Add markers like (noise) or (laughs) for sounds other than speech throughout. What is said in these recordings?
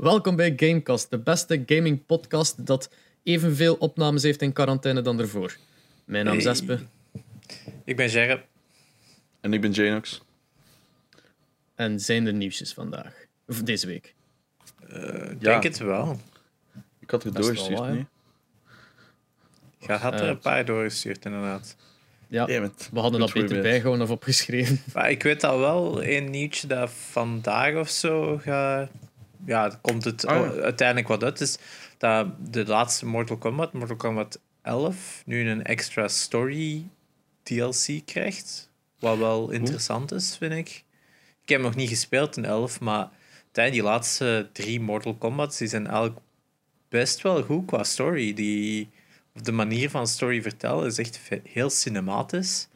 Welkom bij Gamecast, de beste gaming podcast dat evenveel opnames heeft in quarantaine dan ervoor. Mijn naam is Hey. Espe Ik ben Gerrit. En ik ben Janox. en zijn er nieuwsjes vandaag. Of deze week. Eh, Ik Ja. denk het wel. Ik had het doorgestuurd, nee? Je had er Eh, een paar doorgestuurd, inderdaad. Ja, Damn it. we hadden dat beter voorbeeld. bijgehouden of opgeschreven. Maar ik weet al wel een nieuwtje dat vandaag of zo gaat. Ja, komt het Ah, ja. uiteindelijk wat uit. Is dat de laatste Mortal Kombat, Mortal Kombat 11, nu een extra story DLC krijgt. Wat wel interessant is, vind ik. Ik heb nog niet gespeeld in 11, maar tijdens die laatste drie Mortal Kombats die zijn eigenlijk best wel goed qua story. Die, of de manier van story vertellen is echt heel cinematisch.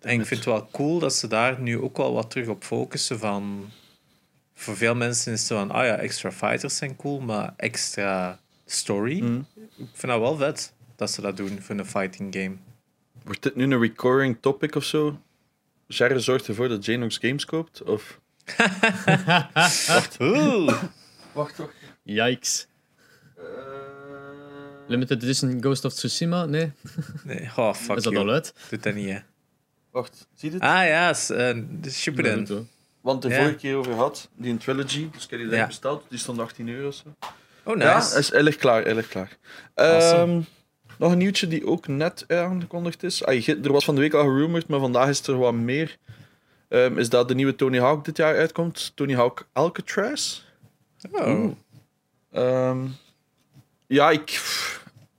En ik vind het wel cool dat ze daar nu ook wel wat terug op focussen van... Voor veel mensen is het zo van, ah ja, extra fighters zijn cool, maar extra story. Mhm. Ik vind dat wel vet dat ze dat doen voor een fighting game. Wordt dit nu een recurring topic of zo? Jarre zorgt ervoor dat Janox games koopt? Of... (laughs) Oeh! Wacht, wacht. Yikes. Limited Edition Ghost of Tsushima? Nee, (laughs) Nee, oh, fuck is dat you. al uit? Doet dat niet, hè. Wacht, zie je dit? Ah ja, s- eh, de Shippuden. Want de Ja. vorige keer over had, die een trilogy, dus ik heb die Ja. besteld, die stond 18 euro of zo. Oh, Ja, nice. is, hij ligt klaar, ligt klaar. Awesome. Ehm, nog een nieuwtje die ook net aangekondigd is. Ah, er was van de week al gerumored, maar vandaag is er wat meer. Ehm, is dat de nieuwe Tony Hawk dit jaar uitkomt. Tony Hawk Alcatraz. Oh. Ehm, ja, ik...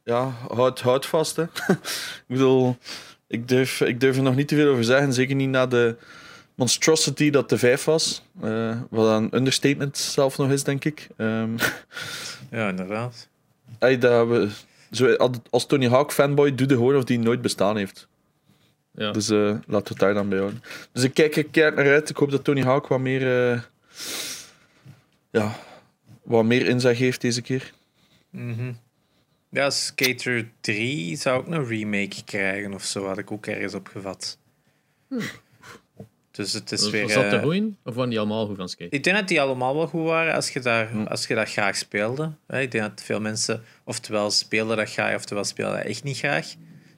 Ja, houd, houd vast, hè. (laughs) ik bedoel, ik durf, ik durf er nog niet te veel over zeggen. Zeker niet na de monstrosity dat de 5 was. Eh, wat een understatement zelf nog is, denk ik. Ehm, (laughs) Ja, inderdaad. ey, dat we, zo, als Tony Hawk fanboy, doe de gewoon of die nooit bestaan heeft. Ja. Dus eh, laten we het daar dan bij houden. Dus ik kijk er keihard naar uit. Ik hoop dat Tony Hawk wat meer... eh, ja, wat meer inzag heeft deze keer. Mhm. Ja, Skater 3 zou ook een remake krijgen of zo, had ik ook ergens opgevat. Dus het is Was weer... was dat te eh? Of waren die allemaal goed van skate? ik denk dat die allemaal wel goed waren als je, daar, Hm. als je dat graag speelde. Hè, Ik denk dat veel mensen oftewel spelen dat graag, oftewel spelen dat echt niet graag.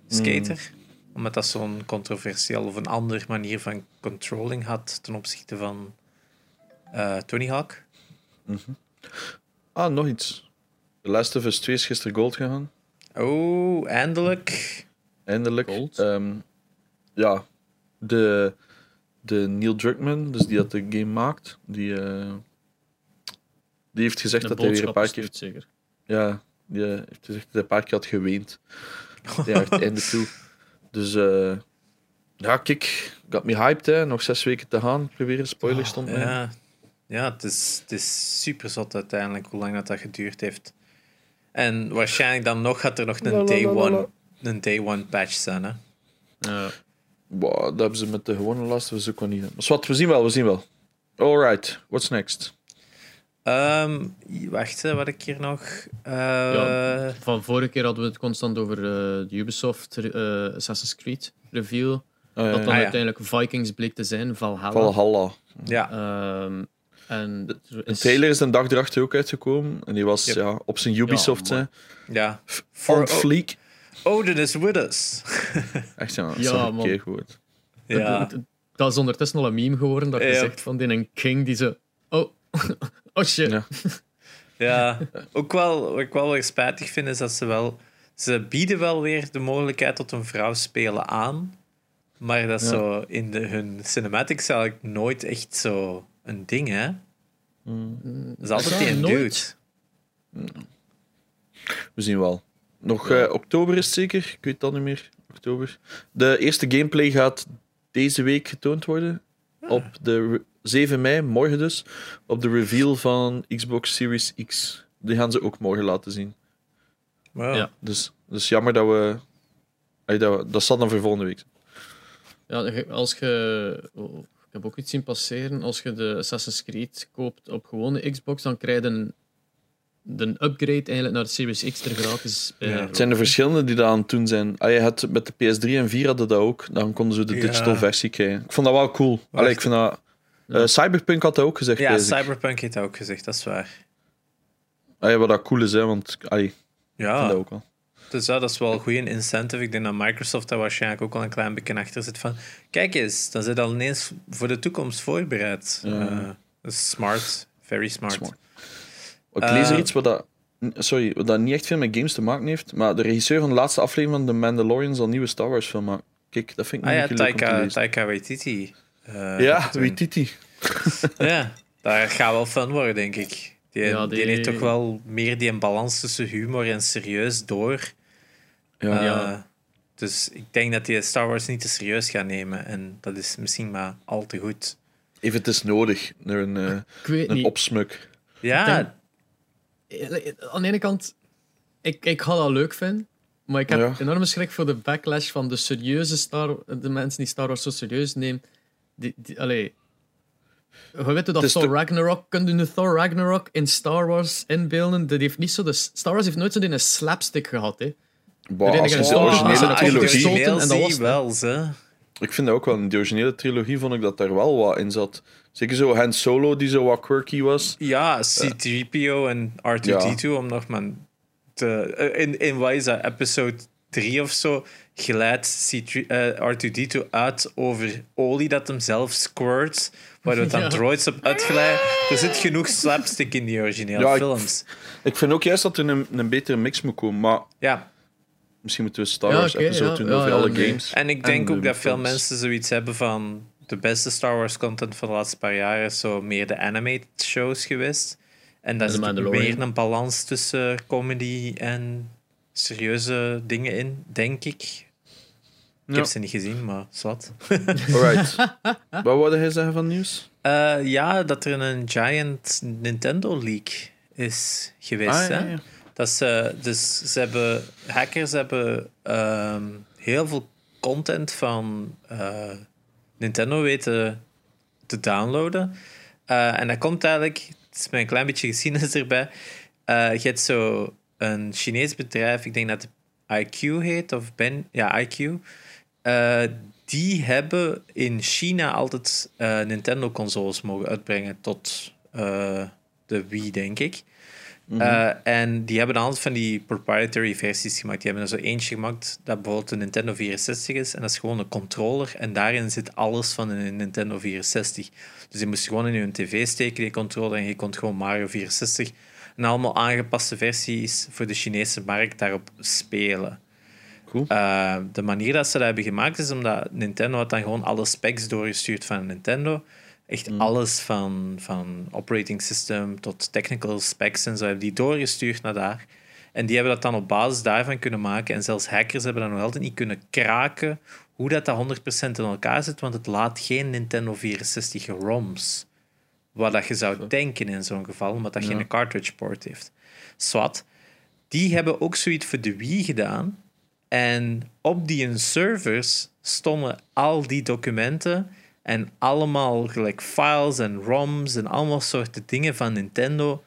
Skater. Omdat dat zo'n controversieel of een andere manier van controlling had ten opzichte van eh, Tony Hawk. Ah, nog iets. The Last of Us 2 is gisteren gold gegaan. Oh, eindelijk. Eindelijk. Gold? Ehm, ja, de, de Neil Druckmann, dus die dat de game maakt, die, eh, die heeft gezegd dat hij weer een paar keer... zeker. Ja, die eh, heeft gezegd dat hij een paar keer had geweend. Ja, het einde (laughs) toe. Dus eh, ja, kijk, ik had me hyped, hè. nog zes weken te gaan. Ik probeer spoilers stond. Ja, ja het, is, het is super zot uiteindelijk hoe lang dat, dat geduurd heeft. En waarschijnlijk dan nog gaat er nog een day one, een day one patch zijn. Hè? Ja. Wow, dat hebben ze met de gewone Last of Us ook wel niet. Maar wat, we zien wel, we zien wel. Alright, what's next? Ehm, wacht, hè, wat ik hier nog. eh, Ja. Van vorige keer hadden we het constant over eh, de Ubisoft eh, Assassin's Creed reveal. Oh, ja, Dat dan Ah, ja. uiteindelijk Vikings bleek te zijn, Valhalla. Valhalla. ja. Ehm, en De is- trailer is een dag erachter ook uitgekomen. En die was Yep. ja, op zijn Ubisoft. Ja, ja. For fleek. Odin is with us. (laughs) Echt ja, man. keigoed. ja. Dat is ondertussen al een meme geworden dat je Ja. zegt van die een king die zo... Oh, (laughs) oh shit. Ja. Ja, ook wel, wat ik wel weer spijtig vind, is dat ze wel... Ze bieden wel weer de mogelijkheid tot een vrouw spelen aan. Maar dat is Ja. zo in de, hun cinematics eigenlijk nooit echt zo een ding, hè? Mm. Dat is altijd die een nooit. dude. We zien wel. Nog eh, oktober is het zeker. Ik weet dat niet meer. Oktober. De eerste gameplay gaat deze week getoond worden. Op de re- 7 mei, morgen dus. Op de reveal van Xbox Series X. Die gaan ze ook morgen laten zien. Wow. Ja. Dus, dus jammer dat we. Dat, we- dat zal dan voor volgende week. Ja, als je... oh, ik heb ook iets zien passeren. Als je de Assassin's Creed koopt op gewone Xbox, dan krijg je een, de upgrade eigenlijk naar de Series X er gratis bij. Ja. Het zijn de verschillende die dat aan het doen zijn. Ah, je had, met de PS3 en 4 hadden dat ook. Dan konden ze de Ja. digital versie krijgen. Ik vond dat wel cool. Allee, ik vind dat... eh, Cyberpunk had dat ook gezegd. Ja. Cyberpunk heeft dat ook gezegd, dat is waar. Ah, ja, wat dat cool is, hè, want allee, ik vind Ja, dat ook wel. dus ja, dat is wel een goede incentive. Ik denk dat Microsoft daar waarschijnlijk ook al een klein beetje achter zit van... Kijk eens, dan zit al ineens voor de toekomst voorbereid. Ja. Eh, smart. Very smart. Smart. Ik lees er Eh, iets wat dat, sorry, wat dat niet echt veel met games te maken heeft, maar de regisseur van de laatste aflevering van The Mandalorian zal een nieuwe Star Wars film maken. Kijk, dat vind ik Ah ja, beetje leuk om te Taika. Taika Waititi. eh, Ja, die? (laughs) Ja, daar gaat wel fun worden, denk ik. Die, Ja, die... die- heeft toch wel meer die balans tussen humor en serieus door. Ja. Eh, Ja. Dus ik denk dat hij Star Wars niet te serieus gaat nemen. En dat is misschien maar al te goed. Even, het is nodig, naar een, eh, Ik weet een niet. opsmuk. Ja, denk- Aan de ene kant, ik, ik ga dat leuk vinden. Maar ik heb Ja. enorme schrik voor de backlash van de serieuze Star de mensen die Star Wars zo serieus nemen. Die, die, allee, we weten dat Thor Ragnarok, kun je een Thor Ragnarok in Star Wars inbeelden? Dat heeft niet zo de, Star Wars heeft nooit zo een slapstick gehad. Hè. Bah, als de originele trilogie... en dat was wel. Ik vind dat ook wel. In de originele trilogie vond ik dat daar wel wat in zat. Zeker zo Han Solo, die zo wat quirky was. Ja, C-3PO en R2-D2, om nog maar te... eh, In, in wat is dat, episode 3 of zo, glijdt C3, eh, R2-D2 uit over olie dat hem zelf squirt, waardoor dan (laughs) Ja. droids op uitglijden. Er zit genoeg slapstick in die originele Ja, films. Ik vind ook juist dat er een, een betere mix moet komen. Maar Ja, misschien moeten we Star Ja, Wars oké, episode ja. doen Ja, over ja, alle nee. games. en ik denk de ook dat veel films. mensen zoiets hebben van de beste Star Wars content van de laatste paar jaar is zo meer de animated shows geweest. En is de meer een balans tussen comedy en serieuze dingen in, denk ik. Ik Ja. heb ze niet gezien, maar zwart. (laughs) Alright. wat wilde hij zeggen van nieuws? Eh, ja, dat er een giant Nintendo leak is geweest. Ah, ja, hè? ja. Dat ze, dus ze hebben, hackers hebben ehm, heel veel content van eh, Nintendo weten te downloaden. Eh, en dat komt eigenlijk, het is met een klein beetje geschiedenis (laughs) erbij. Eh, je hebt zo een Chinees bedrijf, ik denk dat het IQ heet, of Ben, ja, IQ. Eh, die hebben in China altijd Nintendo-consoles mogen uitbrengen tot de Wii, denk ik. Eh, en die hebben dan altijd van die proprietary versies gemaakt. Die hebben er zo eentje gemaakt dat bijvoorbeeld een Nintendo 64 is. En dat is gewoon een controller. En daarin zit alles van een Nintendo 64. Dus je moest gewoon in je tv steken, die controller. En je kon gewoon Mario 64. En allemaal aangepaste versies voor de Chinese markt daarop spelen. Cool. Eh, de manier dat ze dat hebben gemaakt is omdat Nintendo had dan gewoon alle specs doorgestuurd van Nintendo. Echt alles van, van operating system tot technical specs en zo hebben die doorgestuurd naar daar. En die hebben dat dan op basis daarvan kunnen maken. En zelfs hackers hebben dat nog altijd niet kunnen kraken hoe dat, dat 100% in elkaar zit, want het laat geen Nintendo 64 ROMs. Wat dat je zou denken in zo'n geval, omdat dat Ja. geen cartridge port heeft. Swat. Die hebben ook zoiets voor de Wii gedaan. En op die servers stonden al die documenten en allemaal gelijk files en ROMs en allemaal soorten dingen van Nintendo.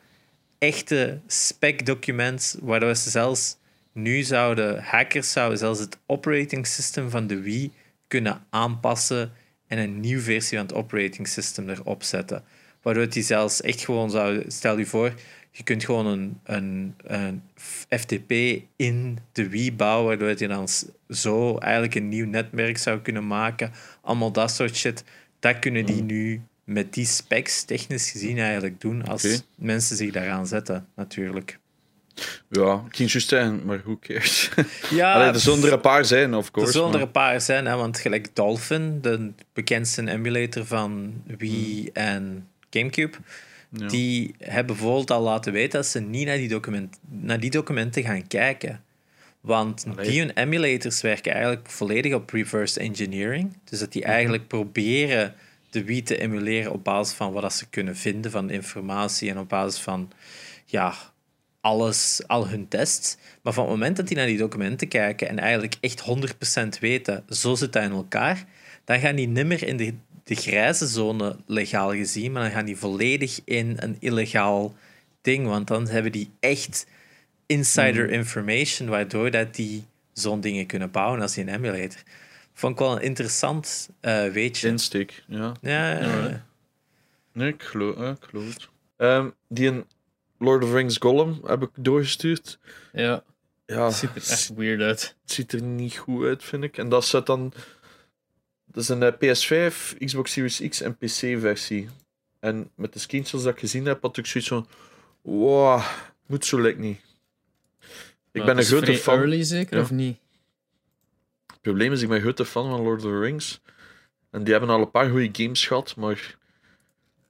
Echte spec-documents, waardoor ze zelfs nu zouden, hackers zouden zelfs het operating system van de Wii kunnen aanpassen en een nieuwe versie van het operating system erop zetten. Waardoor die zelfs echt gewoon zou, stel je voor, je kunt gewoon een, een, een FTP in de Wii bouwen, waardoor je dan zo eigenlijk een nieuw netwerk zou kunnen maken. Allemaal dat soort shit. Dat kunnen die nu met die specs technisch gezien eigenlijk doen als mensen zich daaraan zetten, natuurlijk. Ja, ik ging juist zeggen, maar who cares? (laughs) Ja, Allee, er zullen er een paar zijn, of er course. zullen er een paar zijn, hè, want gelijk Dolphin, de bekendste emulator van Wii en Gamecube, ja. die hebben bijvoorbeeld al laten weten dat ze niet naar die, document, naar die documenten gaan kijken. Want Allee. die hun emulators werken eigenlijk volledig op reverse engineering. Dus dat die Mhm. eigenlijk proberen de Wii te emuleren op basis van wat dat ze kunnen vinden van informatie en op basis van ja, alles, al hun tests. Maar van het moment dat die naar die documenten kijken en eigenlijk echt 100% weten, zo zit dat in elkaar, dan gaan die nimmer in de, de grijze zone legaal gezien, maar dan gaan die volledig in een illegaal ding. Want dan hebben die echt insider information, waardoor dat die zo'n dingen kunnen bouwen als die een emulator. Vond ik wel een interessant eh weetje. Insteek, ja. Ja, ja, Nee, ik geloof, eh, ik geloof het. Ehm, die een Lord of the Rings Gollum heb ik doorgestuurd. Ja, Ja, het ziet er echt weird uit. het ziet er niet goed uit, vind ik. En dat zit dan... Dat is een eh, PS5, Xbox Series X en PC-versie. En met de screenshots dat ik gezien heb, had ik zoiets van... Wow, moet zo lekker niet. Ik Maar ben een het grote fan... early zeker, Ja. of niet? Het probleem is, ik ben een grote fan van Lord of the Rings. En die hebben al een paar goede games gehad, maar ik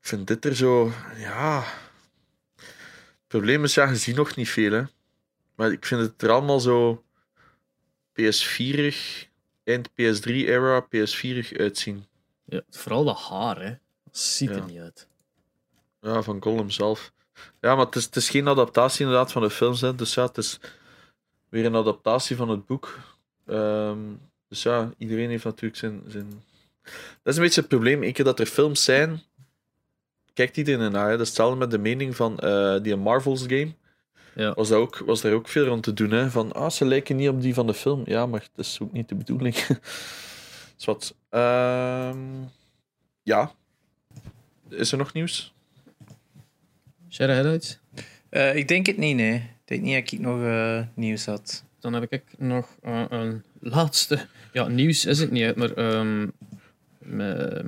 vind dit er zo... Ja... Het probleem is, ja, je ziet nog niet veel, hè. Maar ik vind het er allemaal zo... PS4-ig, eind PS3-era, PS4-ig uitzien. Ja, vooral dat haar, hè. Dat ziet er Ja. niet uit. Ja, van Gollum zelf. Ja, maar het is, het is geen adaptatie inderdaad van de films, hè. Dus ja, het is weer een adaptatie van het boek. Ehm, dus ja, iedereen heeft natuurlijk zijn, zijn... Dat is een beetje het probleem. Eén keer dat er films zijn, kijkt iedereen ernaar. Hè. Dat is hetzelfde met de mening van eh, die Marvels game. Ja. Was, dat ook, was daar ook veel rond te doen. Hè. Van, ah, ze lijken niet op die van de film. Ja, maar dat is ook niet de bedoeling. (laughs) Dus wat. Ehm, ja. Is er nog nieuws? Share highlights? Eh, ik denk het niet, nee. Ik denk niet dat ik nog eh, nieuws had. Dan heb ik nog eh, een laatste. Ja, nieuws is het niet, maar ehm,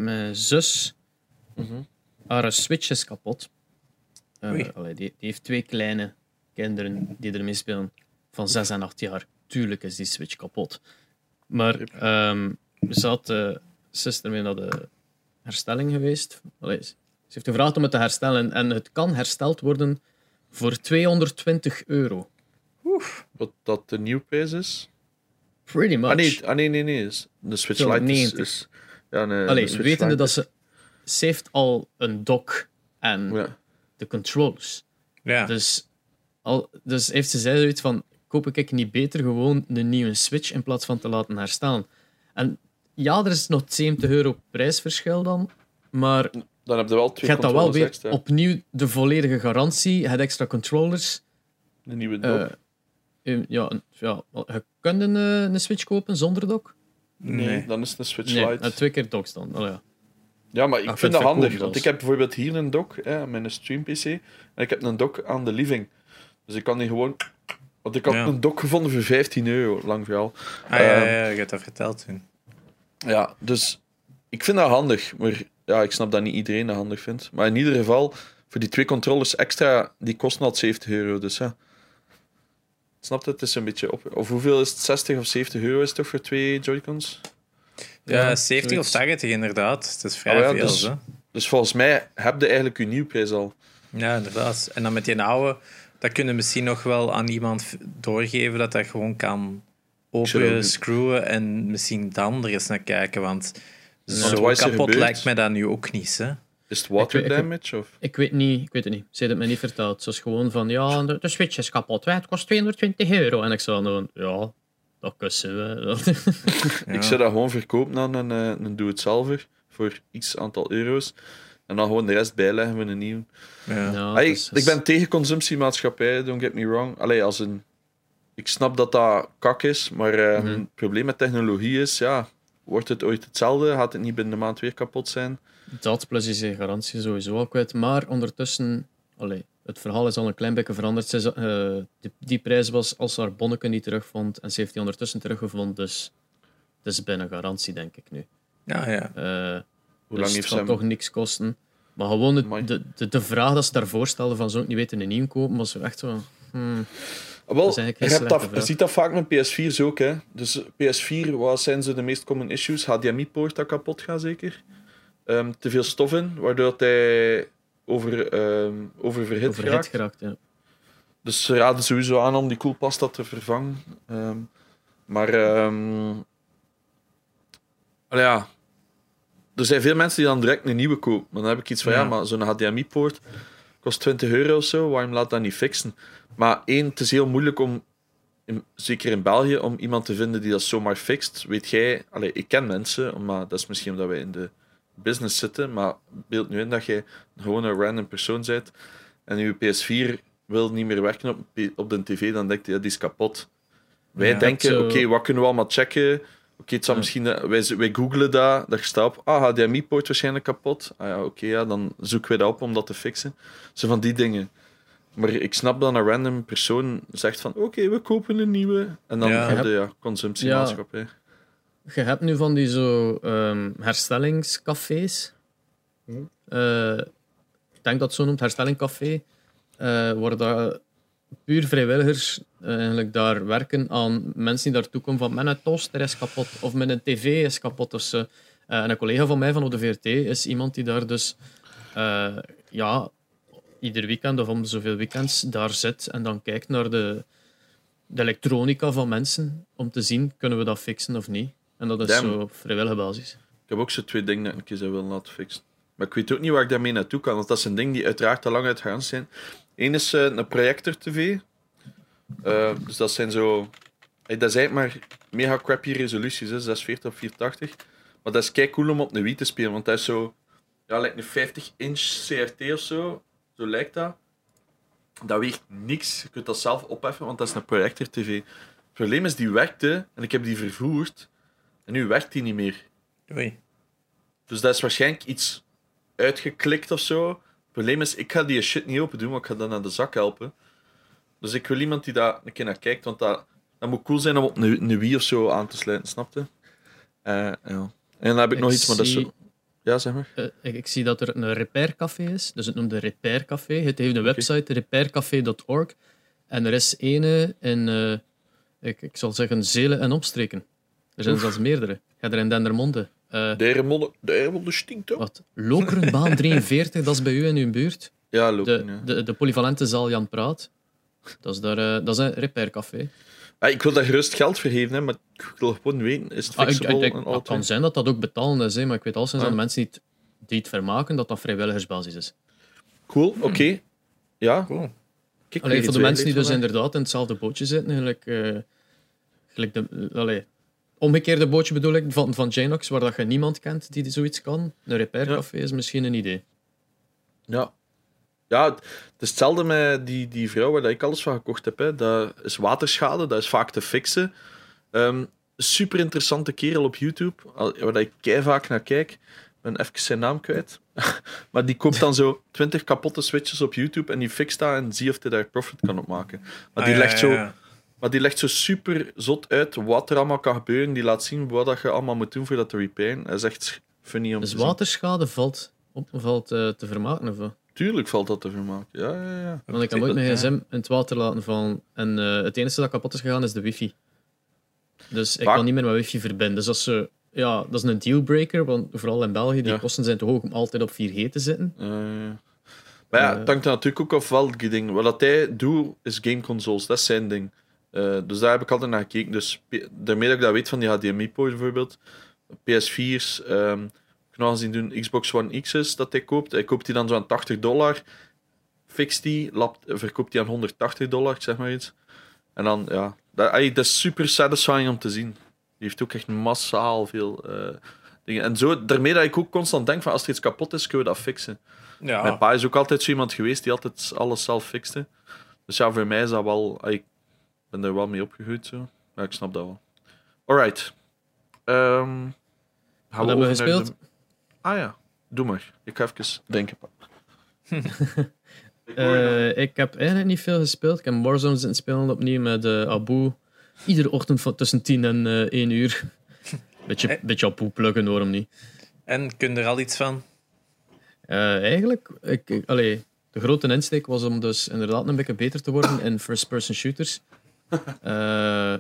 mijn zus, Mhm. haar Switch is kapot. Eh, allee, die, die heeft twee kleine kinderen die ermee spelen van 6 en 8 jaar. Tuurlijk is die Switch kapot. Maar ehm ze had, eh, ze is ermee naar de herstelling geweest. Allee, ze heeft gevraagd om het te herstellen en het kan hersteld worden voor 220 euro. Wat dat de nieuwprijs is? Pretty much. Ah nee, ah, nee, nee, nee. is- De Switch Lite is... 290. is ja, nee, Allee, de wetende Lite dat ze... Ze heeft al een dock en Ja. de controllers. Ja. Dus, al, dus heeft ze zei zoiets van... Koop ik niet beter gewoon een nieuwe Switch in plaats van te laten herstellen? En ja, er is nog 70 euro prijsverschil dan. Maar Dan heb je wel je twee hebt dan wel weer extra. opnieuw de volledige garantie. Het extra controllers. De nieuwe Eh, dock. eh, ja, een- ja, je kunt een, eh, een Switch kopen zonder dock? nee, nee. dan is het een Switch Nee, Lite. en twee keer docks dan. Oh, ja. Ja, maar ik Ah, vind dat handig. Want ik heb bijvoorbeeld hier een dock, hè, mijn stream PC. En ik heb een dock aan de living. Dus ik kan die gewoon... Want ik had Ja. een dock gevonden voor 15 euro, lang verhaal. Ah, ja, Ehm, ja, je hebt dat verteld toen. Ja, dus ik vind dat handig. Maar ja, ik snap dat niet iedereen dat handig vindt. Maar in ieder geval, voor die twee controllers extra, die kosten al 70 euro. Dus ja. Snap je? Het is een beetje op. Of hoeveel is het? 60 of 70 euro is het toch voor twee Joy-Cons? Ja, Ja, 70 of zoiets. 80 inderdaad. Het is vrij Oh ja, veel. dus- hè. Dus volgens mij heb je eigenlijk je nieuwprijs al. Ja, inderdaad. En dan met die oude, dat kunnen we misschien nog wel aan iemand doorgeven dat dat gewoon kan zou open screwen en misschien dan er eens naar kijken. Want zo kapot gebeurd? lijkt mij dat nu ook niet. Hè? Is het water Ik weet- ik- damage? Of? Ik weet niet, ik weet het niet. Ze heeft het mij niet verteld. Ze is gewoon van, ja, de, de Switch is kapot. hè. Het kost 220 euro. En ik zei dan, ja, dat kussen we. (laughs) Ja. Ik zou dat gewoon verkopen aan een, eh, een doe-het-zelver voor x aantal euro's. En dan gewoon de rest bijleggen met een nieuw. Ja. ik ben tegen consumptiemaatschappij, don't get me wrong. Allee, als een... Ik snap dat dat kak is, maar eh, Mhm. het probleem met technologie is, ja, wordt het ooit hetzelfde? Gaat het niet binnen de maand weer kapot zijn? Dat plus is je garantie sowieso al kwijt. Maar ondertussen, allee, het verhaal is al een klein beetje veranderd. Eh, die, die prijs was als ze haar bonneken niet terugvond. En ze heeft die ondertussen teruggevonden. Dus het is bijna garantie, denk ik nu. ja, ja. Eh, Hoe dus lang heeft het ze gaat hem... toch niks kosten. Maar gewoon Amai. de, de, de vraag dat ze daarvoor stelden van zou ik niet weten een nieuw kopen, was echt zo... hmm, Wel, je, hebt dat, je ziet dat vaak met PS4's ook. Hè. Dus PS4, wat zijn zo de meest common issues? HDMI-poort dat kapot gaat, zeker. Ehm, te veel stof in, waardoor dat hij over, ehm oververhit overhit raakt. geraakt. Ja. Dus ze raden sowieso aan om die koelpasta te vervangen. Ehm, maar ehm, ja, er zijn veel mensen die dan direct een nieuwe kopen. Maar dan heb ik iets van, ja, Ja. maar zo'n HDMI-poort kost 20 euro of zo, waarom laat dat niet fixen? Maar één, het is heel moeilijk om, in- zeker in België, om iemand te vinden die dat zomaar fixt. Weet jij, allee, ik ken mensen, maar dat is misschien omdat wij in de business zitten, maar beeld nu in dat jij gewoon een random persoon bent en je PS4 wil niet meer werken op, op de tv, dan denkt hij, ja, die is kapot. Wij Ja, denken, zo- oké, wat kunnen we allemaal checken? Oké, het zal Ja. misschien... eh, Wij, wij googlen dat, dat je staat op, ah, HDMI-poort waarschijnlijk kapot. Ah ja, oké, ja, dan zoeken wij dat op om dat te fixen. Zo van die dingen. Maar ik snap dat een random persoon zegt van oké, we kopen een nieuwe. En dan Ja. heb je ja, consumptiemaatschappij. Je hebt nu van die zo ehm, herstellingscafés. Eh, ik denk dat het zo noemt, herstellingcafé. eh waar dat puur vrijwilligers eh, eigenlijk daar werken aan mensen die daartoe komen van mijn toaster is kapot of mijn tv is kapot. Eh, en een collega van mij van op de VRT is iemand die daar dus eh, ja, ieder weekend of om zoveel weekends daar zit en dan kijkt naar de, de elektronica van mensen om te zien, kunnen we dat fixen of niet. En dat is Damn. zo op vrijwillige basis. Ik heb ook zo twee dingen dat ik een keer zou willen laten fixen. Maar ik weet ook niet waar ik daarmee naartoe kan, want dat zijn dingen die uiteraard te lang uitgaan zijn. Eén is eh, een projector-tv. Eh, dus dat zijn zo... Hey, dat eigenlijk maar mega crappy resoluties, hè, 46 op 480. Maar dat is kei cool om op een Wii te spelen, want dat is zo... Ja, lijkt een 50-inch CRT of zo. Zo lijkt dat. Dat weegt niks. Je kunt dat zelf opheffen, want dat is een projector-tv. Het probleem is, die werkte, en ik heb die vervoerd. En nu werkt die niet meer. Oei. Dus dat is waarschijnlijk iets uitgeklikt of zo. Het probleem is, ik ga die shit niet open doen, want ik ga dat naar de zak helpen. Dus ik wil iemand die daar een keer naar kijkt, want dat, dat moet cool zijn om op een, een Wii of zo aan te sluiten, snapte? Eh ja. En dan heb ik, Ik nog iets, maar dat is zie- zo... Ja, zeg maar. Eh, ik, ik zie dat er een repaircafé is, dus het noemt de Repaircafé. Het heeft een website, repaircafé.org. En er is ene in, eh, ik, ik zal zeggen, Zelen en omstreken. Er zijn Oef. zelfs meerdere. Ga er in Dendermonde. Eh, De Eremonde, de Eremonde stinkt ook. wat? Lokerenbaan 43, (laughs) dat is bij u in uw buurt. Ja, lopen, De, ja. de, de polyvalente zaal Jan Praat. Dat is, daar, eh, dat is een repaircafé. Ah, ik wil daar gerust geld voor geven, hè, maar ik wil gewoon weten, is het Ah, ik, en het kan zijn dat dat ook betalend is, hè, maar ik weet al sinds Ah. de mensen die het, die het vermaken, dat dat vrijwilligersbasis is. Cool, oké. Ja, Cool. kijk, Allee, voor de mensen die dus inderdaad in hetzelfde bootje zitten, gelijk, eh, gelijk de, allee, omgekeerde bootje bedoel ik, van, van Janox, waar dat je niemand kent die zoiets kan. Een repaircafé is misschien een idee. Ja. Ja, het is hetzelfde met die, die vrouw waar ik alles van gekocht heb. Hè. Dat is waterschade, dat is vaak te fixen. Ehm super interessante kerel op YouTube, waar ik kei vaak naar kijk. Ik ben even zijn naam kwijt. (laughs) maar die koopt dan zo 20 kapotte switches op YouTube en die fixt dat en zie of hij daar profit kan op maken. Maar die, Ah, ja, legt ja, zo, ja. Maar die legt zo super zot uit wat er allemaal kan gebeuren. Die laat zien wat dat je allemaal moet doen voor dat te repairen. Dat is echt funny om Dus te zien. waterschade valt, op, valt eh, te vermaken. Of? Tuurlijk valt dat te vermaken. Ja, ja, ja. Want ik heb ooit mijn gsm in het water laten vallen en eh, het enige dat kapot is gegaan is de wifi. Dus ik Vaak- kan niet meer mijn wifi verbinden. Dus dat is, eh, ja, dat is een dealbreaker, want vooral in België, die Ja. kosten zijn te hoog om altijd op 4G te zitten. Maar ja, het hangt natuurlijk ook af welke ding. Wat hij doet, is gameconsoles. Dat is zijn ding. Eh, dus daar heb ik altijd naar gekeken. Dus daarmee dat ik dat weet van die HDMI-poort bijvoorbeeld. PS4's. ehm ik heb nog eens zien doen Xbox One X's dat hij koopt. Hij koopt die dan zo aan 80 dollar. Fixt die, lapt, verkoopt die aan 180 dollar, zeg maar iets. En dan, ja, dat, ey, dat is super satisfying om te zien. Die heeft ook echt massaal veel eh, dingen. En zo, daarmee dat ik ook constant denk van als er iets kapot is, kunnen we dat fixen. Ja. Mijn pa is ook altijd zo iemand geweest die altijd alles zelf fixte. Dus ja, voor mij is dat wel... Ik ben er wel mee opgegroeid, zo. Maar ik snap dat wel. Alright. Ehm gaan Wat hebben we gespeeld? de- Ah ja, doe maar. Ik ga even denken. (laughs) Ik. Eh, ik heb eigenlijk niet veel gespeeld. Ik heb Warzone zitten spelen opnieuw met eh, Abu. Iedere ochtend van tussen 10 en eh 1 uur. (laughs) Beetje, beetje Abu pluggen, waarom niet? En kun je er al iets van? Eh, eigenlijk, ik, ik- allee, de grote insteek was om dus inderdaad een beetje beter te worden in first-person shooters. (laughs) Eh,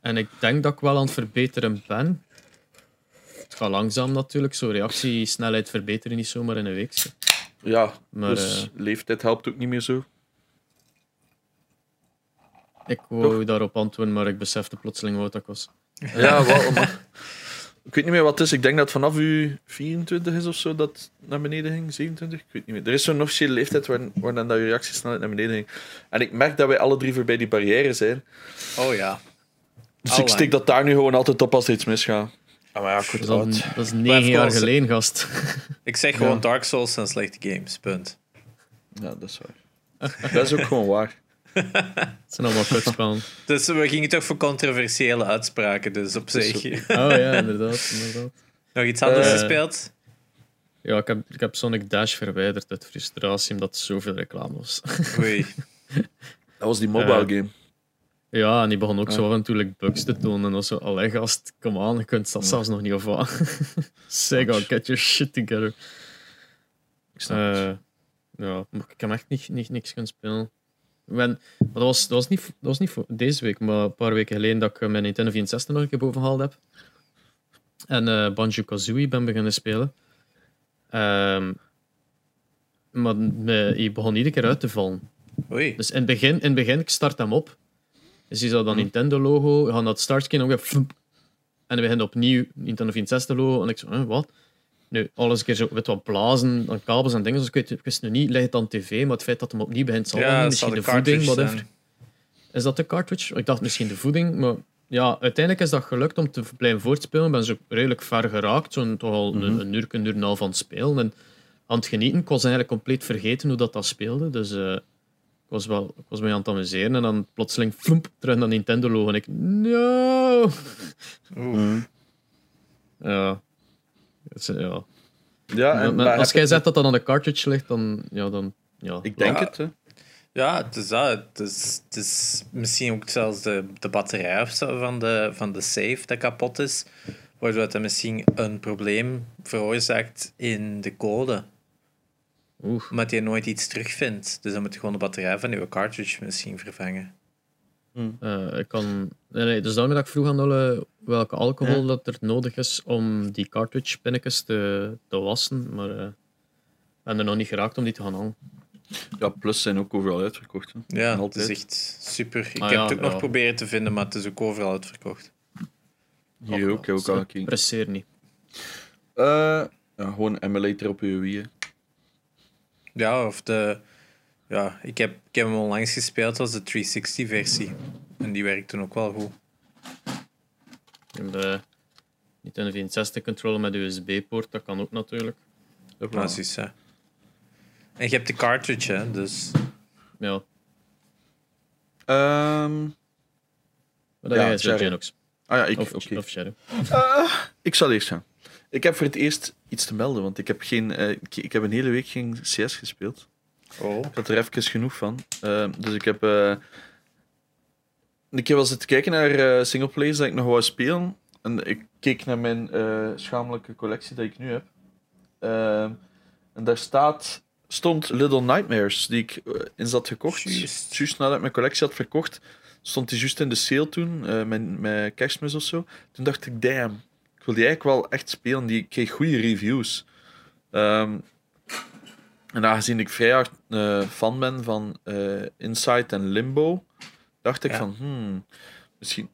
en ik denk dat ik wel aan het verbeteren ben. Het gaat langzaam natuurlijk, zo reactiesnelheid verbeteren niet zomaar in een week. Ja, Maar dus eh, leeftijd helpt ook niet meer zo. ik wou daarop antwoorden, maar ik besefte plotseling wat dat was. Ja, (laughs) wel. maar- Ik weet niet meer wat het is. Ik denk dat vanaf u 24 is of zo dat naar beneden ging. 27? Ik weet niet meer. Er is zo'n officiële leeftijd waar, waar dan dat je reactiesnelheid naar beneden ging. En ik merk dat wij alle drie voorbij die barrière zijn. Oh ja. Dus Allang. ik stik dat daar nu gewoon altijd op als er iets misgaat. Ah, maar ja, ik Dat is, dat is negen jaar geleden, gast. (laughs) Ik zeg gewoon Ja. Dark Souls zijn slechte games. Punt. Ja, dat is waar. (laughs) dat is ook gewoon waar. (laughs) Het zijn allemaal kutspellen. Dus we gingen toch voor controversiële uitspraken, dus op is zich. (laughs) Oh ja, inderdaad. inderdaad. Nog iets anders Eh, gespeeld? Ja, ik heb, ik heb Sonic Dash verwijderd uit frustratie omdat er zoveel reclame was. (laughs) Oei. Dat was die mobile Eh, game. Ja, en die begon ook Ja. zo af en toe like, bugs te tonen. En dan zo, allee gast, kom aan, je kunt dat zelfs nog niet of wat. Sega, get your shit together. Ik snap het. Eh, ja, ik heb echt niet, niet, niks kunnen spelen. Ben- maar dat, was, dat, was niet, dat was niet voor deze week, maar een paar weken geleden dat ik eh, mijn Nintendo 64 nog een keer bovengehaald heb. En eh Banjo-Kazooie ben beginnen spelen. Ehm, maar me- je begon iedere keer uit te vallen. Oei. Dus in het begin, in het begin ik start hem op. Dus je ziet dat Nintendo-logo, je gaat naar het startscreen, flump. En dan begint opnieuw Nintendo 64-logo. En ik zo, wat? Nu, alles een keer zo met wat blazen, dan kabels en dingen. Dus ik, weet, ik wist nu niet, ligt het aan tv, maar het feit dat hem opnieuw begint, zal Ja, niet. het zal Misschien de de voeding, whatever. zijn. Is dat de cartridge? Ik dacht misschien de voeding, maar ja, uiteindelijk is dat gelukt om te blijven voortspelen. Ik ben zo redelijk ver geraakt, zo'n toch al een, een uur, een uur en half aan het spelen. En aan het genieten, ik was eigenlijk compleet vergeten hoe dat, dat speelde. Dus eh, ik was wel ik was me aan het amuseren en dan plotseling floemp, terug naar Nintendo-logo. En ik, no! Oeh. Ja. Ja. Ja, Maar- en, maar maar als jij zegt dat dat aan de cartridge ligt, dan... Ja, dan ja, Ik denk Ja. het, hè. Ja, het is dat. Het is, het is misschien ook zelfs de, de batterij of zo van de, van de save dat kapot is, waardoor dat misschien een probleem veroorzaakt in de code. Oeh. Omdat je nooit iets terugvindt. Dus dan moet je gewoon de batterij van je cartridge misschien vervangen. Eh, ik kan... Nee, nee, dus daarom dat ik vroeg aan Nolle welke alcohol Ja. dat er nodig is om die cartridge pinnetjes te, te wassen, maar eh, ik ben er nog niet geraakt om die te gaan halen. Ja, Plus zijn ook overal uitverkocht. Hè. Ja, het is altijd. echt super. Ik Ah, heb ja, het ook nog proberen te vinden, maar het is ook overal uitverkocht. Hier ook, ook al gekeken. Presseer niet. Eh, ja, gewoon emulator op je Wii. hè. Ja, of de... Ja, ik heb, ik heb hem onlangs gespeeld als de 360-versie. En die werkt toen ook wel goed. Heb de Nintendo 64 controller met USB-poort, dat kan ook natuurlijk. Ja, hè. En je hebt de cartridge, hè, dus... Ja, Ehm, maar dat Ja, is. Genox. ah ja, ik, Of, oké. of Shadow. ik zal eerst gaan. Ik heb voor het eerst iets te melden, want ik heb, geen, eh, ik, ik heb een hele week geen CS gespeeld. Oh. Ik had er even genoeg van. Ehm, dus ik heb eh, een keer wel zitten kijken naar eh singleplayers dat ik nog wou spelen. En ik keek naar mijn eh, schamelijke collectie die ik nu heb. Ehm, en daar staat, stond Little Nightmares, die ik eens had gekocht. Juist. Juist nadat ik mijn collectie had verkocht, stond die juist in de sale toen, eh, met, met kerstmis of zo. Toen dacht ik, damn, ik wil die eigenlijk wel echt spelen. Die kreeg goede reviews. Ehm, en aangezien ik vrij hard eh, fan ben van eh Inside en Limbo, dacht ik Ja. van, hmm, misschien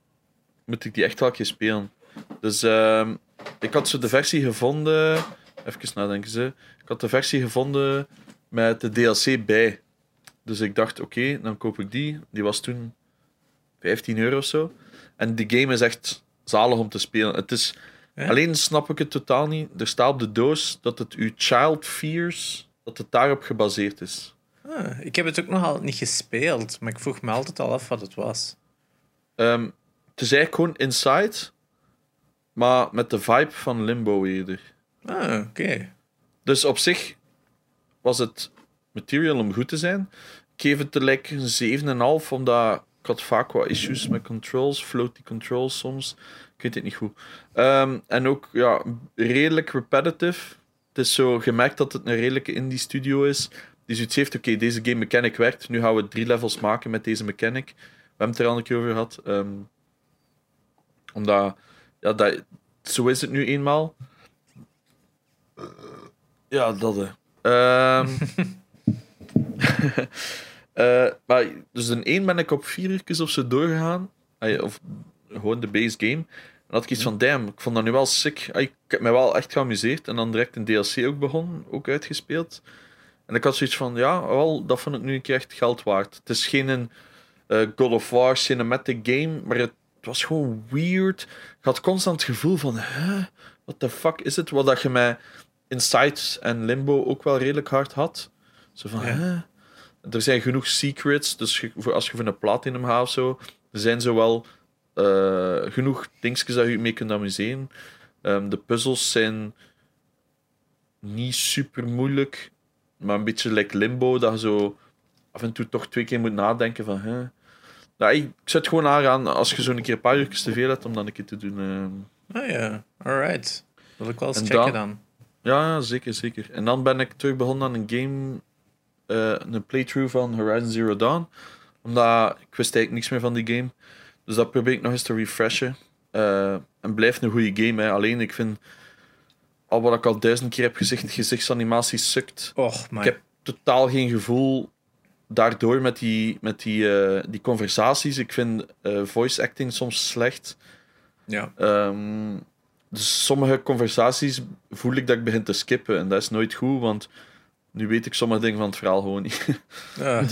moet ik die echt wel een keer spelen. Dus ehm, ik had zo de versie gevonden, even nadenken ze, ik had de versie gevonden met de DLC bij. Dus ik dacht, oké, dan koop ik die. Die was toen 15 euro of zo. En die game is echt zalig om te spelen. Het is, Ja? Alleen snap ik het totaal niet. Er staat op de doos dat het uw Child Fears, dat het daarop gebaseerd is. Ah, ik heb het ook nog altijd niet gespeeld, maar ik vroeg me altijd al af wat het was. Ehm, het is eigenlijk gewoon Inside, maar met de vibe van Limbo eerder. Ah, oké. Dus op zich was het material om goed te zijn. Ik geef het like een 7,5, omdat ik had vaak wat issues met controls, floaty controls soms. Ik weet het niet goed. Ehm, en ook ja, redelijk repetitive. Het is zo gemerkt dat het een redelijke indie studio is. Die zoiets heeft, oké, deze game mechanic werkt. Nu gaan we drie levels maken met deze mechanic. We hebben het er al een keer over gehad. Ehm, omdat, ja, dat, zo is het nu eenmaal. Ja, dat. hè. Ehm (laughs) eh, maar dus in één ben ik op vier uur of zo doorgegaan. Of gewoon de base game. En had ik iets van, damn, ik vond dat nu wel sick. Ay, Ik heb me wel echt geamuseerd. En dan direct een DLC ook begonnen, ook uitgespeeld. En ik had zoiets van, ja, wel, dat vond ik nu een keer echt geld waard. Het is geen een eh, God of War cinematic game, maar het was gewoon weird. Ik had constant het gevoel van, huh, what the fuck is het? Wat dat je met Inside en Limbo ook wel redelijk hard had. Zo van, Ja. huh? Er zijn genoeg secrets, dus voor, als je voor een platinum gaat of zo, er zijn zowel eh genoeg dingetjes dat je mee kunt amuseren. Ehm, de puzzels zijn niet super moeilijk, maar een beetje like Limbo, dat je zo af en toe toch twee keer moet nadenken van... Hè. Ja, ik, ik zet gewoon aan als je zo'n keer een paar uur te veel hebt om dan een keer te doen. eh. Oh ja, alright. Wil ik wel eens En checken dan- dan. Ja, ja, zeker, zeker. En dan ben ik terug begonnen aan een game, eh, een playthrough van Horizon Zero Dawn. Omdat ik wist eigenlijk niks meer van die game. Dus dat probeer ik nog eens te refreshen. Eh, en blijft een goede game. Hè. Alleen ik vind, al wat ik al duizend keer heb gezegd, gezichtsanimatie sukt. Och, Ik heb totaal geen gevoel daardoor met die, met die, eh, die conversaties. Ik vind eh, voice acting soms slecht. ja. Ehm, dus sommige conversaties voel ik dat ik begin te skippen. En dat is nooit goed, want nu weet ik sommige dingen van het verhaal gewoon niet. (laughs) Ja.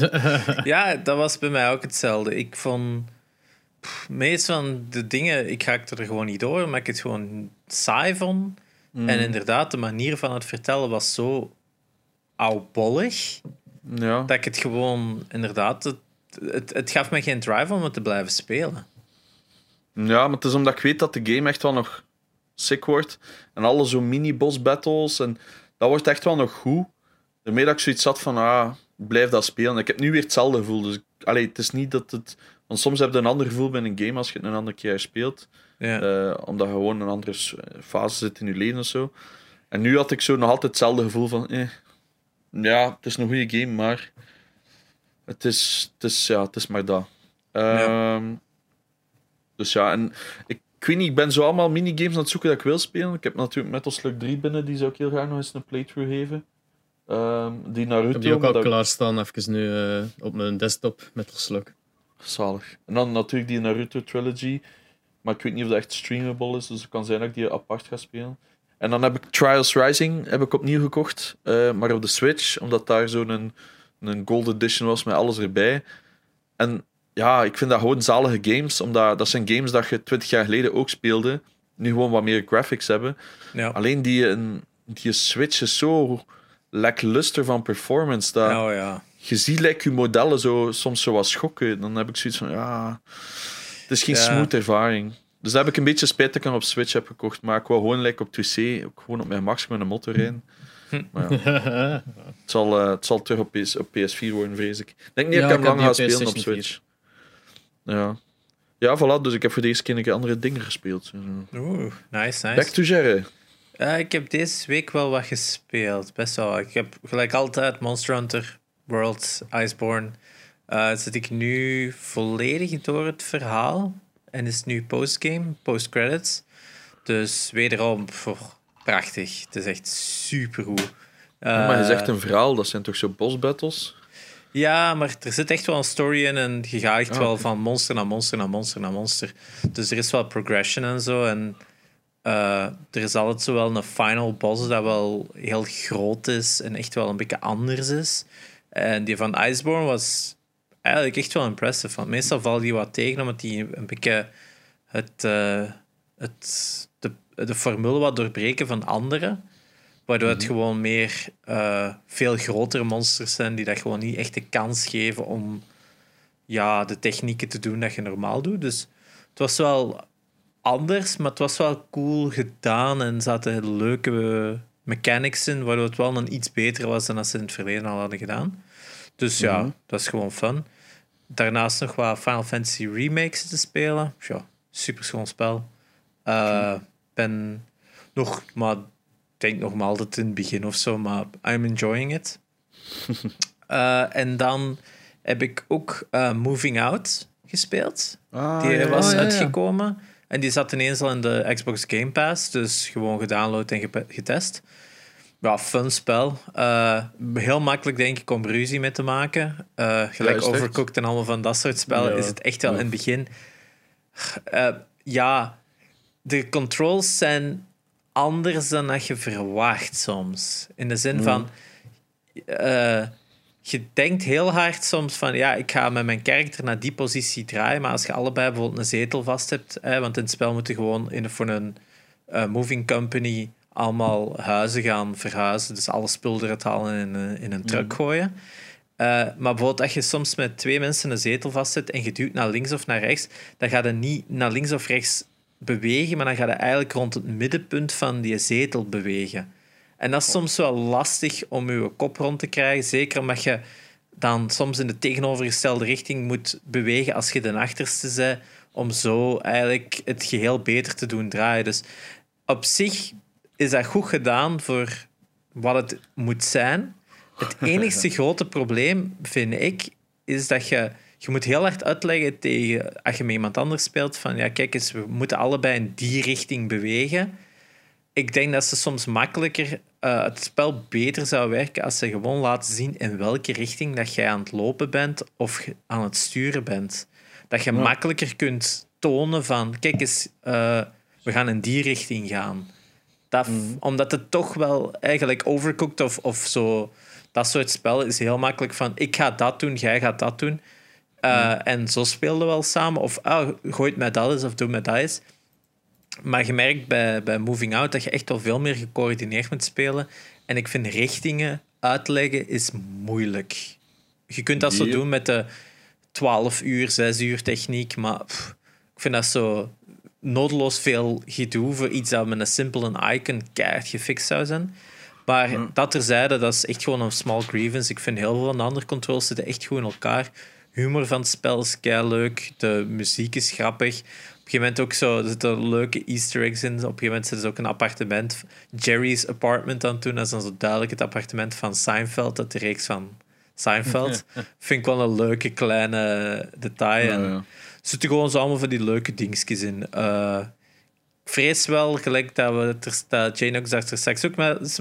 ja, dat was bij mij ook hetzelfde. Ik vond meest van de dingen, ik er gewoon niet door, omdat ik het gewoon saai vond. Mm. En inderdaad, de manier van het vertellen was zo oudbollig, Ja. dat ik het gewoon, inderdaad, het, het, het gaf me geen drive om het te blijven spelen. ja, maar het is omdat ik weet dat de game echt wel nog sick wordt. En alle zo'n mini-boss battles. En dat wordt echt wel nog goed. Daarmee dat ik zoiets had van, ah, blijf dat spelen. Ik heb nu weer hetzelfde gevoel. Dus allee, het is niet dat het... Want soms heb je een ander gevoel bij een game als je het een andere keer speelt. Ja. Eh, omdat je gewoon een andere fase zit in je leven of zo. En nu had ik zo nog altijd hetzelfde gevoel van... Eh, ja, het is een goede game, maar... Het is, het is, ja, het is maar dat. Ehm, Dus ja, en ik, ik weet niet, ik ben zo allemaal minigames aan het zoeken dat ik wil spelen. Ik heb natuurlijk Metal Slug 3 binnen, die zou ik heel graag nog eens een playthrough geven. Ehm, die Naruto. Ik heb die ook al klaarstaan, even nu eh, op mijn desktop met Slug. Zalig. En dan natuurlijk die Naruto Trilogy. Maar ik weet niet of dat echt streamable is, dus het kan zijn dat ik die apart ga spelen. En dan heb ik Trials Rising heb ik opnieuw gekocht, eh, maar op de Switch, omdat daar zo'n een, een gold edition was met alles erbij. En ja, ik vind dat gewoon zalige games, omdat dat zijn games dat je 20 jaar geleden ook speelde, nu gewoon wat meer graphics hebben. ja. Alleen die, een, die Switch is zo lackluster van performance, dat Oh ja. Je ziet like, je modellen zo, soms zo wat schokken. Dan heb ik zoiets van, ja, het is geen Ja. smooth ervaring. Dus daar heb ik een beetje spijt dat ik hem op Switch heb gekocht. Maar ik wou gewoon like, op 2C, ook gewoon op mijn max met een motor rijden. Maar ja, (laughs) het, zal, eh, het zal terug op, PS, op PS4 worden, vrees ik. Ik denk niet dat ik ik hem lang ga spelen op Switch. Ja. Ja, voilà. Dus ik heb voor deze keer een keer andere dingen gespeeld. Oeh, nice, Back nice. to Jerry. Eh, ik heb deze week wel wat gespeeld. Best wel. Ik heb gelijk altijd Monster Hunter World Iceborne. Eh zit ik nu volledig door het verhaal. En is nu postgame, postcredits. Dus wederom pff, prachtig. Het is echt supergoed. maar je Eh, zegt een verhaal, dat zijn toch zo boss battles? Ja, maar er zit echt wel een story in en je gaat echt Ah, wel van monster naar monster naar monster naar monster. Dus er is wel progression en zo. En eh, er is altijd zo wel een final boss dat wel heel groot is en echt wel een beetje anders is. En die van Iceborne was eigenlijk echt wel impressive. Want meestal valt die wat tegen omdat die een beetje het, eh, het, de, de formule wat doorbreken van anderen. Waardoor het gewoon meer eh, veel grotere monsters zijn die dat gewoon niet echt de kans geven om ja, de technieken te doen dat je normaal doet. Dus het was wel anders, maar het was wel cool gedaan en er zaten leuke mechanics in, waardoor het wel een iets beter was dan als ze in het verleden al hadden gedaan. Dus ja, Mhm. dat is gewoon fun. Daarnaast nog wat Final Fantasy remakes te spelen. Ja, super schoon spel. Eh, ben nog, maar ik denk nog maar altijd in het begin of zo, maar I'm enjoying it. (laughs) Eh, en dan heb ik ook eh, Moving Out gespeeld. Ah, Die ja. was Oh, ja. uitgekomen. En die zat ineens al in de Xbox Game Pass. Dus gewoon gedownload en getest. Ja, fun spel. Eh, heel makkelijk, denk ik, om ruzie mee te maken. Eh, Ja, gelijk echt? Overcooked en allemaal van dat soort spellen Ja. is het echt wel Ja. in het begin. Eh, ja, de controls zijn anders dan dat je verwacht soms. In de zin Mm. van... je denkt heel hard soms van ja, ik ga met mijn karakter naar die positie draaien, maar als je allebei bijvoorbeeld een zetel vast hebt, hè, want in het spel moet je gewoon in, voor een moving company allemaal huizen gaan verhuizen, dus alle spul eruit halen en in, een- in een truck gooien. Eh, maar bijvoorbeeld als je soms met twee mensen een zetel vastzet en je duwt naar links of naar rechts, dan gaat je niet naar links of rechts bewegen, maar dan gaat je eigenlijk rond het middenpunt van die zetel bewegen. En dat is soms wel lastig om je kop rond te krijgen, zeker omdat je dan soms in de tegenovergestelde richting moet bewegen als je de achterste bent, om zo eigenlijk het geheel beter te doen draaien. Dus op zich is dat goed gedaan voor wat het moet zijn. Het (laughs) enigste grote probleem, vind ik, is dat je... Je moet heel hard uitleggen tegen... Als je met iemand anders speelt, van ja, kijk eens, we moeten allebei in die richting bewegen. Ik denk dat ze soms makkelijker... Uh, het spel beter zou werken als ze gewoon laten zien in welke richting dat jij aan het lopen bent of aan het sturen bent. Dat je makkelijker kunt tonen van... Kijk eens, uh, we gaan in die richting gaan. Mm. Omdat het toch wel eigenlijk overcooked of, of zo dat soort spel is heel makkelijk van ik ga dat doen, jij gaat dat doen. Uh, En zo speelden we wel samen. Of oh, gooi het met dat eens of doe met dat eens. Maar je merkt bij, bij Moving Out dat je echt wel veel meer gecoördineerd moet spelen. En ik vind richtingen uitleggen is moeilijk. Je kunt dat zo doen met de 12 uur, 6 uur techniek, maar ik vind dat zo nodeloos veel gedoe voor iets dat met een simpele icon keihard gefixt zou zijn. Maar ja. dat terzijde, dat is echt gewoon een small grievance. Ik vind heel veel van de andere controls zitten echt goed in elkaar. Humor van het spel is kei leuk. De muziek is grappig. Op een gegeven moment ook zo, er zitten leuke easter eggs in. Op een gegeven moment zit er ook een appartement. Jerry's apartment aan toen. Dat is dan zo duidelijk het appartement van Seinfeld. Dat de reeks van Seinfeld. Vind ik wel een leuke kleine detail. En er zitten gewoon zo allemaal van die leuke dingetjes in. Uh, vrees wel, gelijk dat we dat Jane ook zegt er straks ook met,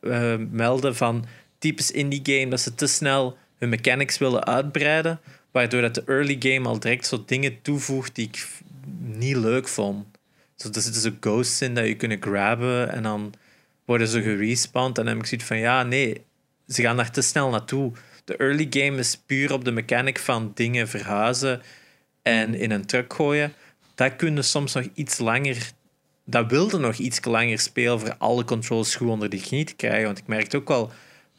uh, melden van typisch indie game dat ze te snel hun mechanics willen uitbreiden, waardoor dat de early game al direct zo dingen toevoegt die ik niet leuk vond. Zo, er zitten zo ghosts in dat je kunnen grabben en dan worden ze gerespawned en dan heb ik zoiets van ja, nee, ze gaan daar te snel naartoe. De early game is puur op de mechanic van dingen verhuizen en in een truck gooien dat kunnen soms nog iets langer. Dat wilde nog iets langer spelen voor alle controls goed onder de knie te krijgen. Want ik merkte ook wel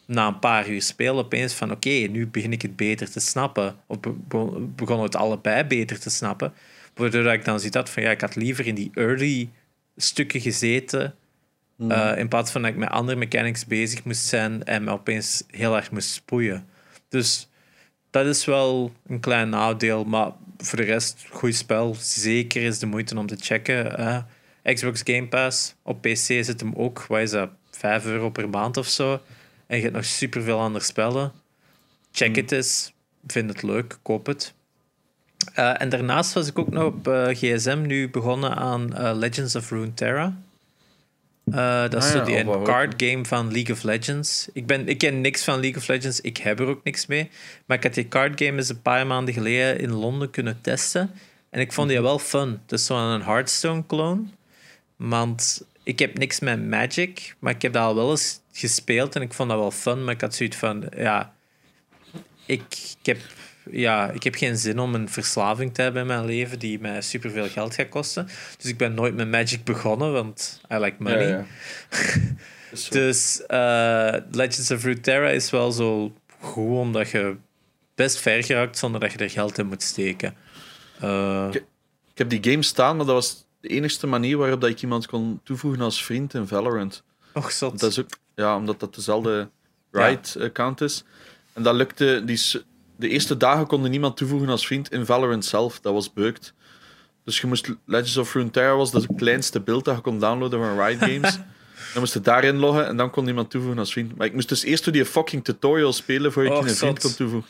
na een paar uur spelen opeens van oké, nu begin ik het beter te snappen. Of begonnen het allebei beter te snappen. Waardoor ik dan zie dat van ja, ik had liever in die early stukken gezeten. Mm. Uh, in plaats van dat ik met andere mechanics bezig moest zijn en me opeens heel erg moest spoeien. Dus dat is wel een klein nadeel. Maar voor de rest, goed spel. Zeker is de moeite om te checken. Xbox Game Pass. Op PC zit hem ook, wat is dat, 5 euro per maand of zo. En je hebt nog superveel andere spellen. Check hmm. het eens. Vind het leuk. Koop het. Uh, en daarnaast was ik ook nog op uh, gsm nu begonnen aan uh, Legends of Runeterra. Uh, dat is ah, die card game van League of Legends. Ik, ben, ik ken niks van League of Legends, ik heb er ook niks mee. Maar ik had die card game eens een paar maanden geleden in Londen kunnen testen. En ik vond die wel fun. Het is zo'n Hearthstone-clone. Want ik heb niks met Magic, maar ik heb dat al wel eens gespeeld en ik vond dat wel fun. Maar ik had zoiets van, ja, ik, ik heb ja, ik heb geen zin om een verslaving te hebben in mijn leven die mij superveel geld gaat kosten. Dus ik ben nooit met Magic begonnen, want I like money. Ja, (laughs) dus uh, Legends of Runeterra is wel zo goed omdat je best ver geraakt zonder dat je er geld in moet steken. Uh, ik, ik, heb die game staan, maar dat was de enige manier waarop dat ik iemand kon toevoegen als vriend in Valorant. Och, zot. Dat is ook, ja, omdat dat dezelfde right-account is. En dat lukte, die, de eerste dagen kon niemand toevoegen als vriend in Valorant zelf. Dat was bugged. Dus je moest Legends of Runeterra was het kleinste beeld dat je kon downloaden van Riot (laughs) Games. dan moest je daarin loggen en dan kon niemand toevoegen als vriend. Maar ik moest dus eerst door die fucking tutorial spelen voor ik een vriend kon toevoegen.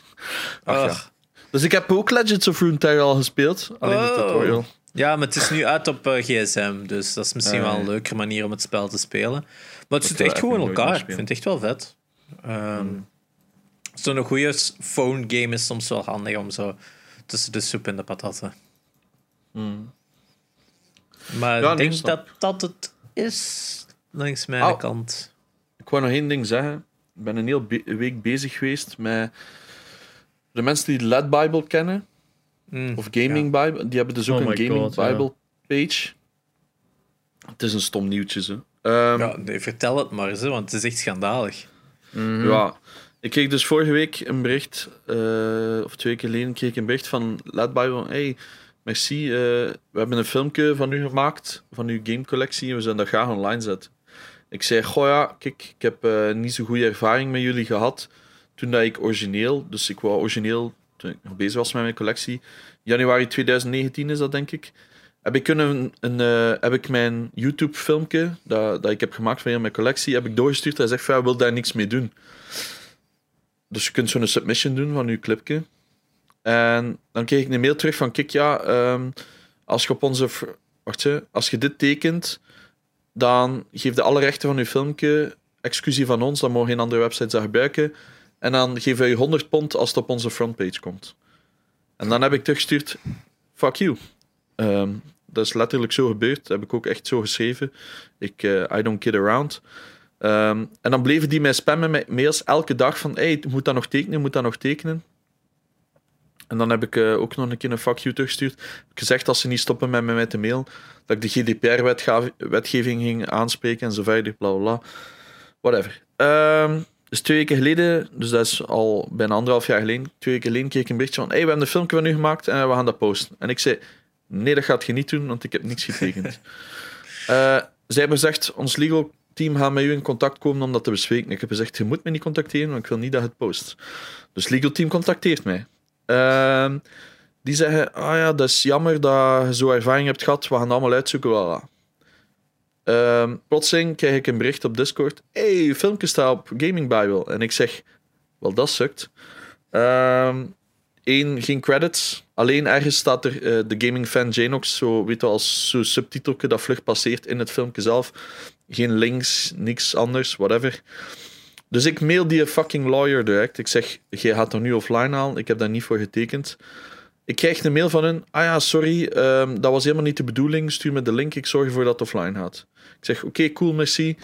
Ach, ja. Dus ik heb ook Legends of Runeterra al gespeeld, alleen de oh. tutorial. Ja, maar het is nu uit op uh, gsm, dus dat is misschien wel een leuke manier om het spel te spelen. Maar het zit echt in elkaar. Ik vind het echt wel vet. Um, Zo'n goede phone game is soms wel handig om zo tussen de soep en de patatten. Mm. Maar ik denk dat dat het is langs mijn oh. kant. Ik wou nog één ding zeggen. Ik ben een hele week bezig geweest met de mensen die de LED Bible kennen. Mm, of Gaming Bible. Die hebben dus ook oh een Gaming Bible page. Het is een stom nieuwtje. Zo. Um, ja, nee, vertel het maar eens, want het is echt schandalig. Mm Ja, ik kreeg dus vorige week een bericht, uh, of twee keer geleden, kreeg een bericht van Let Bible. Hey, merci, uh, we hebben een filmpje van u gemaakt, van uw gamecollectie, en we zullen dat graag online zetten. Ik zei, goh ja, kijk, ik heb uh, niet zo goede ervaring met jullie gehad toen dat ik origineel, dus ik wou origineel, toen ik nog bezig was met mijn collectie, januari 2019 is dat denk ik, heb ik, kunnen een, eh, heb ik mijn YouTube-filmpje dat, dat ik heb gemaakt van mijn collectie, heb ik doorgestuurd. Hij zegt van, ja, wil daar niks mee doen. Dus je kunt zo'n submission doen van je clipje. En dan kreeg ik een mail terug van, kijk, ja, ehm, als je op onze... Wacht, als je dit tekent, dan geef je alle rechten van je filmpje exclusief van ons, dan mogen geen andere websites dat gebruiken. En dan geven we je 100 pond als het op onze frontpage komt. En dan heb ik teruggestuurd, fuck you. Ehm, dat is letterlijk zo gebeurd. Dat heb ik ook echt zo geschreven. Ik, eh, I don't kid around. Ehm, en dan bleven die mij spammen met mails elke dag van hey, moet dat nog tekenen, moet dat nog tekenen. En dan heb ik eh, ook nog een keer een fuck you teruggestuurd. Heb ik gezegd als ze niet stoppen met mij te mailen, dat ik de GDPR-wetgeving ging aanspreken en zo verder, bla bla bla. Whatever. Ehm, dus twee weken geleden, dus dat is al bijna anderhalf jaar geleden, twee weken geleden kreeg ik een berichtje van hey, we hebben een filmpje van u gemaakt en we gaan dat posten. En ik zei, nee, dat gaat je niet doen, want ik heb niks getekend. (laughs) Eh, zij hebben gezegd, ons legal team gaat met u in contact komen om dat te bespreken. Ik heb gezegd, je moet me niet contacteren, want ik wil niet dat je het post. Dus legal team contacteert mij. Ehm, die zeggen, ah ja, dat is jammer dat je zo ervaring hebt gehad, we gaan allemaal uitzoeken, voilà. Ehm, plotseling krijg ik een bericht op Discord, hey, je filmpje staat op Gaming Bible. En ik zeg, wel, dat sukt. Ehm Eén, geen credits. Alleen ergens staat er eh, de gaming fan Janox, zo weet je als zo'n subtitelje dat vlug passeert in het filmpje zelf. Geen links, niks anders, whatever. Dus ik mail die fucking lawyer direct. Ik zeg, jij gaat er nu offline halen. Ik heb daar niet voor getekend. Ik krijg een mail van hun. Ah ja, sorry, ehm, dat was helemaal niet de bedoeling. Stuur me de link, ik zorg ervoor dat het offline gaat. Ik zeg, oké, cool, merci.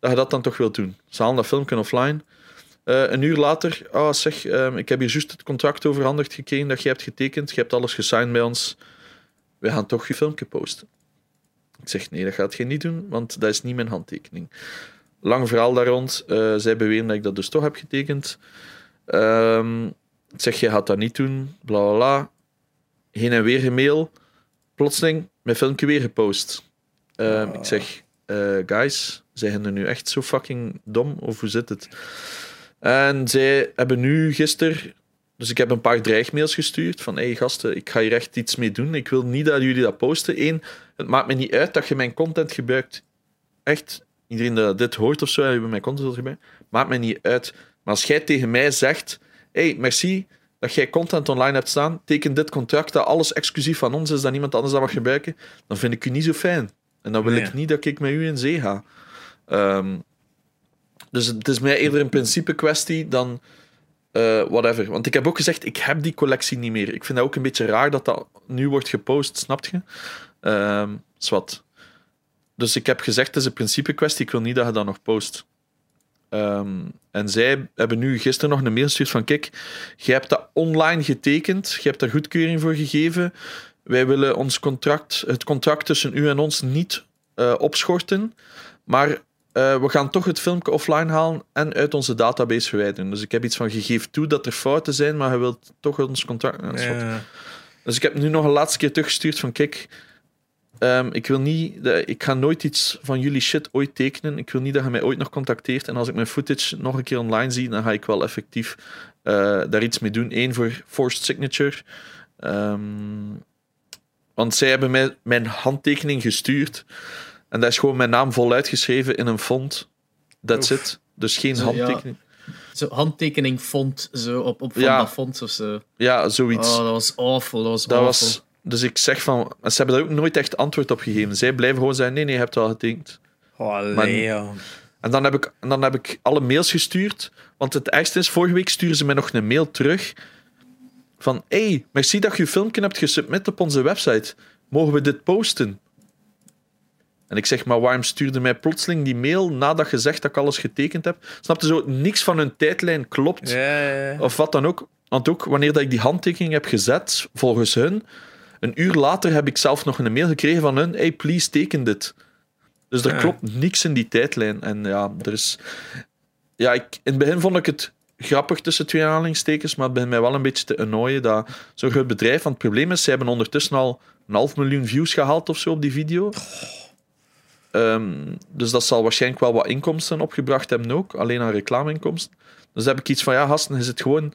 Dat je dat dan toch wilt doen. Ze halen dat filmpje offline. Eh, een uur later, ah zeg, ehm, ik heb hier juist het contract overhandigd gekregen dat je hebt getekend. Je hebt alles gesigned bij ons. We gaan toch je filmpje posten. Ik zeg, nee, dat gaat je niet doen, want dat is niet mijn handtekening. Lang verhaal daar rond. Eh, zij beweren dat ik dat dus toch heb getekend. Ehm, ik zeg, je gaat dat niet doen, bla bla bla. Heen en weer gemail. Plotseling, mijn filmpje weer gepost. Ehm, Ik zeg, eh, guys, zijn er nu echt zo fucking dom? Of hoe zit het? En zij hebben nu gisteren... Dus ik heb een paar dreigmails gestuurd van hey gasten, ik ga hier echt iets mee doen. Ik wil niet dat jullie dat posten. Eén, het maakt me niet uit dat je mijn content gebruikt. Echt, iedereen dat dit hoort of zo, en je mijn content wilt gebruiken, maakt me niet uit. Maar als jij tegen mij zegt, hey, merci dat jij content online hebt staan, teken dit contract dat alles exclusief van ons is, dat niemand anders dat mag gebruiken, dan vind ik u niet zo fijn. En dan wil Nee. ik niet dat ik met u in zee ga. Ehm, dus het is mij eerder een principe kwestie dan eh, whatever. Want ik heb ook gezegd, ik heb die collectie niet meer. Ik vind dat ook een beetje raar dat dat nu wordt gepost, snap je? Ehm zwart. Dus ik heb gezegd, het is een principe kwestie, ik wil niet dat je dat nog post. Ehm, en zij hebben nu gisteren nog een mail gestuurd van kijk, je hebt dat online getekend, je hebt daar goedkeuring voor gegeven. Wij willen ons contract, het contract tussen u en ons niet eh, opschorten, maar eh, we gaan toch het filmpje offline halen en uit onze database verwijderen. Dus ik heb iets van, geeft toe dat er fouten zijn, maar je wilt toch ons contract... Ja. Ja. Dus ik heb nu nog een laatste keer teruggestuurd van kijk, ehm, ik wil niet, de- ik ga nooit iets van jullie shit ooit tekenen. Ik wil niet dat je mij ooit nog contacteert. En als ik mijn footage nog een keer online zie, dan ga ik wel effectief eh, daar iets mee doen. Eén voor forced signature. Ehm, want zij hebben mij mijn handtekening gestuurd. En daar is gewoon mijn naam voluit geschreven in een font. That's Oef. it. Dus geen Zo, ja. handtekening. Zo handtekening font, zo op, op van Ja. dat font of zo. Ja, zoiets. Oh, dat was awful, dat was Dat awful. was, dus ik zeg van, ze hebben daar ook nooit echt antwoord op gegeven. Zij blijven gewoon zeggen: nee, nee, je hebt al getekend. Oh, Maar- ja. En dan heb, ik, en dan heb ik alle mails gestuurd. Want het ergste is, vorige week sturen ze mij nog een mail terug. Van, hey, merci dat je je filmpje hebt gesubmit op onze website. Mogen we dit posten? En ik zeg, maar waarom stuurde mij plotseling die mail nadat je zegt dat ik alles getekend heb? Snapte zo, niks van hun tijdlijn klopt. Ja, ja, ja. Of wat dan ook. Want ook wanneer dat ik die handtekening heb gezet, volgens hun, een uur later heb ik zelf nog een mail gekregen van hun, hey, please teken dit. Dus er klopt niks in die tijdlijn. En ja, er is... Ja, ik, in het begin vond ik het grappig tussen twee aanhalingstekens, maar het begint mij wel een beetje te annoyen dat zo'n groot bedrijf... Want het probleem is, ze hebben ondertussen al een half miljoen views gehaald of zo op die video. Ehm, dus dat zal waarschijnlijk wel wat inkomsten opgebracht hebben ook, alleen aan reclameinkomsten. Dus heb ik iets van, ja, gasten, is het gewoon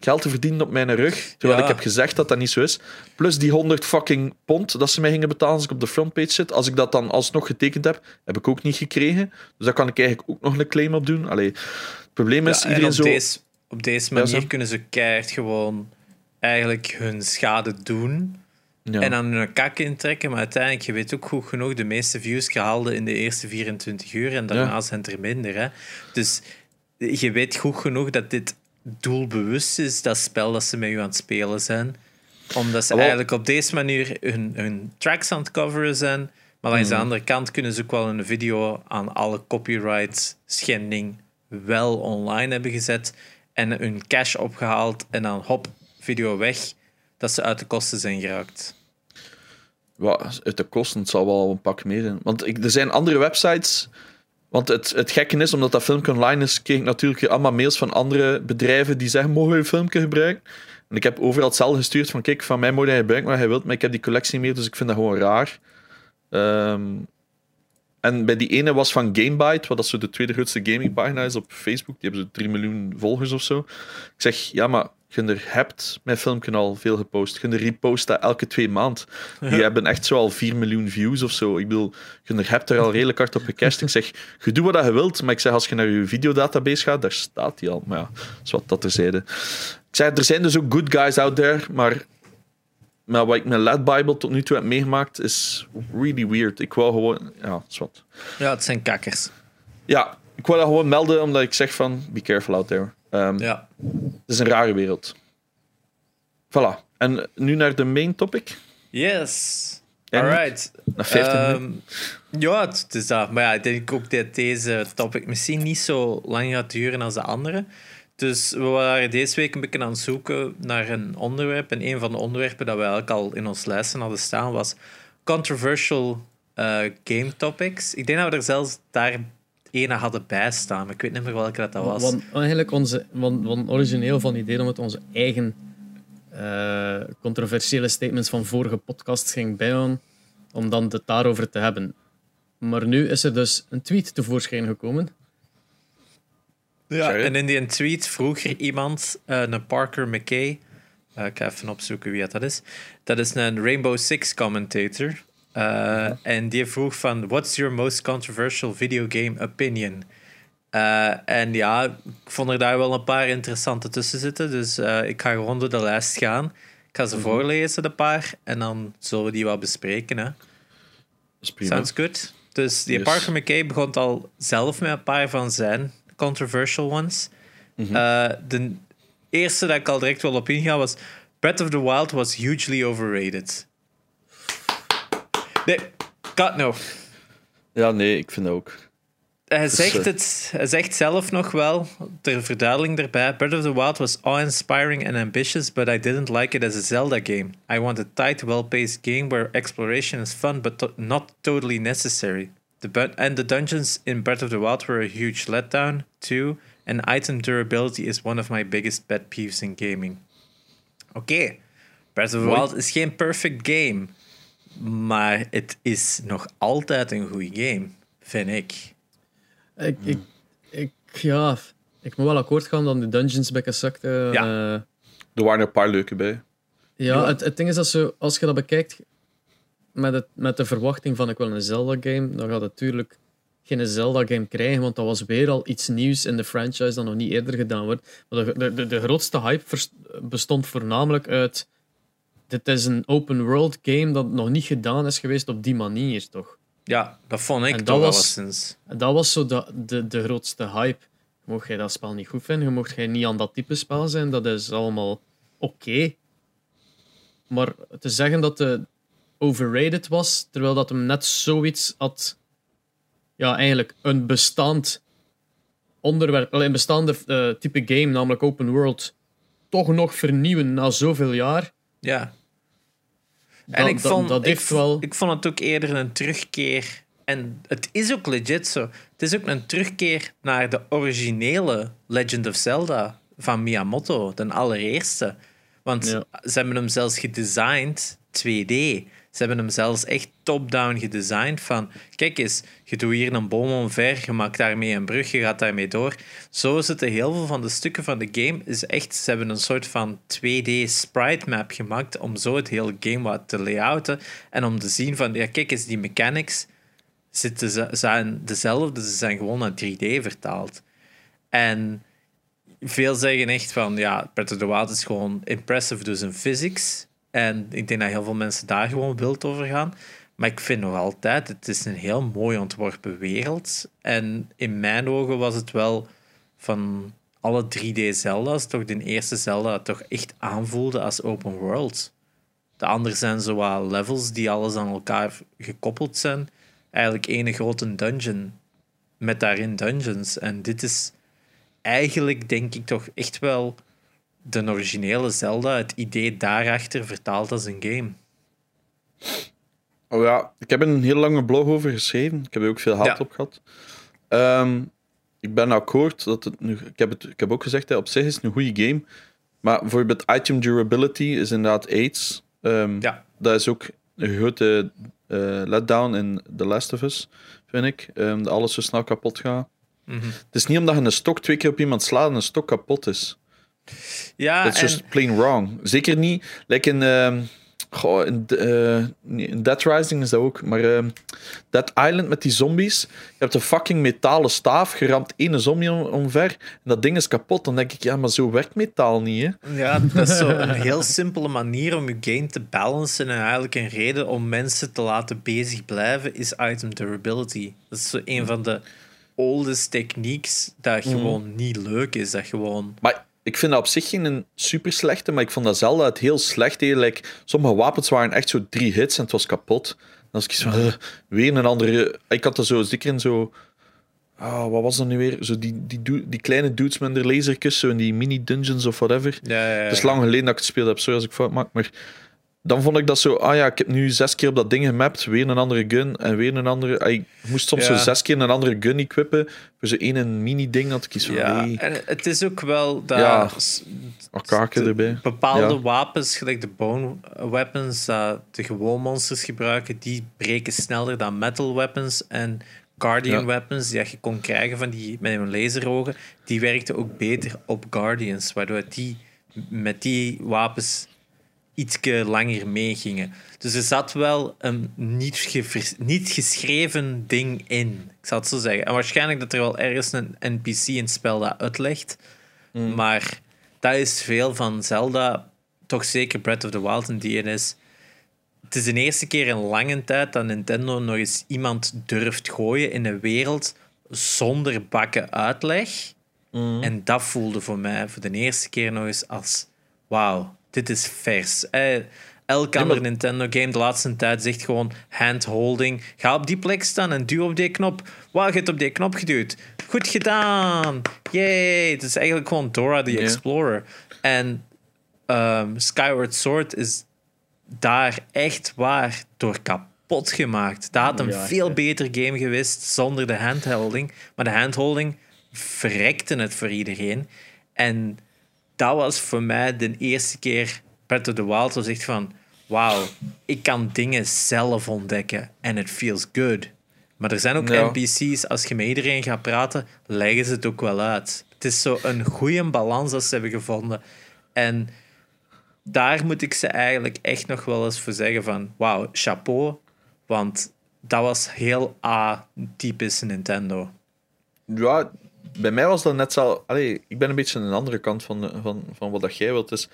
geld te verdienen op mijn rug. Terwijl Ja. ik heb gezegd dat dat niet zo is. Plus die 100 fucking pond dat ze mij gingen betalen als ik op de frontpage zit. Als ik dat dan alsnog getekend heb, heb ik ook niet gekregen. Dus daar kan ik eigenlijk ook nog een claim op doen. Allee, het probleem is, Ja, iedereen op, zo... deze, op deze manier kunnen ze keihard gewoon eigenlijk hun schade doen. Ja. En dan hun kak intrekken. Maar uiteindelijk, je weet ook goed genoeg, de meeste views gehaald in de eerste 24 uur. En daarna Ja. zijn het er minder. Hè. Dus je weet goed genoeg dat dit doelbewust is, dat spel dat ze met je aan het spelen zijn. Omdat ze Ah, eigenlijk op deze manier hun, hun tracks aan het coveren zijn. Maar langs de andere kant kunnen ze ook wel een video aan alle copyright schending wel online hebben gezet. En hun cash opgehaald en dan hop, video weg. Dat ze uit de kosten zijn geraakt. Wat, uit de kosten, het zal wel een pak meer zijn. Want ik, er zijn andere websites. Want het, het gekke is, omdat dat filmpje online is, kreeg ik natuurlijk allemaal mails van andere bedrijven die zeggen: mogen je filmpje gebruiken? En ik heb overal hetzelfde gestuurd: van kijk, van mij moet hij gebruiken wat hij wilt, maar ik heb die collectie meer, dus ik vind dat gewoon raar. Ehm, en bij die ene was van Gamebyte, wat dat zo de tweede grootste gamingpagina is op Facebook. Die hebben zo 3 miljoen volgers of zo. Ik zeg, ja, maar je er hebt mijn filmpje al veel gepost. Je er repost dat elke twee maanden. Die hebben echt zo al 4 miljoen views of zo. Ik bedoel, je er hebt er al redelijk hard op gecast. Ik zeg, je doet wat je wilt, maar ik zeg, als je naar je videodatabase gaat, daar staat die al. Maar ja, dat is wat dat terzijde. Ik zeg, er zijn dus ook good guys out there, maar, maar wat ik met Led Bible tot nu toe heb meegemaakt, is really weird. Ik wou gewoon... Ja, dat is wat. Ja, het zijn kakkers. Ja, ik wou dat gewoon melden, omdat ik zeg van, be careful out there. Ehm, Ja. Het is een rare wereld. Voilà. En nu naar de main topic. Yes. Alright. Na 50 minuten. Ehm, ja, het is dat. Maar ja, ik denk ook dat deze topic misschien niet zo lang gaat duren als de andere. Dus we waren deze week een beetje aan het zoeken naar een onderwerp. En een van de onderwerpen dat we eigenlijk al in ons lijsten hadden staan was controversial eh, game topics. Ik denk dat we er zelfs daar ene hadden bij staan. Maar ik weet niet meer welke dat, dat was. Want eigenlijk onze, want, want origineel van het idee om het onze eigen eh, controversiële statements van vorige podcasts ging bijhouden, om dan het daarover te hebben. Maar nu is er dus een tweet tevoorschijn gekomen. Ja, en in die tweet vroeg er iemand, eh, een Parker McKay, eh, ik ga even opzoeken wie dat is. Dat is een Rainbow Six commentator. Eh, En die vroeg van, what's your most controversial video game opinion? Eh, en ja, ik vond er daar wel een paar interessante tussen zitten. Dus eh, ik ga gewoon door de lijst gaan. Ik ga ze voorlezen, de paar. En dan zullen we die wat bespreken. Hè. Sounds good. Dus die Yes. Parker McKay begon al zelf met een paar van zijn controversial ones. Mhm. De eerste dat ik al direct wel op inga was... Breath of the Wild was hugely overrated. Nee, cut no. Ja, nee, ik vind dat ook. Hij Dus, zegt, eh, het, hij zegt zelf nog wel, ter verduidelijking daarbij, Breath of the Wild was awe-inspiring and ambitious, but I didn't like it as a Zelda game. I want a tight, well-paced game where exploration is fun, but to- not totally necessary. The and the dungeons in Breath of the Wild were a huge letdown, too, and item durability is one of my biggest pet peeves in gaming. Oké, Breath of the. Wild is geen perfect game, maar het is nog altijd een goede game, vind ik. Ik, ik, ik, ja, ik moet wel akkoord gaan dat de dungeons bekken zakten. Ja. Eh, Er waren een paar leuke bij. Ja, Het, het ding is dat zo, als je dat bekijkt met, het, met de verwachting van ik wil een Zelda-game, dan gaat het natuurlijk geen Zelda-game krijgen, want dat was weer al iets nieuws in de franchise dat nog niet eerder gedaan wordt. Maar de, de, de, grootste hype bestond voornamelijk uit dit is een open-world game dat nog niet gedaan is geweest op die manier, toch? Ja, dat vond ik En dat toch. En dat was zo de, de, de grootste hype. Mocht jij dat spel niet goed vinden, mocht jij niet aan dat type spel zijn, dat is allemaal oké. Maar te zeggen dat het overrated was, terwijl dat hem net zoiets had... Ja, eigenlijk een bestaand onderwerp, wel, een bestaande eh, type game, namelijk open world, toch nog vernieuwen na zoveel jaar. Ja. Dat, en ik dat- vond, dat ik, heeft v- wel... ik vond het ook eerder een terugkeer. En het is ook legit zo. Het is ook een terugkeer naar de originele Legend of Zelda van Miyamoto, de allereerste. Want Ja. ze hebben hem zelfs gedesigned 2D. Ze hebben hem zelfs echt top-down gedesigned. Van, kijk eens, je doet hier een boom omver, je maakt daarmee een brug, je gaat daarmee door. Zo zitten heel veel van de stukken van de game. Is echt, ze hebben een soort van 2D sprite map gemaakt om zo het hele game wat te layouten. En om te zien van, ja, kijk eens, die mechanics zitten, zijn dezelfde, ze zijn gewoon naar 3D vertaald. En veel zeggen echt van, ja, Breath of the Wild is gewoon impressive, dus in physics. En ik denk dat heel veel mensen daar gewoon wild over gaan. Maar ik vind nog altijd, het is een heel mooi ontworpen wereld. En in mijn ogen was het wel van alle 3D Zelda's, toch de eerste Zelda toch echt aanvoelde als open world. De andere zijn zo wat levels die alles aan elkaar gekoppeld zijn. Eigenlijk één grote dungeon met daarin dungeons. En dit is eigenlijk, denk ik, toch echt wel de originele Zelda, het idee daarachter vertaald als een game. Oh ja, ik heb een heel lange blog over geschreven. Ik heb er ook veel haat op gehad. Ehm, ik ben akkoord dat het nu. Ik heb, het, ik heb ook gezegd, dat op zich is het een goede game. Maar bijvoorbeeld item durability is inderdaad AIDS. Um, ja. Dat is ook een grote uh, letdown in The Last of Us, vind ik. Um, dat alles zo snel kapot gaat. Mhm. Het is niet omdat je een stok twee keer op iemand slaat en een stok kapot is. Ja, Dat is just plain wrong. Zeker niet. Like in, uh, goh, in, uh, in, Dead Rising is dat ook. Maar uh, Dead Island met die zombies. Je hebt een fucking metalen staaf. geramt één zombie omver. En dat ding is kapot. Dan denk ik, ja, maar zo werkt metaal niet. Hè? Ja, dat is zo een (laughs) heel simpele manier om je game te balancen. En eigenlijk een reden om mensen te laten bezig blijven is item durability. Dat is zo een van de oldest techniques dat mhm. gewoon niet leuk is. Dat gewoon... Maar ik vind dat op zich geen super slechte, maar ik vond dat zelden het heel slecht. Like, sommige wapens waren echt zo drie hits en het was kapot. Dan was ik zo, uh, weer een andere. Ik had er zo zeker in zo. Oh, wat was dat nu weer? Zo die, die, die kleine dudes met de laserkus, zo in die mini-dungeons of whatever. Ja, ja, ja. Het is lang geleden dat ik het gespeeld heb, sorry als ik fout maak. Maar dan vond ik dat zo, ah ja, ik heb nu zes keer op dat ding gemapt, weer een andere gun en weer een andere. Ah, ik moest soms zo zes keer een andere gun equippen voor zo'n één mini-ding dat ik kies van. Ja, en het is ook wel dat. Ja, erbij. Bepaalde wapens, gelijk de bone weapons, dat de gewoon monsters gebruiken, die breken sneller dan metal weapons. En Guardian weapons, die je kon krijgen van die, met een laserogen, die werkten ook beter op Guardians, waardoor die met die wapens iets langer meegingen. Dus er zat wel een niet, niet geschreven ding in. Ik zal het zo zeggen. En waarschijnlijk dat er wel ergens een NPC in het spel dat uitlegt. Mm. Maar dat is veel van Zelda, toch zeker Breath of the Wild en is. Het is de eerste keer in lange tijd dat Nintendo nog eens iemand durft gooien in een wereld zonder bakken uitleg. Mm. En dat voelde voor mij voor de eerste keer nog eens als: wauw, dit is vers. Eh, elk andere Nintendo game de laatste tijd zegt gewoon handholding. Ga op die plek staan en duw op die knop. Wauw, je hebt op die knop geduwd. Goed gedaan. Yay. Het is eigenlijk gewoon Dora the Explorer. En um, Skyward Sword is daar echt waar door kapot gemaakt. Dat had een veel beter game geweest zonder de handholding. Maar de handholding verrekte het voor iedereen. En dat was voor mij de eerste keer Breath of the Wild was echt van wauw, ik kan dingen zelf ontdekken en it feels good. Maar er zijn ook NPC's, als je met iedereen gaat praten, leggen ze het ook wel uit. Het is zo een goede balans dat ze hebben gevonden. En daar moet ik ze eigenlijk echt nog wel eens voor zeggen van wauw, chapeau. Want dat was heel A-typisch Nintendo. Ja, bij mij was dat net zo. Allee, ik ben een beetje aan de andere kant van, van, van wat dat jij wilt. Dus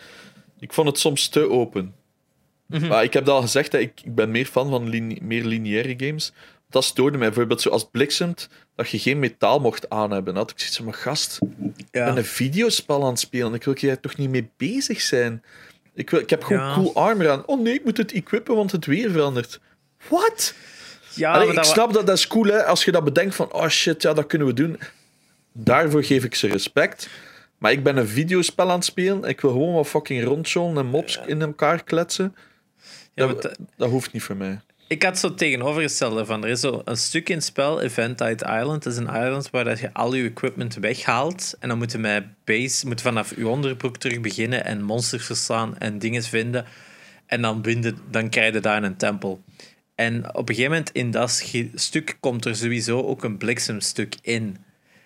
ik vond het soms te open. Mhm. Maar ik heb al gezegd dat ik, ik ben meer fan van meer lineaire games. Dat stoorde mij bijvoorbeeld zoals Bliksemt, dat je geen metaal mocht aan hebben. had ik zoiets van, mijn gast, ja. ben een videospel aan het spelen. Ik wil hier toch niet mee bezig zijn. Ik, wil, ik heb gewoon cool armor aan. Oh nee, ik moet het equippen, want het weer verandert. What? Ja, ik snap dat, dat is cool, hè, als je dat bedenkt van, oh shit, ja, dat kunnen we doen daarvoor geef ik ze respect. Maar ik ben een videospel aan het spelen. Ik wil gewoon wat fucking rondjolen en mobs in elkaar kletsen. dat, dat hoeft niet voor mij. Ik had zo tegenovergestelde van. Er is zo een stuk in het spel, Eventide Island. Dat is een island waar dat je al je equipment weghaalt. En dan moeten met base, moet vanaf je onderbroek terug beginnen en monsters verslaan en dingen vinden. En dan, binden, dan krijg je daar een tempel. En op een gegeven moment in dat stuk komt er sowieso ook een bliksemstuk in.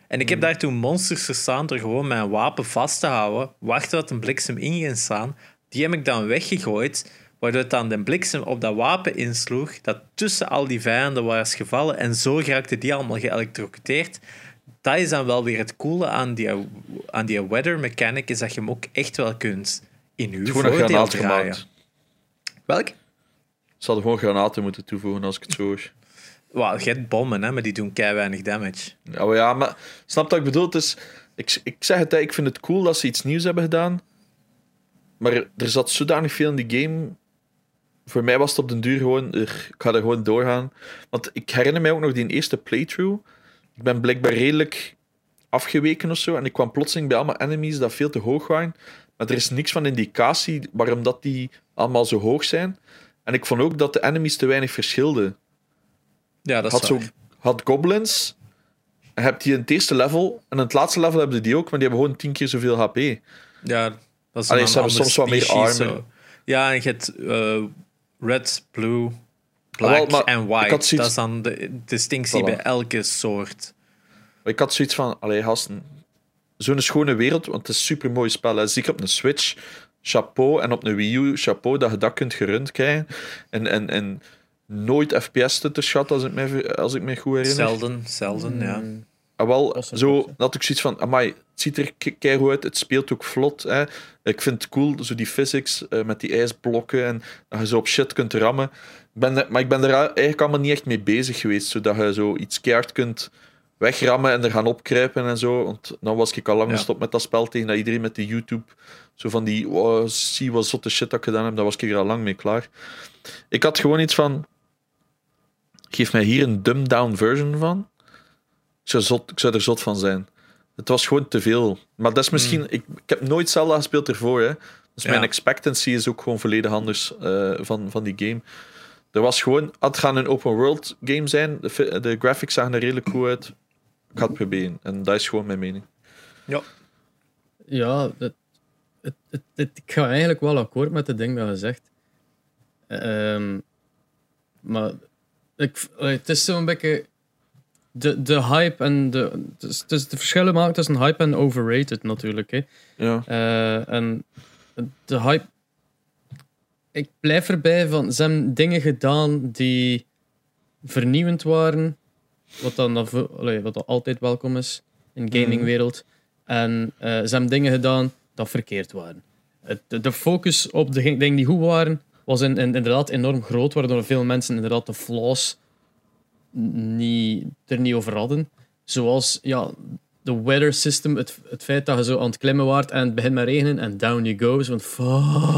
En ik heb daar toen monsters gestaan door gewoon mijn wapen vast te houden, wachten tot een bliksem in ging staan. Die heb ik dan weggegooid, waardoor het dan de bliksem op dat wapen insloeg, dat tussen al die vijanden was gevallen en zo raakte die allemaal geëlectrocuteerd. Dat is dan wel weer het coole aan die, aan die weather mechanic, is dat je hem ook echt wel kunt in uw voordeel draaien. Gemaakt. Welk? Ze hadden gewoon granaten moeten toevoegen als ik het zo hoor. Well, hebt bommen, hè, maar die doen kei weinig damage. Maar, ja, maar snap wat ik bedoel? is, ik, ik zeg het, ik vind het cool dat ze iets nieuws hebben gedaan. Maar er zat zodanig veel in die game. Voor mij was het op den duur gewoon, ik ga er gewoon doorgaan. Want ik herinner mij ook nog die eerste playthrough. Ik ben blijkbaar redelijk afgeweken of zo. En ik kwam plotseling bij allemaal enemies dat veel te hoog waren. Maar er is niks van indicatie waarom dat die allemaal zo hoog zijn. En ik vond ook dat de enemies te weinig verschilden. Ja, dat had, zo, had goblins, heb die in het eerste level, en in het laatste level hebben die ook, maar die hebben gewoon tien keer zoveel HP. Ja, dat is Allee, ze hebben soms wat meer armen. Ja, en je hebt uh, red, blue, black en white. Dat is dan de distinctie bij elke soort. Ik had zoiets van, allee, gasten, zo'n schone wereld, want het is een super mooi spel. Zeker op een Switch, chapeau. En op een Wii U, chapeau dat je dat kunt gerund krijgen. En, en, en nooit FPS te schatten, als ik me, als ik me goed herinner. Zelden, zelden, ja. Ah, wel, zo dat ik zoiets van, amai, het ziet er keihard uit, het speelt ook vlot. Hè. Ik vind het cool, zo die physics uh, met die ijsblokken en dat je zo op shit kunt rammen. Ben, maar ik ben er eigenlijk allemaal niet echt mee bezig geweest, zodat je zo iets keihard kunt wegrammen en er gaan opkruipen en zo. Want dan was ik al lang gestopt met dat spel tegen dat iedereen met de YouTube zo van die, oh, zie wat zotte shit dat ik gedaan heb, daar was ik er al lang mee klaar. Ik had gewoon iets van, geef mij hier een dumbed-down version van. Ik zou, zot, ik zou er zot van zijn. Het was gewoon te veel. Maar dat is misschien... Hmm. Ik, ik, heb nooit Zelda gespeeld ervoor, hè. Dus mijn expectancy is ook gewoon volledig anders uh, van, van die game. Er was gewoon... Het gaat een open world game zijn. De, de graphics zagen er redelijk goed uit. Ik ga het proberen. En dat is gewoon mijn mening. Ja. Ja, het, het, het, ik ga eigenlijk wel akkoord met het ding dat je zegt. Um, maar ik, het is zo'n beetje. De, de hype en de. Het is, de verschillen maken tussen hype en overrated natuurlijk. Hè. Ja. Uh, en de hype. Ik blijf erbij van. Ze hebben dingen gedaan die vernieuwend waren. Wat dan allee, wat dan altijd welkom is in de gamingwereld. En uh, ze hebben dingen gedaan dat verkeerd waren. De, de focus op de dingen die goed waren, was in, in, inderdaad enorm groot, waardoor veel mensen inderdaad de flaws niet, er niet over hadden. Zoals ja, de weather system, het, het feit dat je zo aan het klimmen waart en het begint met regenen en down you go. Zo van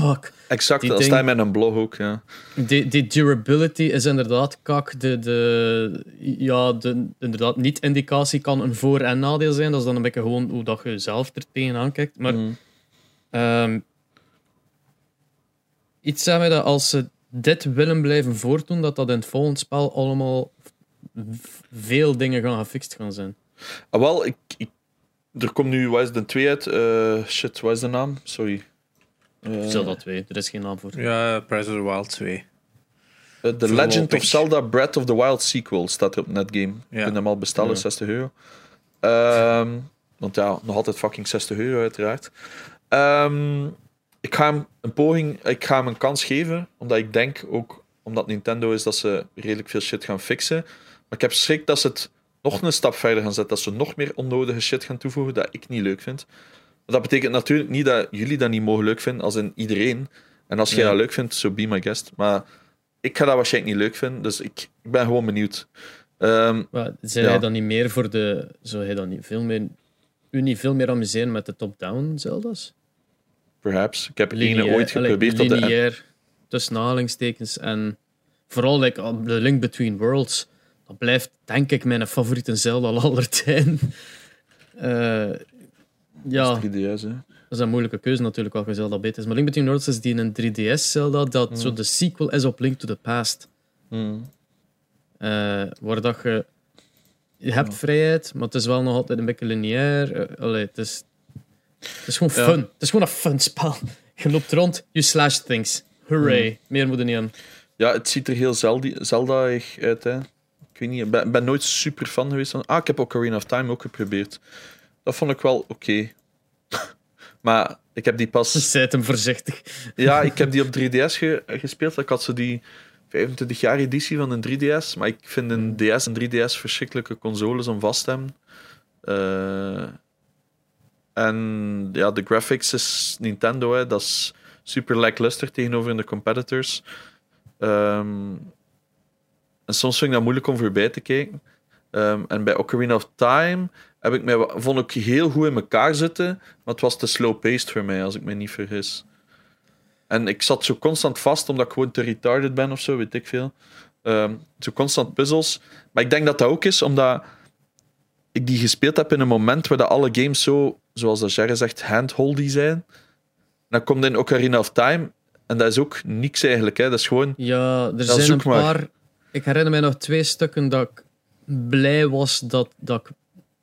fuck. Exact, die dat met een blog ook, ja. Die, die durability is inderdaad kak. De, de, ja, de inderdaad, niet-indicatie kan een voor- en nadeel zijn. Dat is dan een beetje gewoon hoe dat je zelf er tegenaan kijkt. Maar mm. um, iets zeggen dat als ze dit willen blijven voortdoen, dat dat in het volgende spel allemaal veel dingen gaan gefixt gaan zijn. Ah, wel, ik, ik, er komt nu, wat is de 2 uit? Uh, shit, wat is de naam? Sorry. Uh, Zelda 2, er is geen naam voor. Ja, Breath of the Wild 2. Uh, the Legend of Zelda Breath of the Wild sequel staat er op Netgame. Ja. Je kunt hem al bestellen, ja. 60 euro. Um, want ja, nog altijd fucking 60 euro uiteraard. Um, ik ga hem een poging, ik ga hem een kans geven, omdat ik denk ook omdat Nintendo is dat ze redelijk veel shit gaan fixen. Maar ik heb schrik dat ze het nog een stap verder gaan zetten, dat ze nog meer onnodige shit gaan toevoegen dat ik niet leuk vind. dat betekent natuurlijk niet dat jullie dat niet mogen leuk vinden, als in iedereen. En als jij dat leuk vindt, so be my guest. Maar ik ga dat waarschijnlijk niet leuk vinden, dus ik, ik ben gewoon benieuwd. Um, maar zijn ja. dan niet meer voor de. Zou hij dan niet veel meer. U niet veel meer amuseren met de top-down Zelda's? Perhaps. Ik heb ene ooit geprobeerd. tot lineair, tussen aanhalingstekens. En vooral like, de Link Between Worlds. Dat blijft, denk ik, mijn favoriete Zelda al aller tijden. Uh, (laughs) ja. Dat is 3DS, hè? Dat is een moeilijke keuze natuurlijk, welke Zelda beter is. Maar Link Between Worlds is die een 3DS Zelda dat mm. zo de sequel is op Link to the Past. Mm. Uh, waar dat je... Je hebt vrijheid, maar het is wel nog altijd een beetje lineair. Uh, allee, het is, het is gewoon fun. Het is gewoon een fun spel. (laughs) Je loopt rond, you slash things. Hooray. Meer moet er niet aan. Ja, het ziet er heel Zelda- Zelda-ig uit. Hè. Ik weet niet, ik ben, ben nooit super fan geweest van. Ah, ik heb Ocarina of Time ook geprobeerd. Dat vond ik wel oké. (laughs) maar ik heb die pas. (laughs) Zijt hem voorzichtig. Ja, ik heb die op 3DS ge- gespeeld. Ik had zo die 25 jaar editie van een 3DS. Maar ik vind een DS en 3DS verschrikkelijke consoles om vast te hebben. Eh, en ja, de graphics is Nintendo, hè. dat is super lackluster tegenover de competitors. Ehm, en soms vind ik dat moeilijk om voorbij te kijken. Ehm, en bij Ocarina of Time heb ik mij, vond ik heel goed in elkaar zitten, maar het was te slow-paced voor mij, als ik me niet vergis. En ik zat zo constant vast, omdat ik gewoon te retarded ben of zo, weet ik veel. Ehm, zo constant puzzels. Maar ik denk dat dat ook is omdat ik die gespeeld heb in een moment waar alle games zo, zoals dat zegt, handholdy zijn. Dan komt in Ocarina of Time en dat is ook niks eigenlijk. Hè. Dat is gewoon Ja, er zijn een maar. paar. Ik herinner mij nog twee stukken dat ik blij was dat, dat, ik,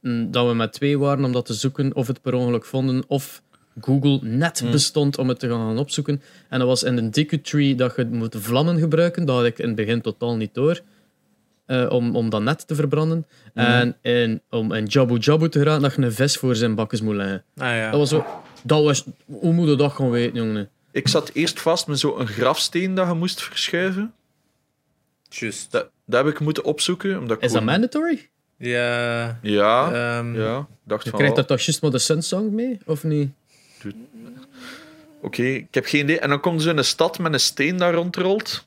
mm, dat we met twee waren om dat te zoeken, of het per ongeluk vonden, of Google net Hmm. bestond om het te gaan opzoeken. En dat was in een Deku Tree dat je moet vlammen gebruiken. Dat had ik in het begin totaal niet door. Eh, om, om dat net te verbranden. Hmm. En in, om in Jabu Jabu te geraken, dat je een vis voor zijn bakjes moet leggen. Ah, ja. Dat was zo... Dat was... Hoe moet je dat gaan weten, jongen? Ik zat eerst vast met zo'n grafsteen dat je moest verschuiven. Juist. Dat, dat heb ik moeten opzoeken. Omdat ik Is dat gewoon- mandatory? Ja. Ja, ehm, ja. Dacht Je van, krijgt daar toch juist maar de Sunsong mee, of niet? oké, ik heb geen idee. En dan komt ze in een stad met een steen daar rondrolt.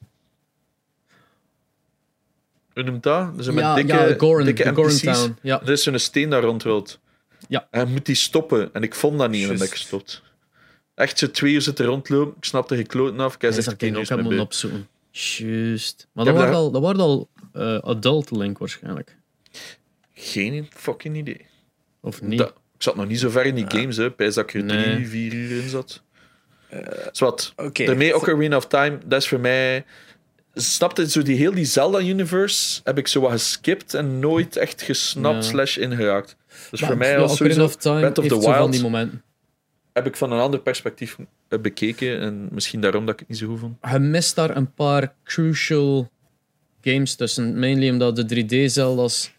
Hoe noemt dat? Dus met ja, dikke, ja, Goron, dikke NPC's. Town. Ja. Er is zo'n steen daar rondrolt. Ja. En je moet die stoppen. En ik vond dat niet en dan ben ik Juist. gestopt. Echt zo twee uur zitten rondlopen. Ik snapte geen kloten af. Ik heb ik nu ook helemaal opzoeken. Juist. Maar dat daar- al, dat waren al eh, adult link waarschijnlijk. Geen fucking idee. Of niet? Dat- ik zat nog niet zo ver in die games, hè. Pijs dat ik er Nee. drie, vier uur in zat. Zwat. Oké. Daarmee Ocarina of Time, dat is voor mij... Snapte zo die heel die Zelda-universe heb ik zo wat geskipt en nooit echt gesnapt Ja. slash ingeraakt. Dus Maar voor mij Ocarina sowieso of Breath of the Wild die momenten. heb ik van een ander perspectief eh, bekeken en misschien daarom dat ik het niet zo goed vond. Je mist daar een paar crucial games tussen. Mainly omdat de 3D-Zelda's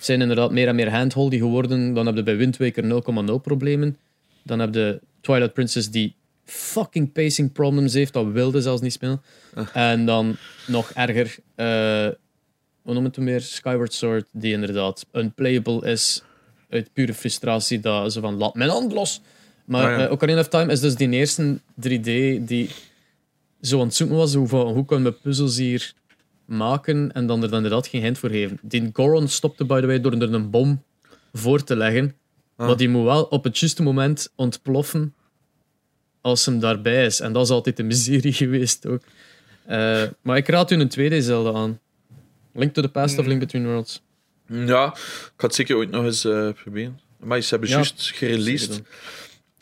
zijn inderdaad meer en meer handholdy geworden. Dan heb je bij Wind Waker 0,0 problemen. Dan heb je Twilight Princess die fucking pacing problems heeft. Dat wilde zelfs niet spelen. En dan nog erger, eh hoe noem het hem weer? Skyward Sword, die inderdaad unplayable is uit pure frustratie. Dat ze van, laat mijn hand los. Maar Ah, ja. eh, Ocarina of Time is dus die eerste 3D die zo aan het zoeken was. Hoe, hoe kunnen we puzzels hier maken en dan er dan inderdaad geen hint voor geven. Die Goron stopte, by the way, door er een bom voor te leggen. Ah. Maar die moet wel op het juiste moment ontploffen als hem daarbij is. En dat is altijd een miserie (laughs) geweest ook. Eh, maar ik raad u een tweede Zelda aan. Link to the Past of Link Between Worlds. Ja, ik ga het zeker ooit nog eens eh, proberen. Maar ze hebben Ja, juist gereleased.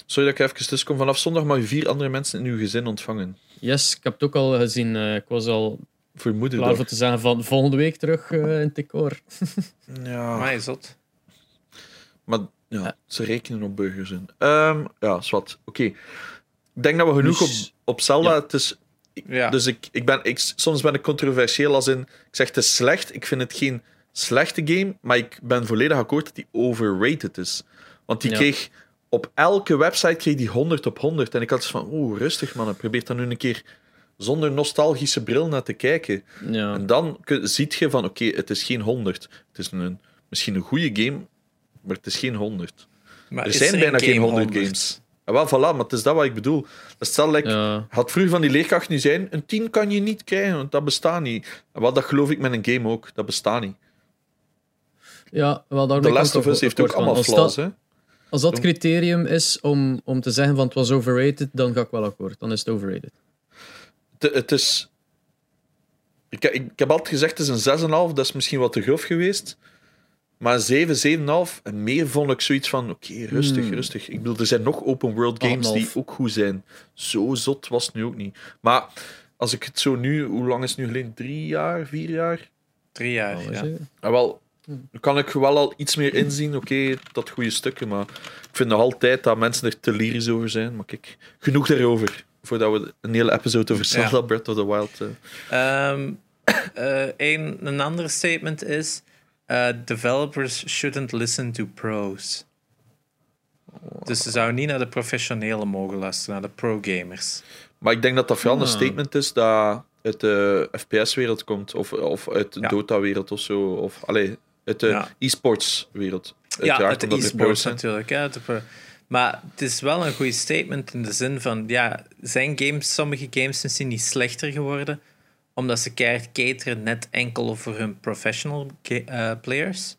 Sorry dat ik even tussenkom. Vanaf zondag mag je vier andere mensen in uw gezin ontvangen. Yes, ik heb het ook al gezien. eh, ik was al Voor klaar voor te zeggen van volgende week terug eh, in Decor. (laughs) Ja. Maar is dat? Maar ja, ze rekenen op burgers in. Ehm, ja, zwart. Oké. Denk dat we genoeg op, Dus- op Zelda. Ja. Het is, Ja. Dus ik, ik ben, ik, soms ben ik controversieel als in... Ik zeg het is slecht. Ik vind het geen slechte game. Maar ik ben volledig akkoord dat die overrated is. Want die Ja. kreeg... Op elke website kreeg die 100 op 100. En ik had dus van... Oeh, rustig man. Probeer dan nu een keer zonder nostalgische bril naar te kijken. Ja. En dan ziet je van... Oké, het is geen 100. Het is een, misschien een goede game. Maar het is geen 100. Maar Er zijn bijna geen game 100 games. En wel, voilà, maar het is dat wat ik bedoel. Dat stel, like, Ja. had vroeger van die leerkracht nu zijn, een 10 kan je niet krijgen, want dat bestaat niet. En wat dat geloof ik met een game ook, dat bestaat niet. Ja, wel, daarmee The Last ik of Us heeft ook allemaal Als flaws, dat- hè. Als dat criterium is om, om te zeggen van het was overrated, dan ga ik wel akkoord. Dan is het overrated. Het, het is... Ik, ik, ik heb altijd gezegd, het is een 6,5, dat is misschien wat te grof geweest. Maar een 7, 7,5 en meer vond ik zoiets van, oké, rustig, Hmm. rustig. Ik bedoel, er zijn nog open world games die 8,5. ook goed zijn. Zo zot was het nu ook niet. Maar als ik het zo nu, hoe lang is het nu geleden? Drie jaar, vier jaar? Drie jaar, Oh, ja. het? Ah, wel, nu kan ik wel al iets meer inzien. Oké, dat goede stukken, maar ik vind nog altijd dat mensen er te lyrisch over zijn. Maar kijk, genoeg daarover. voordat we een hele episode over Zelda Breath of the Wild... Uh. Um, een, een ander statement is... Uh, developers shouldn't listen to pros. Dus ze zouden niet naar de professionelen mogen luisteren, naar de pro-gamers. Maar ik denk dat dat vooral een ah. statement is dat uit de FPS-wereld komt, of, of uit de Dota-wereld of zo. Of allee, uit de e-sports-wereld. Ja, uit de e-sports natuurlijk. Ja, maar het is wel een goed statement in de zin van, ja, zijn games, sommige games misschien niet slechter geworden, omdat ze keihard cateren net enkel voor hun professional uh, players?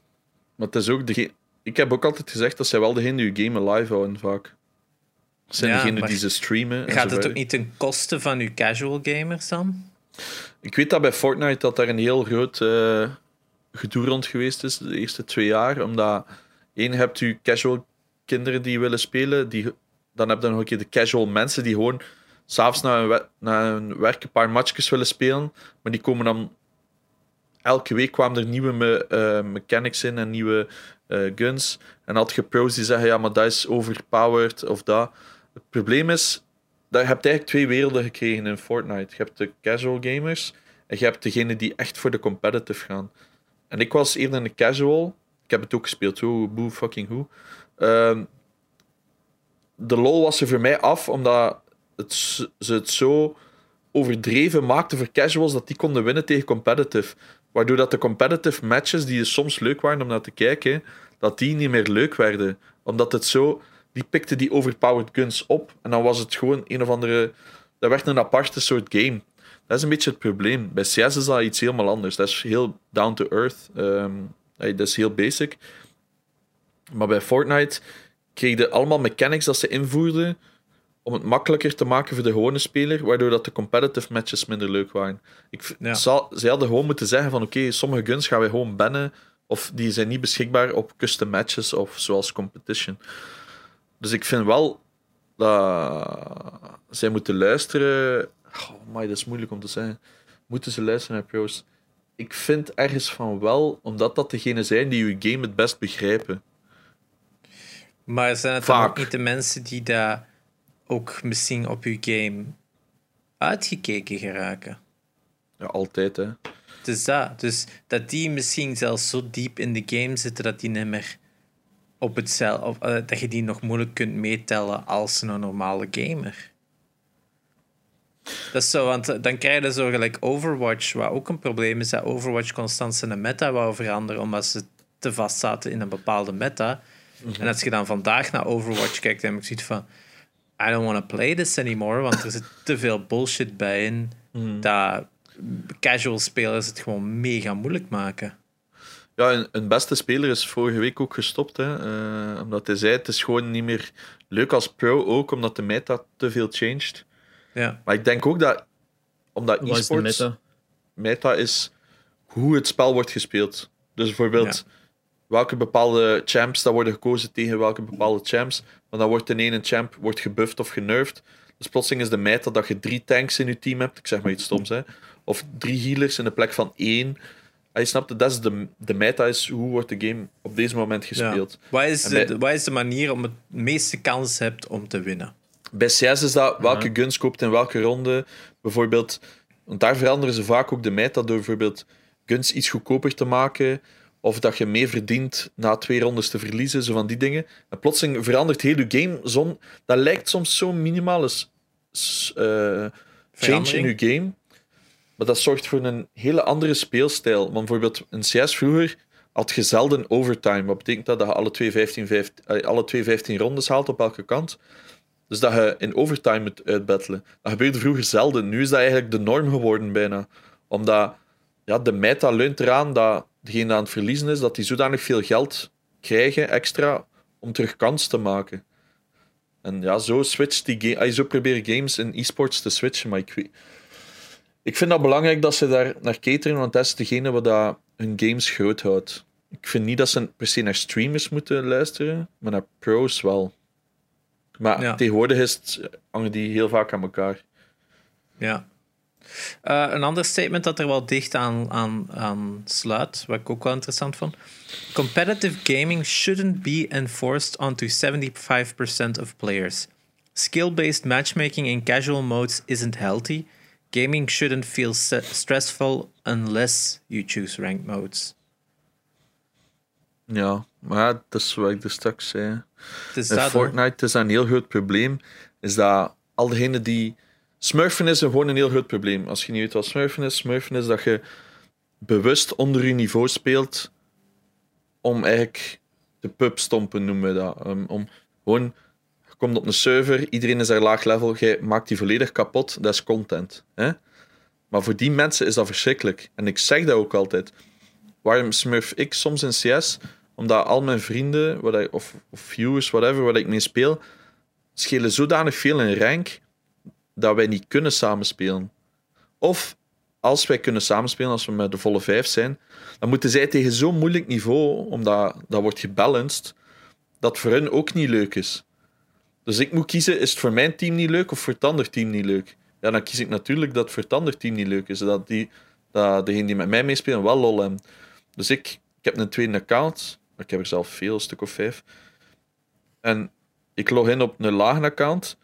Maar het is ook de, ik heb ook altijd gezegd dat zij wel degene die je game live houden, vaak. Dat zijn ja, degenen die ze streamen. Gaat het ook niet ten koste van je casual gamers dan? Ik weet dat bij Fortnite dat daar een heel groot uh, gedoe rond geweest is de eerste twee jaar. Omdat één hebt u casual kinderen die willen spelen. Die, dan heb je nog een keer de casual mensen die gewoon s'avonds na, hun na werk een paar matchjes willen spelen. Maar die komen dan elke week kwamen er nieuwe me, uh, mechanics in en nieuwe uh, guns. En had je pros die zeggen, ja, maar dat is overpowered of dat. Het probleem is, dat je hebt eigenlijk twee werelden gekregen in Fortnite. Je hebt de casual gamers en je hebt degene die echt voor de competitive gaan. En ik was eerder een casual. Ik heb het ook gespeeld, hoe boe fucking hoe. Uh, de lol was er voor mij af, omdat het, ze het zo overdreven maakten voor casuals dat die konden winnen tegen competitive. Waardoor dat de competitive matches, die soms leuk waren om naar te kijken, dat die niet meer leuk werden. Omdat het zo... Die pikte die overpowered guns op en dan was het gewoon een of andere... Dat werd een aparte soort game. Dat is een beetje het probleem. Bij CS is dat iets helemaal anders. Dat is heel down to earth. Um, dat is heel basic. Maar bij Fortnite kreeg je allemaal mechanics dat ze invoerden om het makkelijker te maken voor de gewone speler, waardoor dat de competitive matches minder leuk waren. Ik, ja. zal, zij hadden gewoon moeten zeggen van oké, sommige guns gaan we gewoon bannen, of die zijn niet beschikbaar op custom matches of zoals competition. Dus ik vind wel dat zij moeten luisteren. Oh, maar dat is moeilijk om te zeggen. Moeten ze luisteren naar pro's? Ik vind ergens van wel, omdat dat degene zijn die je game het best begrijpen. Maar zijn het dan ook niet de mensen die daar ook misschien op je game uitgekeken geraken. Ja, altijd hè. Dus dat. Dus dat die misschien zelfs zo diep in de game zitten dat die niet meer op het of, uh, dat je die nog moeilijk kunt meetellen als een normale gamer. Dat is zo, want dan krijg je zo gelijk Overwatch, wat ook een probleem is, dat Overwatch constant zijn meta wou veranderen, omdat ze te vast zaten in een bepaalde meta. Mhm. En als je dan vandaag naar Overwatch kijkt, dan heb ik zoiets van I don't want to play this anymore, want er zit te veel bullshit bij in mm. dat casual spelers het gewoon mega moeilijk maken. Ja, een, beste speler is vorige week ook gestopt. Hè, uh, omdat hij zei, het is gewoon niet meer leuk als pro ook, omdat de meta te veel changed. Ja. Maar ik denk ook dat, omdat e-sports... Meta? meta is hoe het spel wordt gespeeld. Dus bijvoorbeeld welke bepaalde champs dat worden gekozen tegen welke bepaalde champs. Maar dan wordt de ene champ wordt gebufft of genervd. Dus plotseling is de meta dat je drie tanks in je team hebt. Ik zeg maar iets stoms, hè. Of drie healers in de plek van één. En je snapt, dat is de, de meta is hoe wordt de game op deze moment gespeeld. Ja. Wat, is de, wat is de manier om het meeste kans hebt om te winnen? Bij CS is dat welke guns koopt in welke ronde. Bijvoorbeeld, want daar veranderen ze vaak ook de meta door bijvoorbeeld guns iets goedkoper te maken of dat je meer verdient na twee rondes te verliezen, zo van die dingen. En plotseling verandert heel je game. Zon, dat lijkt soms zo minimaal uh, change in je game. Maar dat zorgt voor een hele andere speelstijl. Want bijvoorbeeld in CS vroeger had je zelden overtime. Wat betekent dat? Dat je alle twee 15, 15, eh, alle twee 15 rondes haalt op elke kant. Dus dat je in overtime moet uitbattelen. Dat gebeurde vroeger zelden. Nu is dat eigenlijk de norm geworden bijna. Omdat ja, de meta leunt eraan dat degene aan het verliezen is, dat die zodanig veel geld krijgen extra om terug kans te maken. En ja, zo switcht die game. Zo proberen games in e-sports te switchen. Maar ik, ik vind dat belangrijk dat ze daar naar cateren, want dat is degene wat dat hun games groot houdt. Ik vind niet dat ze per se naar streamers moeten luisteren, maar naar pros wel. Maar tegenwoordig is het, hangen die heel vaak aan elkaar. Ja. Uh, een ander statement dat er wel dicht aan, aan, aan sluit, wat ik ook wel interessant vond. Competitive gaming shouldn't be enforced onto 75% of players. Skill-based matchmaking in casual modes isn't healthy. Gaming shouldn't feel st- stressful unless you choose ranked modes. Ja, maar dat is wat ik er straks zei. Dus hoor. Fortnite is een heel groot probleem. Is dat al degenen die. Smurfen is gewoon een heel groot probleem. Als je niet weet wat smurfen is, smurfen is dat je bewust onder je niveau speelt om eigenlijk de pub stompen, noemen we dat. Om gewoon, je komt op een server, iedereen is daar laag level, jij maakt die volledig kapot, dat is content. Hè? Maar voor die mensen is dat verschrikkelijk. En ik zeg dat ook altijd. Waarom smurf ik soms in CS? Omdat al mijn vrienden, wat of, of viewers, whatever, waar ik mee speel, schelen zodanig veel in rank dat wij niet kunnen samenspelen. Of als wij kunnen samenspelen, als we met de volle vijf zijn, dan moeten zij tegen zo'n moeilijk niveau, omdat dat wordt gebalanced, dat voor hen ook niet leuk is. Dus ik moet kiezen, is het voor mijn team niet leuk of voor het andere team niet leuk? Ja, dan kies ik natuurlijk dat het voor het andere team niet leuk is. Dat, die, dat degene die met mij meespelen wel lol hebben. Dus ik, ik heb een tweede account. Ik heb er zelf veel, een stuk of vijf. En ik log in op een lage account.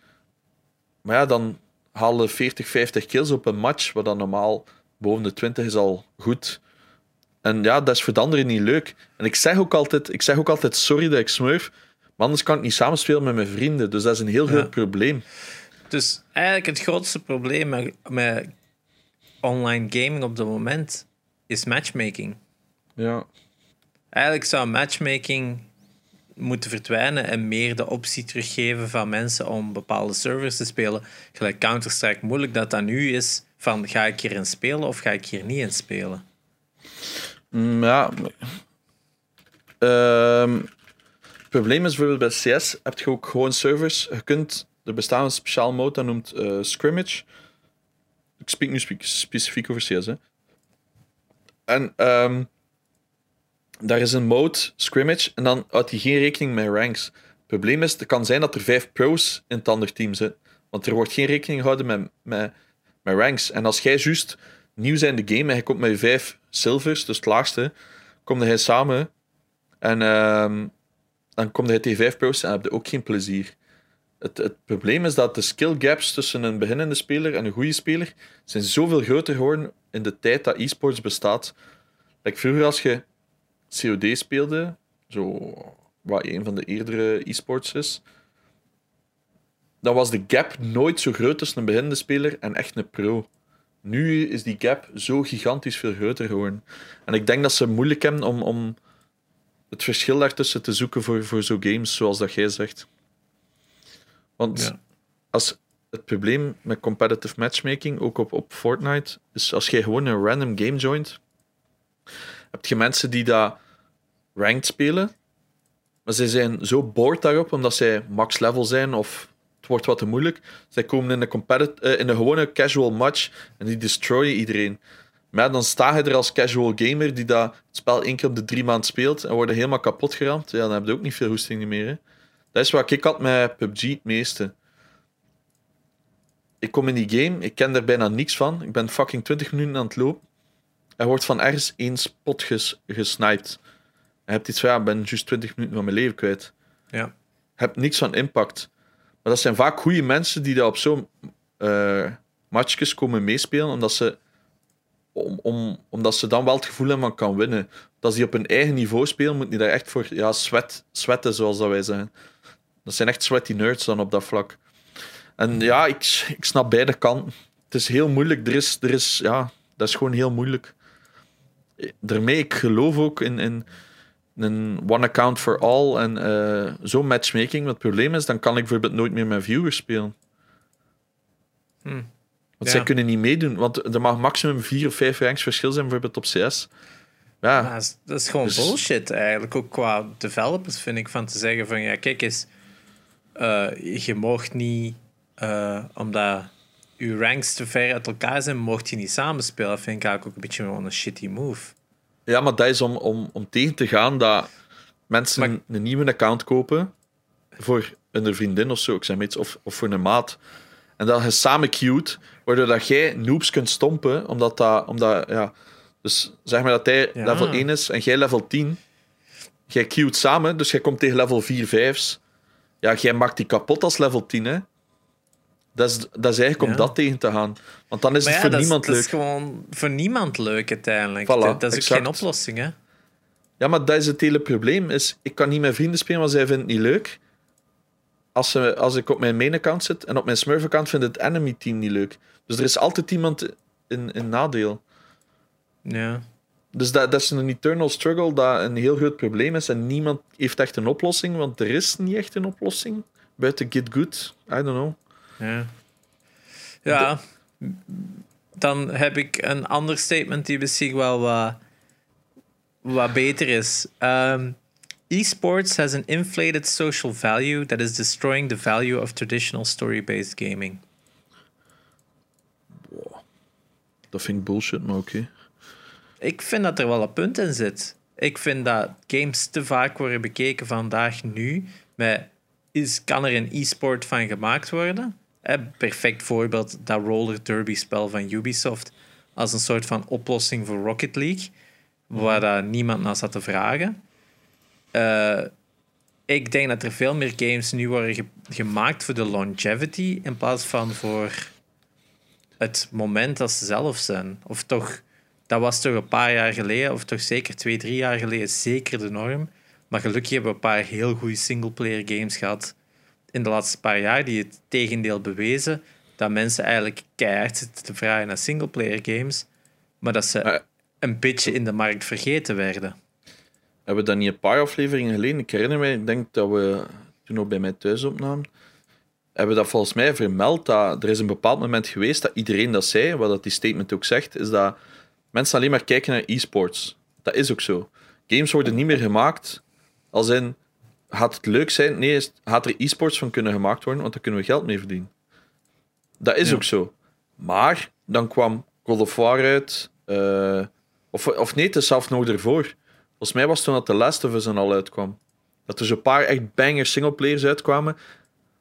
Maar ja, dan halen 40, 50 kills op een match, wat dan normaal boven de 20 is al goed. En ja, dat is voor de anderen niet leuk. En ik zeg ook altijd, ik zeg ook altijd sorry dat ik smurf, maar anders kan ik niet samenspelen met mijn vrienden. Dus dat is een heel groot probleem. Dus eigenlijk het grootste probleem met, met online gaming op dit moment is matchmaking. Ja. Eigenlijk zou matchmaking moeten verdwijnen en meer de optie teruggeven van mensen om bepaalde servers te spelen. Gelijk Counter-Strike, moeilijk dat dat nu is van ga ik hierin spelen of ga ik hier niet in spelen. Mm, ja. Ehm, het probleem is bijvoorbeeld bij CS heb je ook gewoon servers. Je kunt, er bestaat een speciaal mode dat noemt eh, scrimmage. Ik spreek nu spe- specifiek over CS. Hè. En ehm, daar is een mode, scrimmage, en dan houdt hij geen rekening met ranks. Het probleem is, het kan zijn dat er vijf pro's in het andere team zitten. Want er wordt geen rekening gehouden met, met, met ranks. En als jij juist nieuw zijn in de game en je komt met je vijf silvers, dus het laagste, kom je samen en ehm, dan kom je tegen vijf pro's en heb je ook geen plezier. Het, het probleem is dat de skill gaps tussen een beginnende speler en een goede speler zijn zoveel groter geworden in de tijd dat e-sports bestaat. Like vroeger als je COD speelde, zo, wat een van de eerdere e-sports is, dan was de gap nooit zo groot tussen een beginnende speler en echt een pro. Nu is die gap zo gigantisch veel groter geworden. En ik denk dat ze moeilijk hebben om, om het verschil daartussen te zoeken voor, voor zo'n games zoals dat jij zegt. Want Ja. als het probleem met competitive matchmaking, ook op, op Fortnite, is als jij gewoon een random game joint, heb je mensen die dat ranked spelen, maar zij zijn zo bored daarop omdat zij max level zijn of het wordt wat te moeilijk. Zij komen in een, eh, in gewone casual match en die destroyen iedereen. Maar dan sta je er als casual gamer die dat het spel één keer op de drie maanden speelt en wordt helemaal kapot geramd. Ja, dan heb je ook niet veel hoesting meer. Hè. Dat is wat ik had met PUBG het meeste. Ik kom in die game, ik ken er bijna niks van. Ik ben fucking 20 minuten aan het lopen. Er wordt van ergens één spot ges gesniped. Je hebt iets van, ja, ik ben juist 20 minuten van mijn leven kwijt. Ja. Je hebt niks van impact. Maar dat zijn vaak goede mensen die daar op zo'n eh matchjes komen meespelen, omdat ze, om, om, omdat ze dan wel het gevoel hebben van kan winnen. Als die op hun eigen niveau spelen, moet die daar echt voor ja, sweat, sweaten, zoals dat wij zeggen. Dat zijn echt sweaty nerds dan op dat vlak. En ja, ik, ik snap beide kanten. Het is heel moeilijk. Er is, er is, ja, dat is gewoon heel moeilijk. Daarmee, ik geloof ook in, in een one account for all en eh zo'n matchmaking. Wat het probleem is, dan kan ik bijvoorbeeld nooit meer met viewers spelen. Hmm. Want Ja. zij kunnen niet meedoen. Want er mag maximum vier of vijf ranks verschil zijn, bijvoorbeeld op CS. Ja, Maar dat is- gewoon Dus- bullshit eigenlijk. Ook qua developers vind ik van te zeggen van ja, kijk eens, eh, je mocht niet, eh, omdat je ranks te ver uit elkaar zijn, mocht je niet samenspelen. Dat vind ik eigenlijk ook een beetje gewoon een shitty move. Ja maar dat is om, om, om tegen te gaan dat mensen Maar- een, een nieuwe account kopen voor een vriendin of zo, ik zeg maar iets, of, of voor een maat. En dat je samen queued, waardoor dat jij noobs kunt stompen, omdat dat, omdat, ja... Dus zeg maar dat hij Ja. level 1 is en jij level 10. Jij queued samen, dus jij komt tegen level 4, 5's. Ja, jij maakt die kapot als level 10, hè. Dat is, dat is eigenlijk om Ja. dat tegen te gaan. Want dan is Maar het voor dat, niemand dat leuk. is gewoon voor niemand leuk uiteindelijk. Voilà, dat, dat is ook geen oplossing, hè? Ja, maar dat is het hele probleem. Is, ik kan niet met vrienden spelen, want zij vinden het niet leuk. Als, ze, als ik op mijn main account zit en op mijn smurf account vindt het enemy team niet leuk. Dus er is altijd iemand in, in nadeel. Ja. Dus dat, dat is een eternal struggle dat een heel groot probleem is. En niemand heeft echt een oplossing, want er is niet echt een oplossing. Buiten Get Good. I don't know. Ja. ja. Dan heb ik een ander statement die misschien wel wat, wat beter is. Um, Esports has an inflated social value that is destroying the value of traditional story-based gaming. Dat vind ik bullshit, maar oké. Ik vind dat er wel een punt in zit. Ik vind dat games te vaak worden bekeken vandaag nu. Met, is, kan er een e-sport van gemaakt worden? Eh, perfect voorbeeld, dat roller derby spel van Ubisoft. Als een soort van oplossing voor Rocket League. Waar daar niemand naar zat te vragen. Eh, ik denk dat er veel meer games nu worden ge- gemaakt voor de longevity. In plaats van voor het moment dat ze zelf zijn. Of toch dat was toch een paar jaar geleden, of toch zeker twee, drie jaar geleden, zeker de norm. Maar gelukkig hebben we een paar heel goede singleplayer games gehad in de laatste paar jaar die het tegendeel bewezen. Dat mensen eigenlijk keihard zitten te vragen naar singleplayer games, maar dat ze een beetje in de markt vergeten werden. Hebben we dat niet een paar afleveringen geleden? Ik herinner mij, ik denk dat we toen ook bij mij thuis opnamen. Hebben we dat volgens mij vermeld? Dat er is een bepaald moment geweest dat iedereen dat zei, wat dat die statement ook zegt, is dat mensen alleen maar kijken naar e-sports. Dat is ook zo. Games worden niet meer gemaakt als in, gaat het leuk zijn? Nee, is- gaat er e-sports van kunnen gemaakt worden, want daar kunnen we geld mee verdienen. Dat is Ja. ook zo. Maar dan kwam God of War uit, eh, of, of nee, het is zelfs nog ervoor. Volgens mij was het toen dat The Last of Us en al uitkwam. Dat er zo'n paar echt banger singleplayers uitkwamen.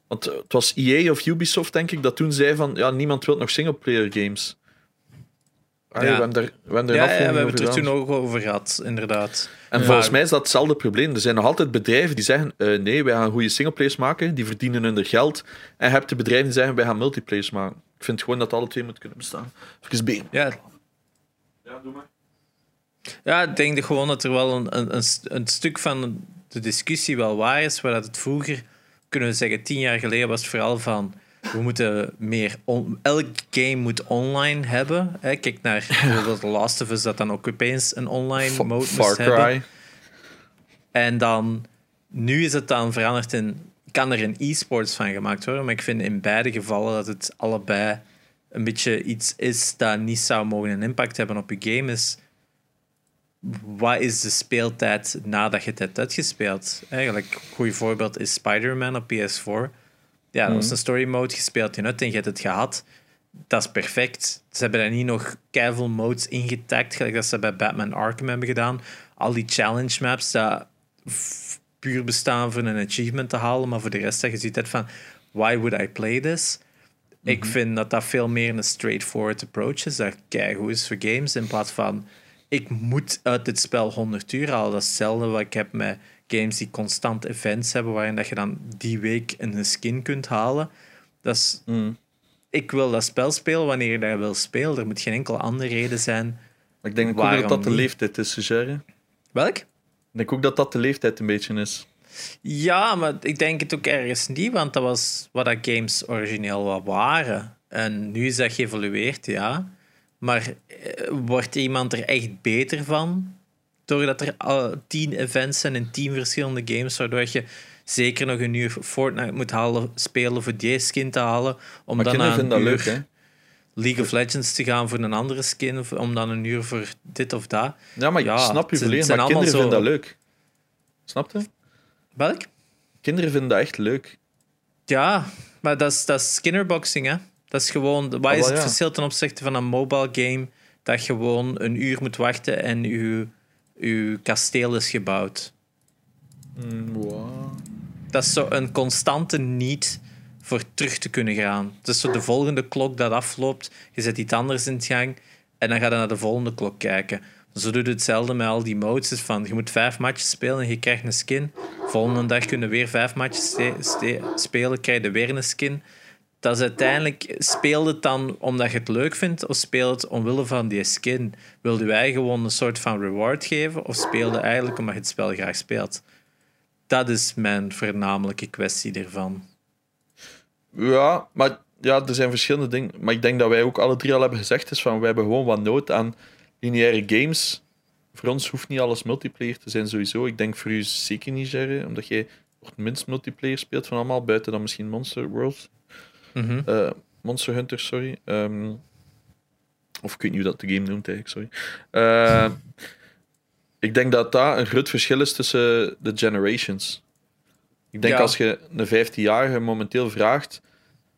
Want het was EA of Ubisoft, denk ik, dat toen zei van ja, niemand wil nog singleplayer games. Ja. We hebben er, we hebben er Ja, we hebben het er toen ook over gehad, inderdaad. En Ja. volgens mij is dat hetzelfde probleem. Er zijn nog altijd bedrijven die zeggen: eh, nee, wij gaan goede singleplayers maken, die verdienen hun geld. En je hebt de bedrijven die zeggen: wij gaan multiplayers maken. Ik vind gewoon dat alle twee moeten kunnen bestaan. Even B. Ja, Ja, doe maar. Ja, ik denk dat gewoon dat er wel een, een, een stuk van de discussie wel waar is. Waar dat het vroeger, kunnen we zeggen, tien jaar geleden was het vooral van. We moeten meer. On, elk game moet online hebben. Hè. Kijk naar bijvoorbeeld The Last of Us, dat dan ook opeens een online Fa- mode Far moest hebben. Cry. En dan, nu is het dan veranderd in. Kan er een e-sports van gemaakt worden? Maar ik vind in beide gevallen dat het allebei een beetje iets is dat niet zou mogen een impact hebben op je game. Is wat is de speeltijd nadat je het hebt uitgespeeld? Eigenlijk, een goed voorbeeld is Spider-Man op PS4. Ja, dat was een story mode, je speelt je uit en je hebt het gehad. Dat is perfect. Ze hebben daar niet nog keiveel modes ingetakt, gelijk dat ze bij Batman Arkham hebben gedaan. Al die challenge maps, dat puur bestaan voor een achievement te halen, maar voor de rest dat je ziet het van, why would I play this? Ik vind dat dat veel meer een straightforward approach is, dat keigoed is voor games, in plaats van, ik moet uit dit spel 100 uur halen. Dat is hetzelfde wat ik heb met games die constant events hebben, waarin dat je dan die week een skin kunt halen. Dat is, Mm. ik wil dat spel spelen wanneer je dat wil spelen. Er moet geen enkel andere reden zijn. Ik denk ook dat dat de leeftijd is, Gerre. Welk? Ik denk ook dat dat de leeftijd een beetje is. Ja, maar ik denk het ook ergens niet, want dat was wat dat games origineel wat waren. En nu is dat geëvolueerd, ja. Maar eh, wordt iemand er echt beter van? Doordat er al tien events zijn in tien verschillende games, waardoor je zeker nog een uur Fortnite moet halen, spelen voor die skin te halen, om Maar dan kinderen na een vinden dat uur leuk, hè? League of Legends te gaan voor een andere skin, of om dan een uur voor dit of dat. Ja, maar Ja, snap je zijn Maar kinderen allemaal vinden zo- dat leuk. Snap je? Welk? Kinderen vinden dat echt leuk. Ja, maar dat is, dat is skinnerboxing, hè. Dat is gewoon... Wat Ah, is wel, het ja. verschil ten opzichte van een mobile game dat gewoon een uur moet wachten en uw, uw kasteel is gebouwd? wow. Dat is zo een constante niet voor terug te kunnen gaan. Is zo de volgende klok dat afloopt, je zet iets anders in het gang en dan ga je naar de volgende klok kijken. Zo doet het hetzelfde met al die modes. Van, je moet vijf matches spelen en je krijgt een skin. Volgende dag kunnen we weer vijf matches spelen, krijg je weer een skin. Dat is uiteindelijk... Speel het dan omdat je het leuk vindt, of speel het omwille van die skin? Wilde wij gewoon een soort van reward geven, of speelde eigenlijk omdat je het spel graag speelt? Dat is mijn voornamelijke kwestie ervan. Ja, maar ja, er zijn verschillende dingen. Maar ik denk dat wij ook alle drie al hebben gezegd, is van, we hebben gewoon wat nood aan lineaire games. Voor ons hoeft niet alles multiplayer te zijn sowieso. Ik denk voor u zeker niet, Jerry, omdat jij het minst multiplayer speelt van allemaal, buiten dan misschien Monster World. Mhm. Eh, Monster Hunter, sorry. Ehm, of ik weet niet hoe dat de game noemt eigenlijk, sorry. Eh, (laughs) ik denk dat dat een groot verschil is tussen de generations. Ik denk Ja. als je een 15-jarige momenteel vraagt.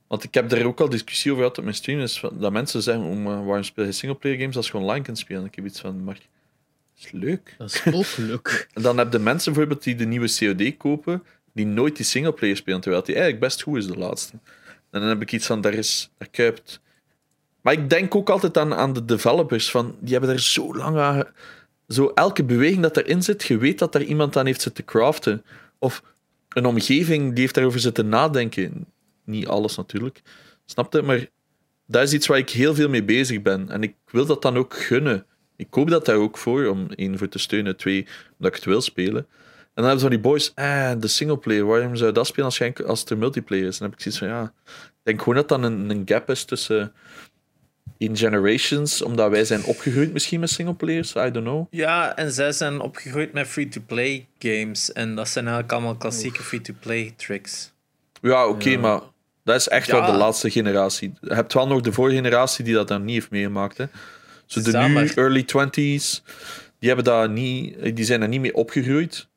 Want ik heb daar ook al discussie over gehad op mijn stream. Is dat mensen zeggen: oh, maar waarom speel je singleplayer games als je online kunt spelen? Ik heb iets van: maar dat is leuk. Dat is ook (laughs) leuk. En dan heb je mensen bijvoorbeeld die de nieuwe COD kopen, die nooit die singleplayer spelen, terwijl die eigenlijk best goed is, de laatste. En dan heb ik iets van, daar is, daar kuipt. Maar ik denk ook altijd aan, aan de developers, van, die hebben er zo lang aan... Zo elke beweging dat erin zit, je weet dat daar iemand aan heeft zitten craften. Of een omgeving die heeft daarover zitten nadenken. Niet alles natuurlijk, snap je? Maar dat is iets waar ik heel veel mee bezig ben. En ik wil dat dan ook gunnen. Ik koop dat daar ook voor, om één, voor te steunen, twee, omdat ik het wil spelen. En dan hebben ze van die boys, eh, de singleplayer, waarom zou je dat spelen als, je als het er multiplayer is? Dan heb ik zoiets van, ja, ik denk gewoon dat dan een, een gap is tussen in generations, omdat wij zijn opgegroeid misschien met singleplayers, I don't know. Ja, en zij zijn opgegroeid met free-to-play games. En dat zijn eigenlijk allemaal klassieke free-to-play tricks. Ja, oké, maar dat is echt Ja. wel de laatste generatie. Je hebt wel nog de vorige generatie die dat dan niet heeft meegemaakt. Hè. Zo de nu maar- early 20s, die, hebben daar niet, die zijn er niet mee opgegroeid.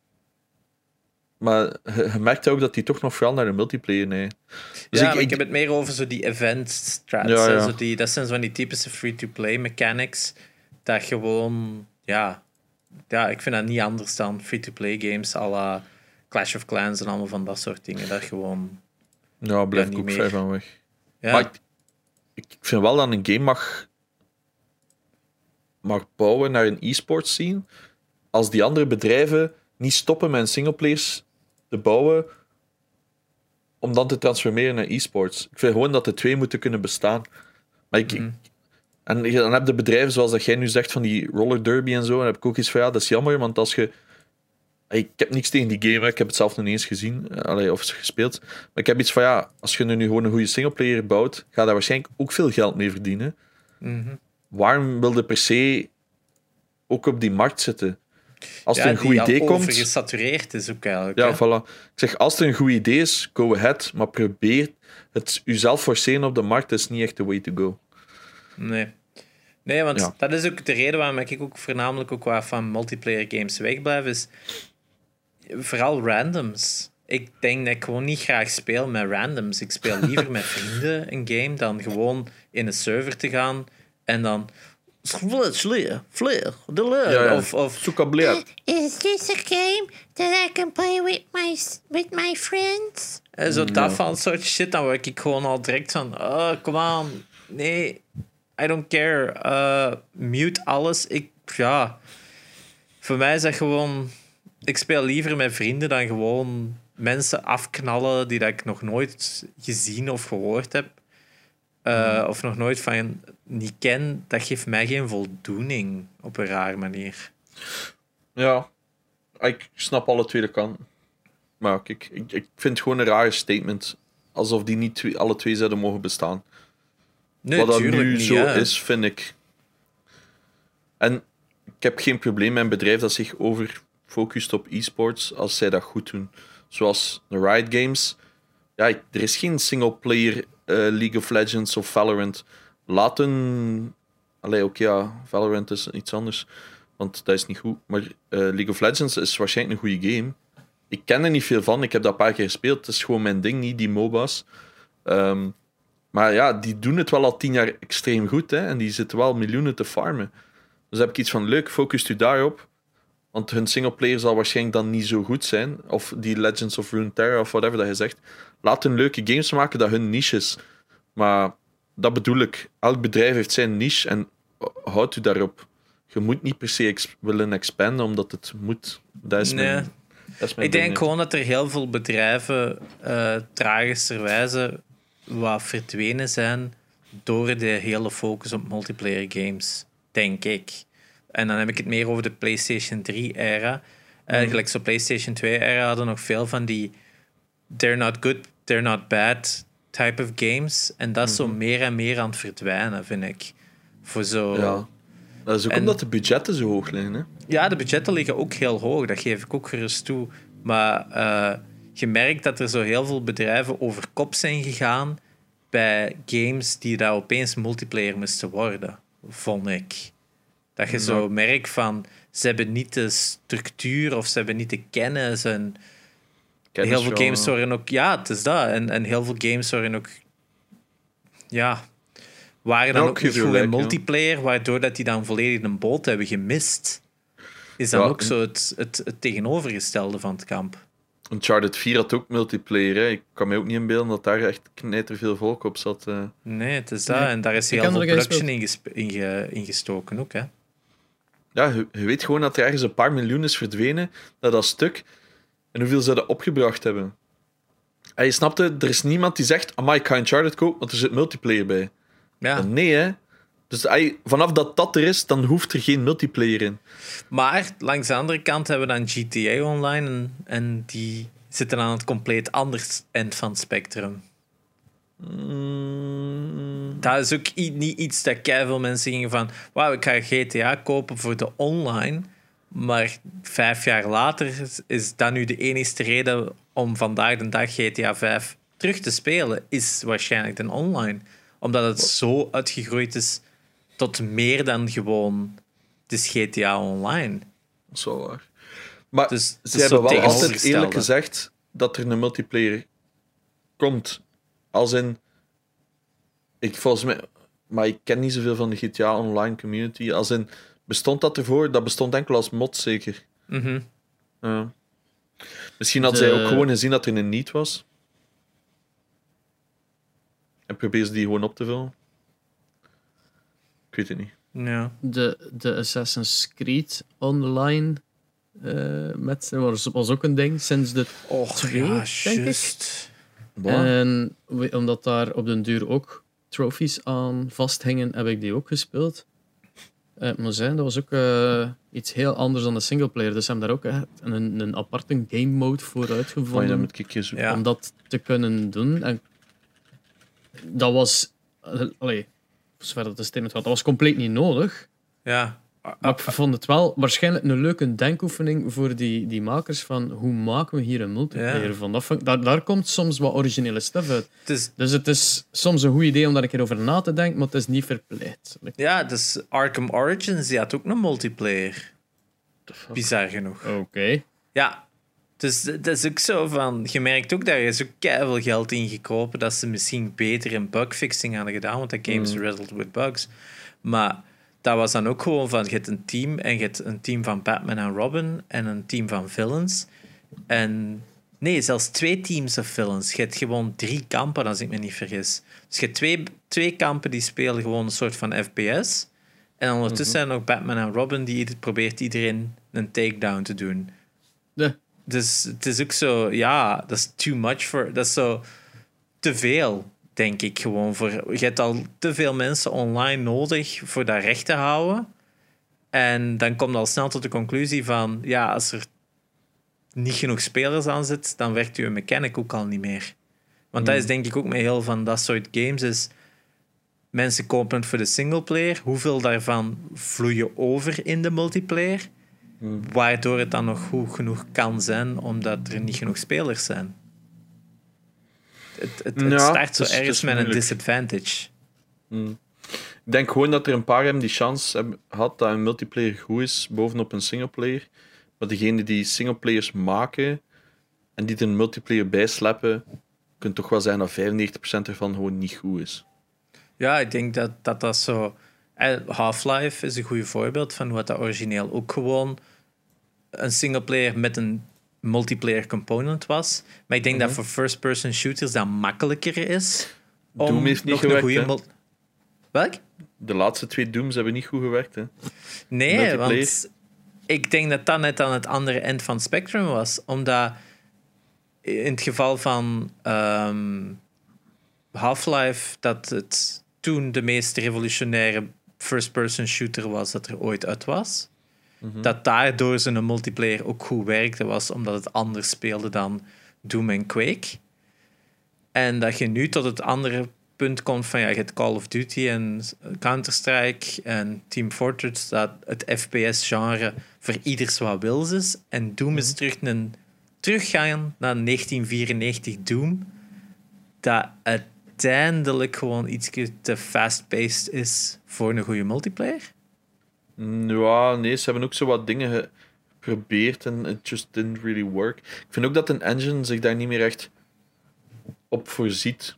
Maar je, merkt ook dat die toch nog vooral naar de multiplayer nee. Dus ja, ik- ik, ik- heb het meer over zo die event strats. Ja. Zo die, dat zijn zo van die typische free-to-play mechanics. Dat gewoon, ja, ja, ik vind dat niet anders dan free-to-play games à la Clash of Clans en allemaal van dat soort dingen. Dat gewoon, Ja, blijf ik niet ook ver van weg. ja, Maar ik, ik vind wel dat een game mag, mag bouwen naar een e-sport scene. Als die andere bedrijven niet stoppen met een singleplayers te bouwen, om dan te transformeren naar e-sports. Ik vind gewoon dat de twee moeten kunnen bestaan. Maar ik, Mhm. En dan heb je bedrijven zoals dat jij nu zegt van die roller derby en zo. En heb ik ook iets van ja, dat is jammer, want als je. Ik heb niks tegen die game, hè. ik heb het zelf nog niet eens gezien allee, of gespeeld. Maar ik heb iets van ja, als je nu gewoon een goede singleplayer bouwt, ga daar waarschijnlijk ook veel geld mee verdienen. mhm. Waarom wil je per se ook op die markt zitten? Als ja, er een goed idee komt. overgesatureerd is ook eigenlijk. Ja, hè. voilà. Ik zeg, als er een goed idee is, go ahead. Maar probeer het jezelf forceren op de markt, is niet echt the way to go. Nee. Nee, want Ja. dat is ook de reden waarom ik ook voornamelijk ook wat van multiplayer games wegblijf, is vooral randoms. Ik denk dat ik gewoon niet graag speel met randoms. Ik speel liever (laughs) met vrienden een game dan gewoon in een server te gaan en dan... Fleer, fleer, de Ja, ja. Of, of. Is this a game that I can play with my with my friends? En zo dat van soort shit, dan word ik gewoon al direct van, oh, come on, nee, I don't care, Eh, mute alles. Ik, ja, voor mij is dat gewoon, ik speel liever met vrienden dan gewoon mensen afknallen die dat ik nog nooit gezien of gehoord heb. Eh, Of nog nooit van niet ken, dat geeft mij geen voldoening op een rare manier. Ja, ik snap alle tweede kanten. Maar kijk, ik, ik vind het gewoon een rare statement. Alsof die niet twee, alle twee zouden mogen bestaan. Nee, Wat dat nu niet, zo is, vind ik. En ik heb geen probleem met een bedrijf dat zich over focust op e-sports als zij dat goed doen. Zoals de Riot Games. Ja, ik- er is geen single-player eh, League of Legends of Valorant. Laten. Allee, ook ja, Valorant is iets anders. Want dat is niet goed. Maar eh, League of Legends is waarschijnlijk een goede game. Ik ken er niet veel van. Ik heb dat een paar keer gespeeld. Het is gewoon mijn ding, niet die MOBA's. Ehm, maar ja, die doen het wel al tien jaar extreem goed. Hè? En die zitten wel miljoenen te farmen. Dus heb ik iets van leuk, focust u daarop. Want hun singleplayer zal waarschijnlijk dan niet zo goed zijn. Of die Legends of Runeterra of whatever dat je zegt. Laat hun leuke games maken dat hun niche is. Maar dat bedoel ik. Elk bedrijf heeft zijn niche en houd u daarop. Je moet niet per se willen expanden omdat het moet. Dat is Nee. mijn, dat is mijn Ik denk gewoon dat er heel veel bedrijven uh, tragischerwijze wat verdwenen zijn door de hele focus op multiplayer games, denk ik. En dan heb ik het meer over de PlayStation 3-era. Eigenlijk zo PlayStation 2-era hadden nog veel van die they're not good, they're not bad type of games. En dat is zo meer en meer aan het verdwijnen, vind ik. Voor zo... Ja. Dat is ook En- omdat de budgetten zo hoog liggen. Hè? Ja, de budgetten liggen ook heel hoog, dat geef ik ook gerust toe. Maar eh, je merkt dat er zo heel veel bedrijven over kop zijn gegaan bij games die daar opeens multiplayer moesten worden, vond ik. Dat je zo merkt van, ze hebben niet de structuur of ze hebben niet de kennis. En Kennis heel veel games ja. worden ook, ja, het is dat. En, en heel veel games worden ook, ja, waren dan Ja, ook ik niet goed in ja. multiplayer, waardoor dat die dan volledig een boot hebben gemist. Is dan Ja, ook zo het, het, het tegenovergestelde van het kamp. Uncharted 4 had ook multiplayer. Hè. Ik kan me ook niet inbeelden dat daar echt knijter veel volk op zat. eh. Nee, het is dat. Nee, En daar is heel veel production in, gesp- in, ge- in gestoken ook. Hè. Ja, je, je weet gewoon dat er ergens een paar miljoen is verdwenen, dat dat stuk. En hoeveel ze dat opgebracht hebben. En je snapte, er is niemand die zegt, amai, ik ga Uncharted kopen, want er zit multiplayer bij. Ja. Nee, hè. Dus ey, vanaf dat dat er is, dan hoeft er geen multiplayer in. Maar langs de andere kant hebben we dan GTA Online en, en die zitten aan het compleet anders eind van het spectrum. Mm, Dat is ook niet iets dat veel mensen gingen van wauw, ik ga GTA kopen voor de online. Maar vijf jaar later is, is dat nu de enige reden om vandaag de dag GTA 5 terug te spelen, is waarschijnlijk de online. Omdat het zo uitgegroeid is tot meer dan gewoon het is GTA Online. dat is wel waar. Maar Dus ze hebben zo wel altijd eerlijk gezegd dat er een multiplayer komt. Als in... Ik volgens mij... Maar ik ken niet zoveel van de GTA Online community. Als in... Bestond dat ervoor? Dat bestond enkel als mod, zeker. Mhm. Ja. Misschien had De- zij ook gewoon gezien dat er een niet was. En probeer ze die gewoon op te vullen. Ik weet het niet. Ja. De, de Assassin's Creed Online eh met was, was ook een ding sinds de Och, Twee, ja, denk ik. En omdat daar op den duur ook trophies aan vasthingen, heb ik die ook gespeeld. Eh, ik moet zeggen, dat was ook eh, iets heel anders dan de singleplayer. Dus ze hebben daar ook echt een, een aparte game mode voor uitgevonden dat moet ik je zoeken. Ja. om dat te kunnen doen. En dat was, eh, allee, voor zover dat de statement gaat, dat was compleet niet nodig. Ja. Maar ik vond het wel waarschijnlijk een leuke denkoefening voor die, die makers van hoe maken we hier een multiplayer Ja. van. Dat daar, daar komt soms wat originele stuff uit. Het is, Dus het is soms een goed idee om daar een keer over na te denken, maar het is niet verplicht. ja, dus Arkham Origins die had ook een multiplayer. Bizar genoeg. Oké. Ja, dus dat is ook zo van... Je merkt ook, daar is ook veel geld in gekropen dat ze misschien beter in bugfixing hadden gedaan, want dat game is riddled with bugs. Maar dat was dan ook gewoon van, je hebt een team en je hebt een team van Batman en Robin en een team van villains. En nee, zelfs twee teams of villains. Je hebt gewoon drie kampen, als ik me niet vergis. Dus je hebt twee, twee kampen die spelen gewoon een soort van FPS. En ondertussen zijn er nog Batman en Robin die probeert iedereen een takedown te doen. Dus het is ook zo, ja, dat is too much voor. Dat is zo te veel, denk ik gewoon. Voor, je hebt al te veel mensen online nodig voor dat recht te houden. En dan komt al snel tot de conclusie van, ja, als er niet genoeg spelers aan zit, dan werkt uw mechanic ook al niet meer. Want dat is denk ik ook met heel van dat soort games is. Mensen kopen het voor de singleplayer. Hoeveel daarvan vloeien over in de multiplayer? Waardoor het dan nog goed genoeg kan zijn, omdat er niet genoeg spelers zijn. Het, het, het Ja, start zo ergens met een disadvantage. Ik denk gewoon dat er een paar hebben die kans hebben gehad dat een multiplayer goed is bovenop een singleplayer. Maar degene die singleplayers maken en die er een multiplayer bij sleppen, kunt toch wel zijn dat 95% ervan gewoon niet goed is. Ja, ik denk dat dat, dat zo. eh, Half-Life is een goed voorbeeld van wat dat origineel ook gewoon een singleplayer met een multiplayer component was. Maar ik denk dat voor first-person shooters dat makkelijker is. Om Doom heeft niet nog gewerkt, een goede Welk? De laatste twee Dooms hebben niet goed gewerkt. Hè. Nee, want ik denk dat dat net aan het andere eind van het spectrum was. Omdat in het geval van ehm, Half-Life dat het toen de meest revolutionaire first-person shooter was dat er ooit uit was. Dat daardoor zijn multiplayer ook goed werkte was, omdat het anders speelde dan Doom en Quake. En dat je nu tot het andere punt komt van ja, je hebt Call of Duty en Counter-Strike en Team Fortress, dat het FPS-genre voor ieders wat wils is. En Doom is terug een teruggaan naar 1994 Doom, dat uiteindelijk gewoon iets te fast-paced is voor een goede multiplayer. Ja, nee, ze hebben ook zo wat dingen geprobeerd en it just didn't really work. Ik vind ook dat een engine zich daar niet meer echt op voorziet.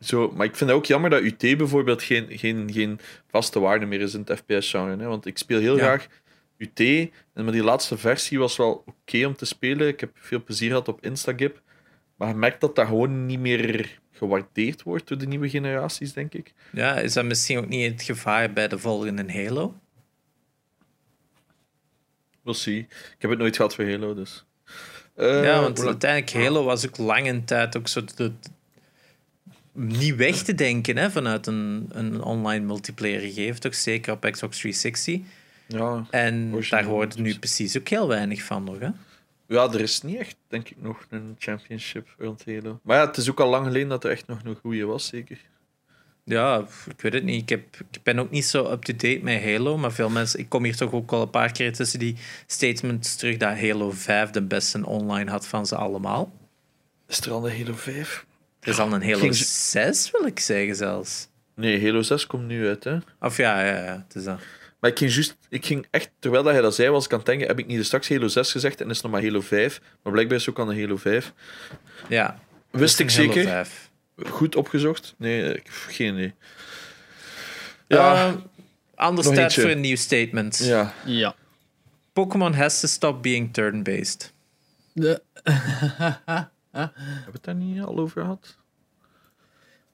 Zo, maar ik vind het ook jammer dat UT bijvoorbeeld geen, geen, geen vaste waarde meer is in het FPS-genre. Want ik speel heel Ja. graag UT. En maar die laatste versie was wel oké om te spelen. Ik heb veel plezier gehad op Instagip. Maar je merkt dat dat gewoon niet meer gewaardeerd wordt door de nieuwe generaties, denk ik. Ja, is dat misschien ook niet het gevaar bij de volgende Halo? We'll see. Ik heb het nooit gehad voor Halo, dus... Eh, ja, want lang- uiteindelijk Halo was ook lange tijd ook zo de, niet weg te denken hè, vanuit een, een online multiplayer gegeven, toch zeker op Xbox 360. Ja, En daar hoort nu dus. precies ook heel weinig van nog. Hè? Ja, er is niet echt, denk ik, nog een championship rond Halo. Maar ja, het is ook al lang geleden dat er echt nog een goede was, zeker. Ja, ik weet het niet. Ik, heb, ik ben ook niet zo up-to-date met Halo, maar veel mensen... Ik kom hier toch ook al een paar keer tussen die statements terug dat Halo 5 de beste online had van ze allemaal. Is er al een Halo 5? Er is al een Halo Ging ze- 6, wil ik zeggen zelfs. Nee, Halo 6 komt nu uit, hè. Of ja, ja, ja het is dat. Maar ik ging, juist, ik ging echt, terwijl dat hij dat zei, was ik aan het denken, heb ik niet straks Halo 6 gezegd en is het nog maar Halo 5. Maar blijkbaar is het ook al een Halo 5. Ja, Wist ik zeker. 5. Goed opgezocht? Nee, ik heb geen idee. Ja. Anders eentje. voor een nieuw statement. ja. Ja. Pokémon has to stop being turn-based. De, Hebben we het daar niet al over gehad?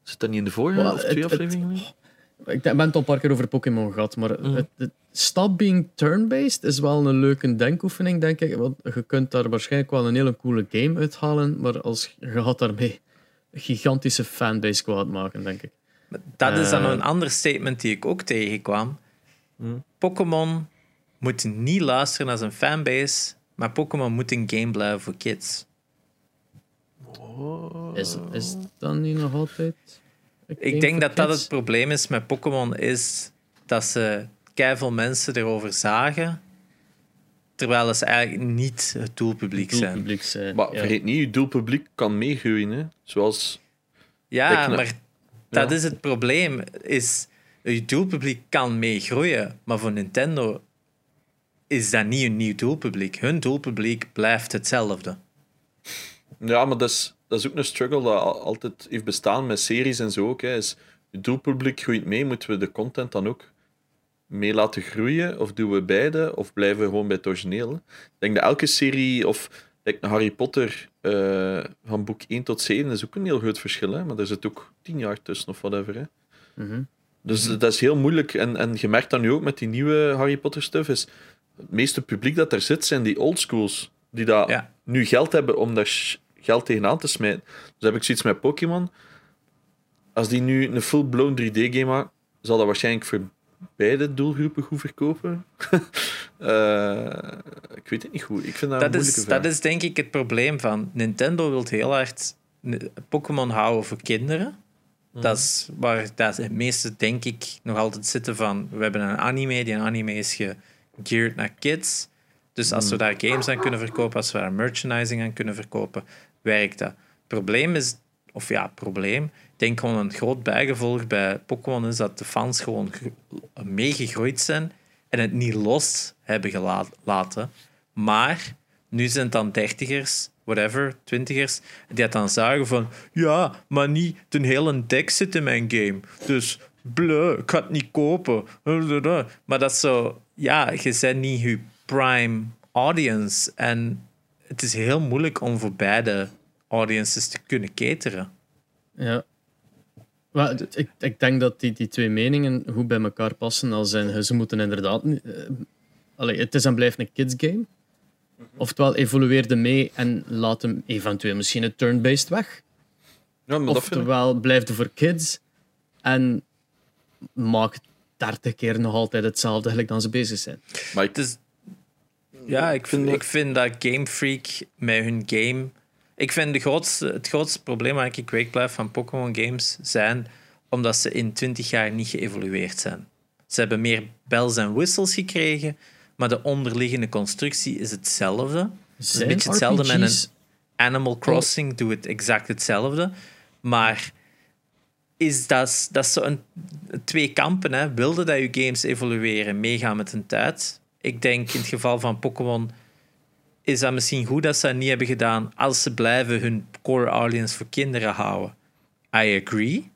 Zit dat niet in de vorige of twee het- afleveringen? ik ben het al een paar keer over Pokémon gehad, maar het, het stop being turn-based is wel een leuke denkoefening, denk ik. Want je kunt daar waarschijnlijk wel een hele coole game uithalen, maar als, je gaat daarmee gigantische fanbase kwaad maken, denk ik. Dat is dan Eh. een ander statement die ik ook tegenkwam. Hm. Pokémon moet niet luisteren naar zijn fanbase, maar Pokémon moet een game blijven voor kids. Is, is dat niet nog altijd... Ik denk dat dat het probleem is met Pokémon, is dat ze keiveel mensen erover zagen, terwijl ze eigenlijk niet het doelpubliek zijn. doelpubliek zijn. Maar ja. vergeet niet, je doelpubliek kan meegroeien. Hè? Zoals... Ja, maar dat Ja. is het probleem. Is, je doelpubliek kan meegroeien, maar voor Nintendo is dat niet een nieuw doelpubliek. Hun doelpubliek blijft hetzelfde. Ja, maar dat is, dat is ook een struggle dat al- altijd heeft bestaan met series en zo ook. Hè. Is, het doelpubliek groeit mee, moeten we de content dan ook mee laten groeien? Of doen we beide? Of blijven we gewoon bij het origineel? Ik denk dat elke serie, of like Harry Potter eh, van boek 1 tot 7, is ook een heel groot verschil. Hè? Maar er zit ook 10 jaar tussen of whatever. Hè? Mhm. Dus dat is heel moeilijk. En, en je merkt dat nu ook met die nieuwe Harry Potter stuff. Is het meeste publiek dat er zit, zijn die oldschools. Die dat Ja. nu geld hebben om daar geld tegenaan te smijten. Dus heb ik zoiets met Pokémon. Als die nu een full-blown 3D-game maken, zal dat waarschijnlijk voor beide doelgroepen goed verkopen. (laughs) Eh, ik weet het niet goed. Ik vind dat, Dat is, vraag. dat is denk ik het probleem van Nintendo wil heel hard Pokémon houden voor kinderen. Mhm. Dat is waar dat de meeste, denk ik, nog altijd zitten van... We hebben een anime, die anime is gegeared naar kids. Dus als Mhm. we daar games aan kunnen verkopen, als we daar merchandising aan kunnen verkopen, werkt dat. probleem is... Of ja, probleem. Denk gewoon een groot bijgevolg bij Pokémon is dat de fans gewoon gro- meegegroeid zijn en het niet los hebben gelaten. Maar nu zijn het dan dertigers, whatever, twintigers, die het dan zagen van ja, maar niet de hele deck zit in mijn game. Dus bleu, ik ga het niet kopen. Maar dat is zo, ja, je bent niet je prime audience. En het is heel moeilijk om voor beide audiences te kunnen cateren. Ja. Het- ik, ik denk dat die, die twee meningen goed bij elkaar passen. Als in, ze moeten inderdaad... eh, allee, het is en blijft een kids game. Oftewel, evolueer er mee en laat hem eventueel misschien het turn-based weg. Ja, maar ik... Oftewel, blijf er voor kids en maak 30 keer nog altijd hetzelfde gelijk dan ze bezig zijn. Maar Het is, ja, ik vind, vind ik vind dat Game Freak met hun game. Ik vind de grootste, het grootste probleem waar ik week blijf van Pokémon games zijn omdat ze in 20 jaar niet geëvolueerd zijn. Ze hebben meer bells en whistles gekregen, maar de onderliggende constructie is hetzelfde. Het is een beetje hetzelfde met RPG's een Animal Crossing, doet het exact hetzelfde. Maar is dat, dat is zo een, twee kampen. Hè. Wilde dat je games evolueren, meegaan met een tijd? Ik denk in het geval van Pokémon is dat misschien goed dat ze dat niet hebben gedaan als ze blijven hun core audience voor kinderen houden. I agree.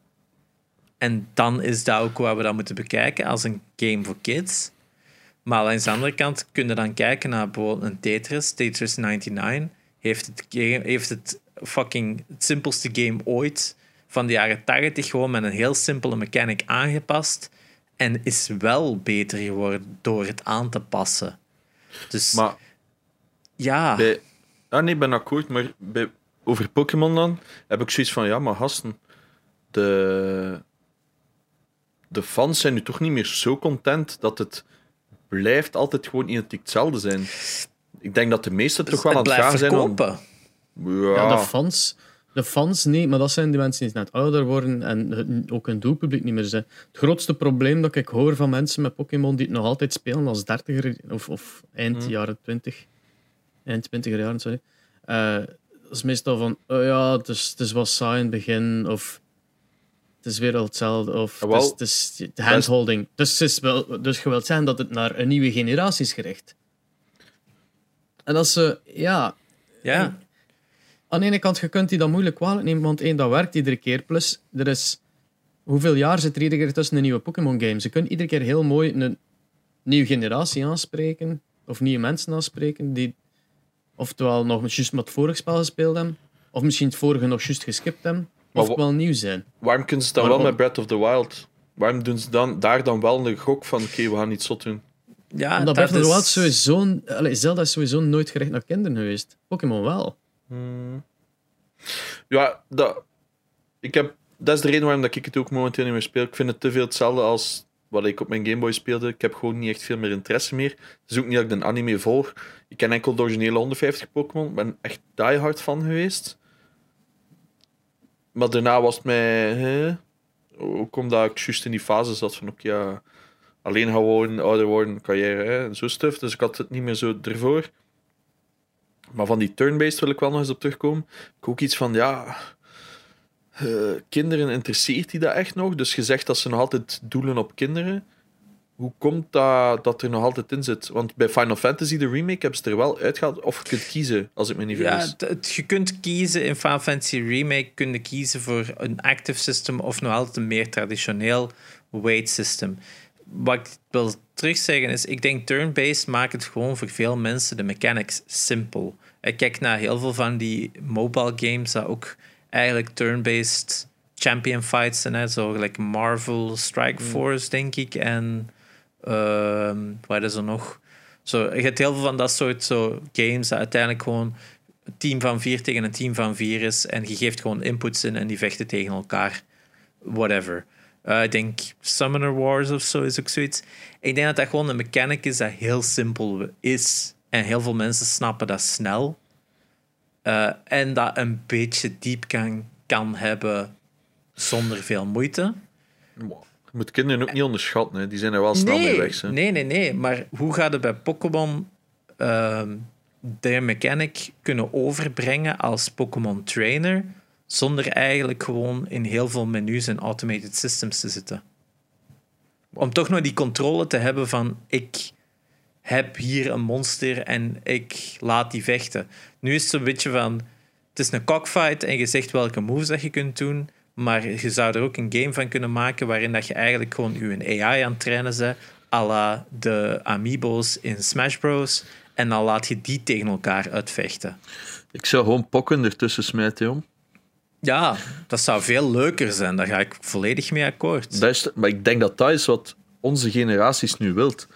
En dan is dat ook waar we dat moeten bekijken als een game voor kids. Maar aan de andere kant kun je dan kijken naar bijvoorbeeld een Tetris. Tetris 99 heeft het, game, heeft het fucking het simpelste game ooit van de jaren 80 gewoon met een heel simpele mechanic aangepast. En is wel beter geworden door het aan te passen. Dus maar ja, bij... Ah nee, ik ben akkoord, maar bij... over Pokémon dan heb ik zoiets van, ja, maar gasten, de... de fans zijn nu toch niet meer zo content dat het blijft altijd gewoon identiek hetzelfde zijn. Ik denk dat de meesten toch wel aan het het blijft gaan zijn. om- verkopen. Ja, Ja, de fans, de fans nee, maar dat zijn die mensen die net ouder worden en het- ook hun doelpubliek niet meer zijn. Het grootste probleem dat ik hoor van mensen met Pokémon die het nog altijd spelen als dertiger of, of eind Hmm. jaren 20, eind twintiger jaren, sorry. eh, dat is meestal van, oh ja, het is, het is wat saai in het begin, of het is weer al hetzelfde, of het is, het is de handholding. Dus, het is wel, dus je wilt zeggen dat het naar een nieuwe generatie is gericht. En als ze, ja, Ja, aan de ene kant, je kunt die dat moeilijk kwalijk nemen, want één, dat werkt iedere keer. Plus, er is... Hoeveel jaar zit er iedere keer tussen een nieuwe Pokémon-game? Ze kunnen iedere keer heel mooi een nieuwe generatie aanspreken, of nieuwe mensen aanspreken, die oftewel nog juist met het vorige spel gespeeld hebben, of misschien het vorige nog juist geskipt hebben, of wel nieuw zijn. Waarom kunnen ze het dan wel met Breath of the Wild? Waarom doen ze dan, daar dan wel een gok van, oké, we gaan iets zot doen? ja Omdat dat Breath of the Wild is- sowieso... Allee, Zelda is sowieso nooit gericht naar kinderen geweest. Pokémon wel. Ja, dat, ik heb, dat is de reden waarom dat ik het ook momenteel niet meer speel. Ik vind het te veel hetzelfde als wat ik op mijn Game Boy speelde. Ik heb gewoon niet echt veel meer interesse meer. Het is ook niet dat ik de anime volg. Ik ken enkel de originele 150 Pokémon. Ik ben echt diehard van geweest. Maar daarna was het mij... hè, ook omdat ik juist in die fase zat van... Oké, ja, alleen gewoon ouder worden, carrière en zo stuff. Dus ik had het niet meer zo ervoor. Maar van die turn-based wil ik wel nog eens op terugkomen. Ik ook iets van, ja... eh, kinderen interesseert die dat echt nog? Dus je zegt dat ze nog altijd doelen op kinderen. Hoe komt dat dat er nog altijd in zit? Want bij Final Fantasy, de remake, hebben ze er wel uitgehaald. Of je kunt kiezen, als ik me niet Ja, vergis. het- je kunt kiezen in Final Fantasy Remake kun je kiezen voor een active system of nog altijd een meer traditioneel weight system. Wat ik wil terugzeggen is, ik denk turn-based maakt het gewoon voor veel mensen de mechanics simpel. Ik kijk naar heel veel van die mobile games dat ook eigenlijk turn-based champion fights zijn, hè, zo gelijk Marvel Strike Force, denk ik, en ehm wat is er nog? Zo, je hebt heel veel van dat soort zo games dat uiteindelijk gewoon een team van vier tegen een team van vier is en je geeft gewoon inputs in en die vechten tegen elkaar. Whatever. Eh, ik denk Summoner Wars of zo is ook zoiets. Ik denk dat dat gewoon een mechanic is dat heel simpel is en heel veel mensen snappen dat snel. Eh, en dat een beetje diep kan, hebben zonder veel moeite. Je moet kinderen ook niet onderschatten. Hè. Die zijn er wel snel mee Nee, weg. Hè. nee, nee, nee. Maar hoe gaat het bij Pokémon ehm de mechanic kunnen overbrengen als Pokémon trainer zonder eigenlijk gewoon in heel veel menus en automated systems te zitten? Om toch nog die controle te hebben van ik heb hier een monster en ik laat die vechten. Nu is het zo'n beetje van het is een cockfight en je zegt welke moves dat je kunt doen, maar je zou er ook een game van kunnen maken waarin dat je eigenlijk gewoon je AI aan het trainen bent, à la de amiibo's in Smash Bros. En dan laat je die tegen elkaar uitvechten. Ik zou gewoon pokken ertussen smijten, jong. Ja, dat zou veel leuker zijn. Daar ga ik volledig mee akkoord. Dat is, maar ik denk dat dat is wat onze generaties nu wilt.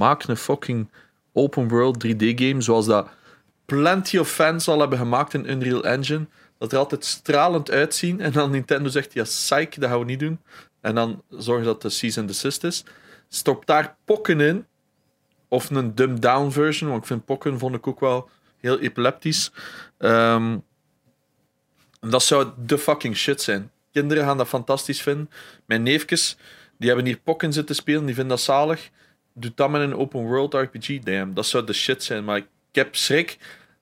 Maak een fucking open world 3D game zoals dat plenty of fans al hebben gemaakt in Unreal Engine. dat er altijd stralend uitzien. En dan Nintendo zegt, ja, psych, dat gaan we niet doen. En dan zorgen dat de cease and desist is. Stop daar pokken in. Of een dumbed down version, want ik vind pokken vond ik ook wel heel epileptisch. Ehm, en dat zou de fucking shit zijn. Kinderen gaan dat fantastisch vinden. Mijn neefjes, die hebben hier pokken zitten spelen, die vinden dat zalig. Doe dat met een open world RPG, damn. Dat zou de shit zijn. Maar ik heb schrik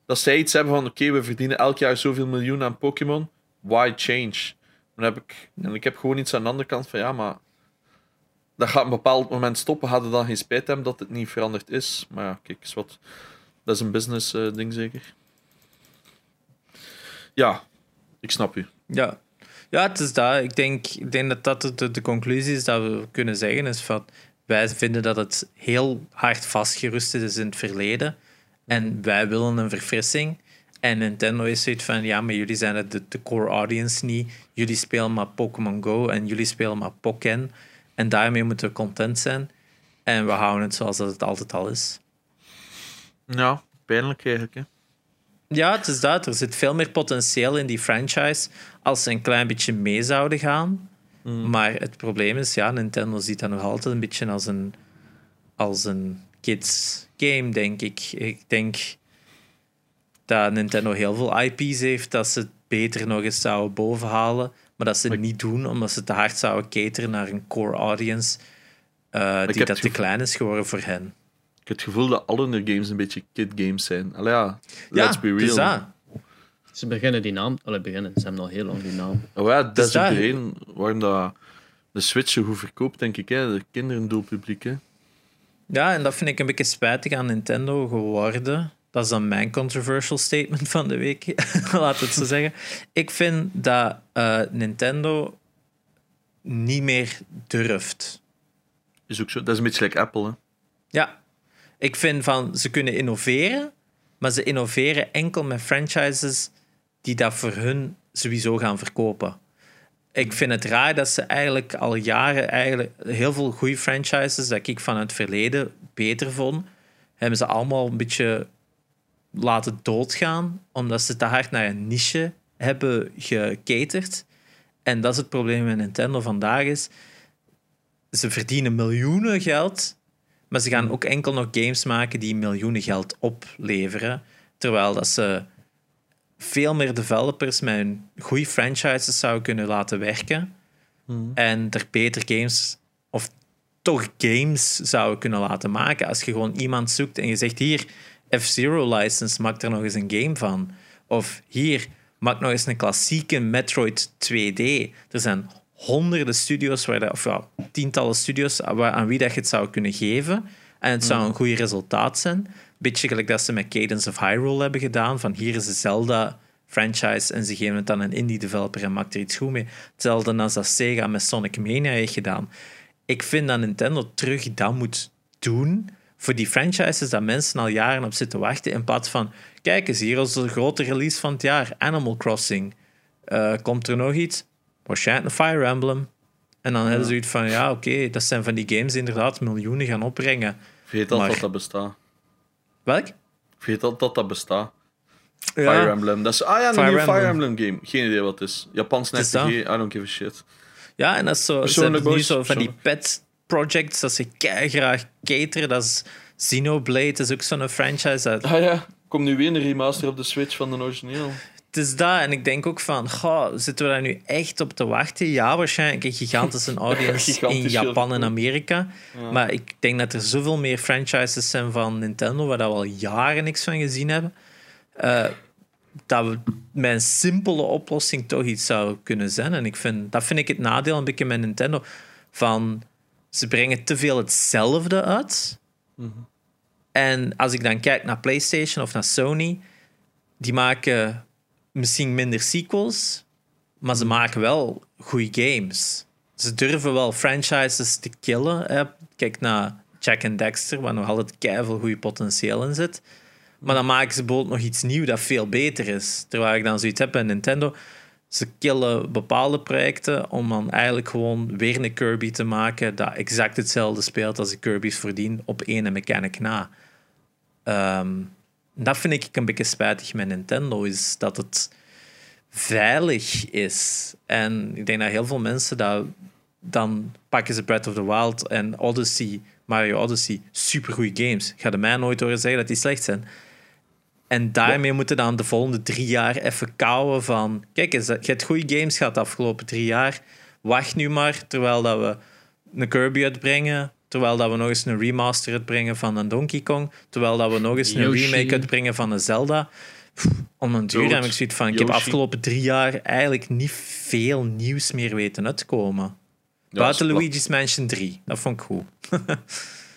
dat zij iets hebben van: oké, we verdienen elk jaar zoveel miljoen aan Pokémon. Why change? Dan heb ik, en ik heb gewoon iets aan de andere kant van: ja, maar dat gaat op een bepaald moment stoppen. Hadden dan geen spijt hebben dat het niet veranderd is. Maar ja, kijk eens wat. Dat is een business eh, ding zeker. Ja, ik snap u. Ja. ja, het is dat. Ik denk, ik denk dat dat de, de conclusie is dat we kunnen zeggen. Is van, wij vinden dat het heel hard vastgerust is in het verleden. En wij willen een verfrissing. En Nintendo is zoiets van, ja, maar jullie zijn het de, de core audience niet. Jullie spelen maar Pokémon Go en jullie spelen maar Pokken. En daarmee moeten we content zijn. En we houden het zoals dat het altijd al is. Ja, pijnlijk eigenlijk. Hè? Ja, het is dat. Er zit veel meer potentieel in die franchise als ze een klein beetje mee zouden gaan. Maar het probleem is, ja, Nintendo ziet dat nog altijd een beetje als een, als een kids game, denk ik. Ik denk dat Nintendo heel veel IP's heeft dat ze het beter nog eens zouden bovenhalen. Maar dat ze het niet doen, omdat ze te hard zouden cateren naar een core audience uh, die dat te klein is geworden voor hen. Ik heb het gevoel dat alle hun games een beetje kid games zijn. Allee, ja, Ja, let's be het is real. Ze beginnen die naam... Allee, beginnen. Ze hebben al heel lang die naam. Oh ja, dat is ook de reden waarom dat de Switch zo goed verkoopt, denk ik. Hè. De kinderen doelpubliek. Hè. Ja, en dat vind ik een beetje spijtig aan Nintendo geworden. Dat is dan mijn controversial statement van de week. (laughs) Laat het zo zeggen. Ik vind dat eh, Nintendo niet meer durft. Is ook zo. Dat is een beetje like Apple. Hè. Ja, ik vind van ze kunnen innoveren, maar ze innoveren enkel met franchises die dat voor hun sowieso gaan verkopen. Ik vind het raar dat ze eigenlijk al jaren eigenlijk heel veel goede franchises dat ik van het verleden beter vond, hebben ze allemaal een beetje laten doodgaan, omdat ze te hard naar een niche hebben gecaterd. En dat is het probleem met Nintendo vandaag is, ze verdienen miljoenen geld, maar ze gaan ook enkel nog games maken die miljoenen geld opleveren. Terwijl dat ze veel meer developers met hun goede franchises zouden kunnen laten werken. En er beter games, of toch games zouden kunnen laten maken. Als je gewoon iemand zoekt en je zegt: Hier, F-Zero license, maak er nog eens een game van. Of hier, maak nog eens een klassieke Metroid 2D. Er zijn honderden studios, waar dat, of ja, tientallen studios waar, aan wie dat je het zou kunnen geven. En het zou een goed resultaat zijn. Beetje gelijk dat ze met Cadence of Hyrule hebben gedaan. Van hier is de Zelda franchise en ze geven het aan een indie developer en maakt er iets goed mee. Hetzelfde als dat Sega met Sonic Mania heeft gedaan. Ik vind dat Nintendo terug dat moet doen voor die franchises dat mensen al jaren op zitten wachten. In plaats van, kijk eens, hier is de grote release van het jaar, Animal Crossing. Eh, komt er nog iets? Waarschijnlijk een Fire Emblem. En dan hebben ze zoiets van, ja, oké, dat zijn van die games die inderdaad miljoenen gaan opbrengen. Maar- dat dat bestaat. Welk? Vergeet al dat dat bestaat. Ja. Fire Emblem. Dat is, ah ja, een Fire nieuwe Fire Emblem. Game. Geen idee wat het is. Japans RPG, I don't give a shit. Ja, en dat is zo, Persoonlijk, nu zo van die pet projects dat ze graag cateren. Dat is Xenoblade, dat is ook zo'n franchise. Dat, Ah ja, komt nu weer een remaster op de Switch van de origineel. Het is dat, en ik denk ook van, goh, zitten we daar nu echt op te wachten? Ja, waarschijnlijk een gigantische (laughs) audience Gigantisch in Japan en. Amerika. Maar ik denk dat er zoveel meer franchises zijn van Nintendo, waar we al jaren niks van gezien hebben, eh, dat we met een simpele oplossing toch iets zou kunnen zijn. En ik vind, dat vind ik het nadeel een beetje met Nintendo. Van, ze brengen te veel hetzelfde uit. En als ik dan kijk naar PlayStation of naar Sony, die maken misschien minder sequels, maar ze maken wel goede games. Ze durven wel franchises te killen. Kijk naar Jack and Dexter, waar nog altijd keiveel goede potentieel in zit. Maar dan maken ze bijvoorbeeld nog iets nieuws dat veel beter is. Terwijl ik dan zoiets heb bij Nintendo. Ze killen bepaalde projecten om dan eigenlijk gewoon weer een Kirby te maken dat exact hetzelfde speelt als de Kirby's voordien op één mechanic na. Ehm, dat vind ik een beetje spijtig met Nintendo, is dat het veilig is. En ik denk dat heel veel mensen dat dan pakken ze Breath of the Wild en Odyssey, Mario Odyssey, supergoeie games. Ga de mij nooit horen zeggen dat die slecht zijn. En daarmee moeten dan de volgende drie jaar even kouwen van... Kijk eens, je hebt goede games gehad de afgelopen drie jaar. Wacht nu maar, terwijl dat we een Kirby uitbrengen. Terwijl dat we nog eens een remaster uitbrengen van een Donkey Kong. Terwijl dat we nog eens een Yoshi. remake uitbrengen van een Zelda. Pff, Om een duur heb ik zoiets van... Ik heb afgelopen drie jaar eigenlijk niet veel nieuws meer weten uit te komen. Ja, Buiten Luigi's Mansion 3. Dat vond ik goed. (laughs)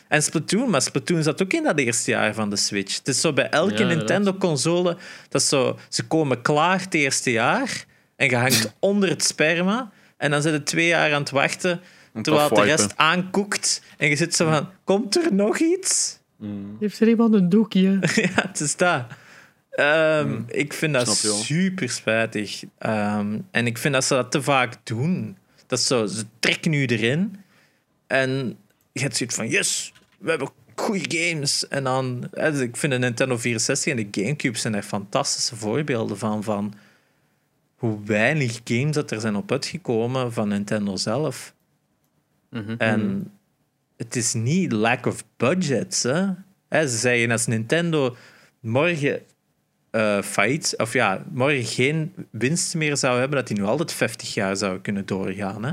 en Splatoon, maar Splatoon zat ook in dat eerste jaar van de Switch. Het is zo bij elke Ja. Nintendo-console, dat zo, ze komen klaar het eerste jaar en je hangt (clears throat) onder het sperma en dan zit je twee jaar aan het wachten terwijl de rest aankoekt en je zit zo van, komt er nog iets? Heeft er iemand een doekje? (laughs) ja, het is dat. Ehm, Ik vind dat. Snap super spijtig. Ehm, en ik vind dat ze dat te vaak doen. Dat zo, ze trekken nu erin. En je hebt zoiets van, yes, we hebben goede games. En dan, dus ik vind de Nintendo 64 en de Gamecube zijn er fantastische voorbeelden van. Van hoe weinig games dat er zijn op uitgekomen van Nintendo zelf. Mhm. En het is niet lack of budgets. Hè? Ze zeggen als Nintendo morgen eh failliet, of ja, morgen geen winst meer zou hebben, dat die nu altijd 50 jaar zou kunnen doorgaan. Hè?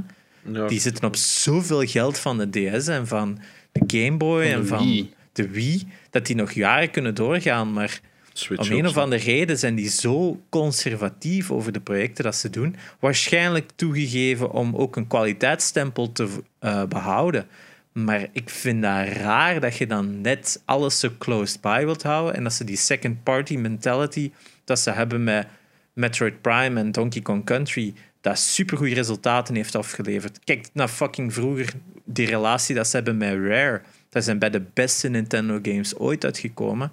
Ja. Die zitten op zoveel geld van de DS en van de Game Boy Van de en van Wii. de Wii, dat die nog jaren kunnen doorgaan. Maar Switch om een of andere reden zijn die zo conservatief over de projecten dat ze doen. Waarschijnlijk toegegeven om ook een kwaliteitsstempel te eh, behouden. Maar ik vind dat raar dat je dan net alles zo closed by wilt houden. En dat ze die second party mentality dat ze hebben met Metroid Prime en Donkey Kong Country, dat supergoeie resultaten heeft afgeleverd. Kijk naar fucking vroeger, die relatie dat ze hebben met Rare. Dat zijn bij de beste Nintendo games ooit uitgekomen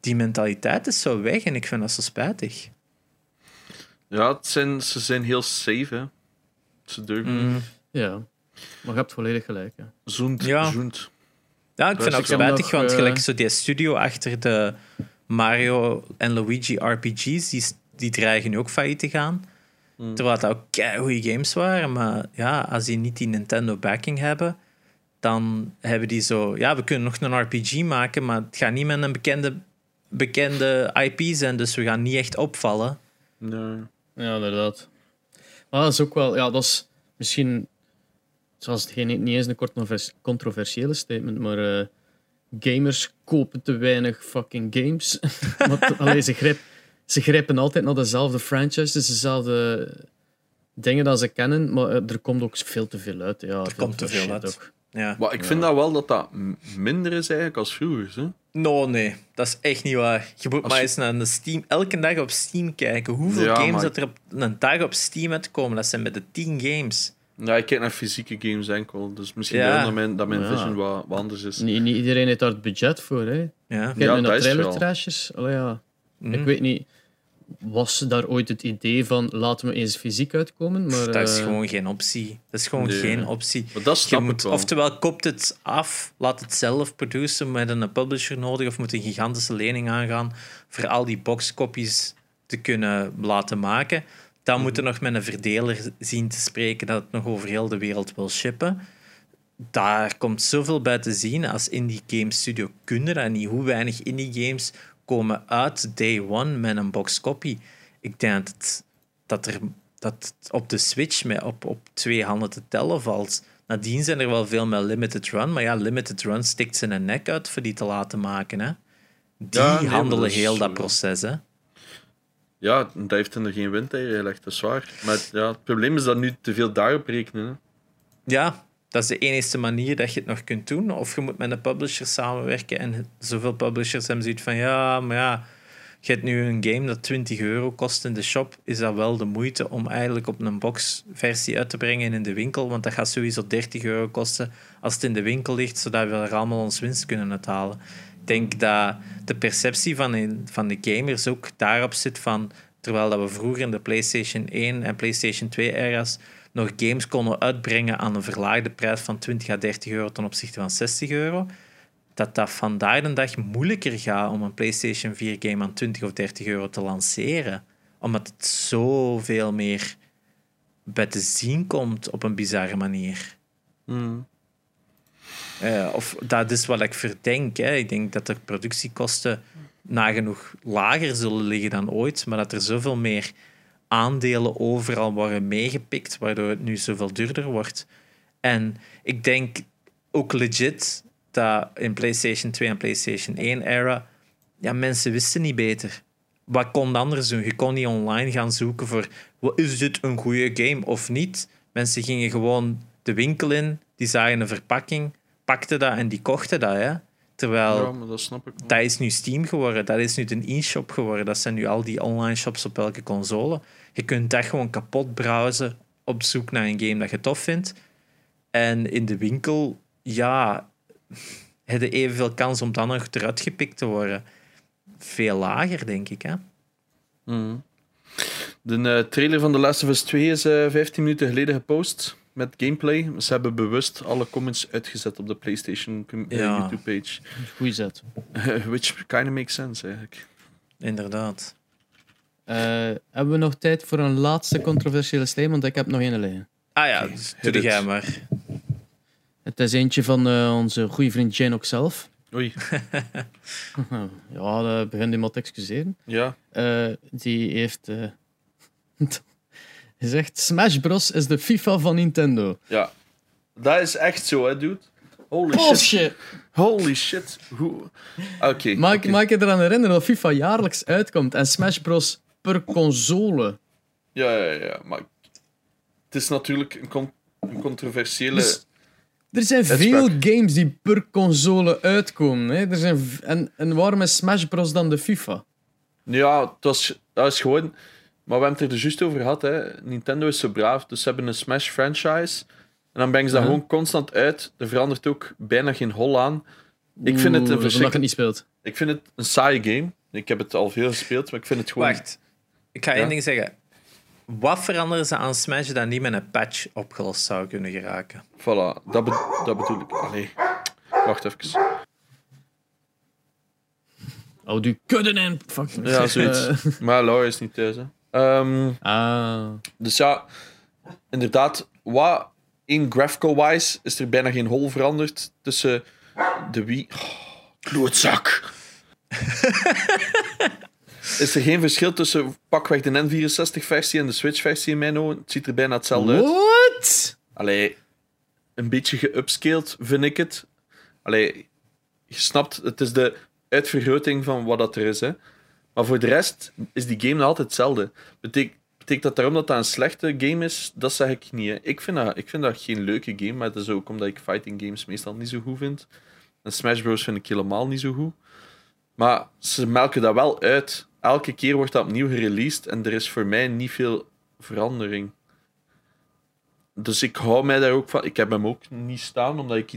die mentaliteit is zo weg en ik vind dat zo spijtig. Ja, het zijn, ze zijn heel safe, hè. Ze durven niet. Ja, maar je hebt volledig gelijk. Ja. Zoent, Ja. zoent. Ja, ik vind het ook spijtig, want eh, gelijk zo die studio achter de Mario en Luigi RPG's, die, die dreigen nu ook failliet te gaan. Terwijl dat ook goede games waren, maar ja, als die niet die Nintendo backing hebben, dan hebben die zo... Ja, we kunnen nog een RPG maken, maar het gaat niet met een bekende, bekende IP zijn, dus we gaan niet echt opvallen. Nee. Ja, inderdaad. Maar dat is ook wel, ja, dat is misschien, zoals het geen, niet eens een controver- controversiële statement, maar eh, gamers kopen te weinig fucking games. (laughs) Want, allee, ze, grijp, ze grijpen altijd naar dezelfde franchises, dezelfde dingen dat ze kennen, maar eh, er komt ook veel te veel uit. Ja, er komt te veel uit. Ook. Ja. Maar ik vind dat wel dat dat minder is eigenlijk als vroeger. Hè? No, nee, dat is echt niet waar. Je moet Als maar je- eens naar de Steam, elke dag op Steam kijken. Hoeveel Ja, games maar- dat er op een dag op Steam uitkomen? Dat zijn met de 10 games. Ja, ik kijk naar fysieke games enkel. Dus misschien Ja. dat mijn, dat mijn Ja. vision wat, wat anders is. Niet, niet iedereen heeft daar het budget voor. Hè. Ja. Kijk Ja, naar. Allee, ja. Mhm. Ik weet niet, was daar ooit het idee van laten we eens fysiek uitkomen? Maar, dat is eh, gewoon geen optie. Dat is gewoon Nee. geen optie. Maar dat Je snap moet, wel. oftewel, koopt het af, laat het zelf produceren met een publisher nodig, of moet een gigantische lening aangaan voor al die boxcopies te kunnen laten maken. Dan moet er nog met een verdeler zien te spreken dat het nog over heel de wereld wil shippen. Daar komt zoveel bij te zien als indie game studio kunnen dat niet. Hoe weinig indie games komen uit day one met een boxcopy. Ik denk dat het, dat er dat op de Switch met op, op twee handen te tellen valt. Nadien zijn er wel veel met limited run, maar ja, limited run stikt zijn nek uit voor die te laten maken. Hè. Die Ja, nee, maar handelen dat is heel dat proces. Hè. Ja, dat heeft er geen windeieren gelegd, dat is waar. Maar ja, het probleem is dat nu te veel daarop rekenen. Hè. Ja, dat is de enige manier dat je het nog kunt doen. Of je moet met een publisher samenwerken. En zoveel publishers hebben zoiets van, ja, maar ja, je hebt nu een game dat 20 euro kost in de shop. Is dat wel de moeite om eigenlijk op een boxversie uit te brengen in de winkel? Want dat gaat sowieso 30 euro kosten als het in de winkel ligt, zodat we er allemaal ons winst kunnen uithalen. Ik denk dat de perceptie van, van de gamers ook daarop zit van... Terwijl dat we vroeger in de PlayStation 1 en PlayStation 2-eras nog games konden uitbrengen aan een verlaagde prijs van 20 à 30 euro ten opzichte van 60 euro, dat dat vandaag de dag moeilijker gaat om een PlayStation 4-game aan 20 of 30 euro te lanceren. Omdat het zoveel meer bij te zien komt op een bizarre manier. Mm. Eh, of dat is wat ik verdenk. Hè. Ik denk dat de productiekosten nagenoeg lager zullen liggen dan ooit, maar dat er zoveel meer aandelen overal worden meegepikt, waardoor het nu zoveel duurder wordt. En ik denk ook legit dat in PlayStation 2 en PlayStation 1 era, ja, mensen wisten niet beter. Wat kon anders doen? Je kon niet online gaan zoeken voor wat is dit een goede game of niet. Mensen gingen gewoon de winkel in, die zagen een verpakking, pakten dat en die kochten dat. Hè? Terwijl Ja, maar dat snap ik. dat is nu Steam geworden, dat is nu een e-shop geworden. Dat zijn nu al die online shops op elke console. Je kunt daar gewoon kapot browsen op zoek naar een game dat je tof vindt. En in de winkel, ja, (laughs) heb je evenveel kans om dan nog eruit gepikt te worden. Veel lager, denk ik. Hè? Mm. De eh, trailer van The Last of Us 2 is eh 15 minuten geleden gepost met gameplay. Ze hebben bewust alle comments uitgezet op de PlayStation eh, Ja. YouTube-page. Goeie zet. (laughs) Which kind of makes sense, eigenlijk. Inderdaad. Eh, hebben we nog tijd voor een laatste controversiële stem? Want ik heb nog één liggen. Ah ja, dus doe jij maar. Het is eentje van eh, onze goede vriend Janox zelf. Oei. (laughs) ja, dat begint iemand te excuseren. Ja. Eh, die heeft eh, (laughs) gezegd: Smash Bros. is de FIFA van Nintendo. Ja. Dat is echt zo, hè, dude. Holy shit. Bullshit! Holy shit. Hoe... Oké. Mag ik je eraan herinneren dat FIFA jaarlijks uitkomt en Smash Bros. Per console? Ja, ja, ja. Maar het is natuurlijk een, con- een controversiële... Dus- Er zijn veel games die per console uitkomen. Hè. Er zijn en, en waarom is Smash Bros. dan de FIFA? Ja, het was, dat is gewoon... Maar we hebben het er juist over gehad. Hè. Nintendo is zo braaf, dus ze hebben een Smash franchise. En dan brengen ze dat gewoon constant uit. Er verandert ook bijna geen hol aan. Ik vind het een Oeh, zolang verschrik- het niet speelt. Ik vind het een saaie game. Ik heb het al veel gespeeld, maar ik vind het gewoon... Wacht, ik ga Ja? één ding zeggen. Wat veranderen ze aan Smash dat niet met een patch opgelost zou kunnen geraken? Voilà, dat, be- dat bedoel ik. Allee, wacht even. Oh, die kudden en... Fuck. Ja, zoiets. (laughs) Maar Laura is niet thuis. Hè. Ehm, ah. dus ja, inderdaad, wat in graphical-wise is er bijna geen hol veranderd tussen de Wii... Oh, klootzak! (laughs) is er geen verschil tussen pakweg de N64-versie en de Switch-versie in mijn ogen? Het ziet er bijna hetzelfde uit. What? Allee, een beetje geupscaled, vind ik het. Allee, je snapt, het is de uitvergroting van wat dat er is. Hè. Maar voor de rest is die game nog altijd hetzelfde. Betek, betekent dat daarom dat dat een slechte game is? Dat zeg ik niet. Hè. Ik, vind dat, ik vind dat geen leuke game, maar het is ook omdat ik fighting games meestal niet zo goed vind. En Smash Bros. vind ik helemaal niet zo goed. Maar ze melken dat wel uit. Elke keer wordt dat opnieuw gereleased en er is voor mij niet veel verandering. Dus ik hou mij daar ook van. Ik heb hem ook niet staan, omdat ik...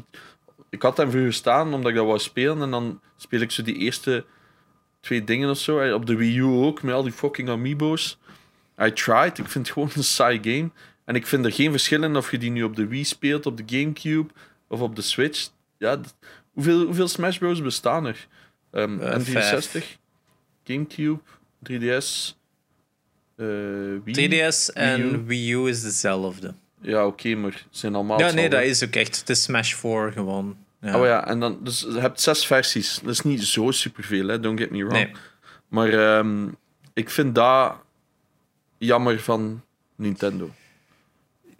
Ik had hem vroeger staan, omdat ik dat wou spelen. En dan speel ik zo die eerste twee dingen of zo. Op de Wii U ook, met al die fucking amiibo's. I tried. Ik vind het gewoon een saai game. En ik vind er geen verschil in of je die nu op de Wii speelt, op de Gamecube of op de Switch. Ja, hoeveel, hoeveel Smash Bros. bestaan er? Ehm Eh, N64, Gamecube, 3DS, eh Wii. 3DS en Wii U. Is dezelfde. Ja, oké, maar zijn allemaal Ja, nee, dat is ook echt. Het is Smash 4 gewoon. Ja. Oh ja, en dan, dus je hebt zes versies. Dat is niet zo superveel, hè? don't get me wrong. Nee. Maar ehm, ik vind dat jammer van Nintendo.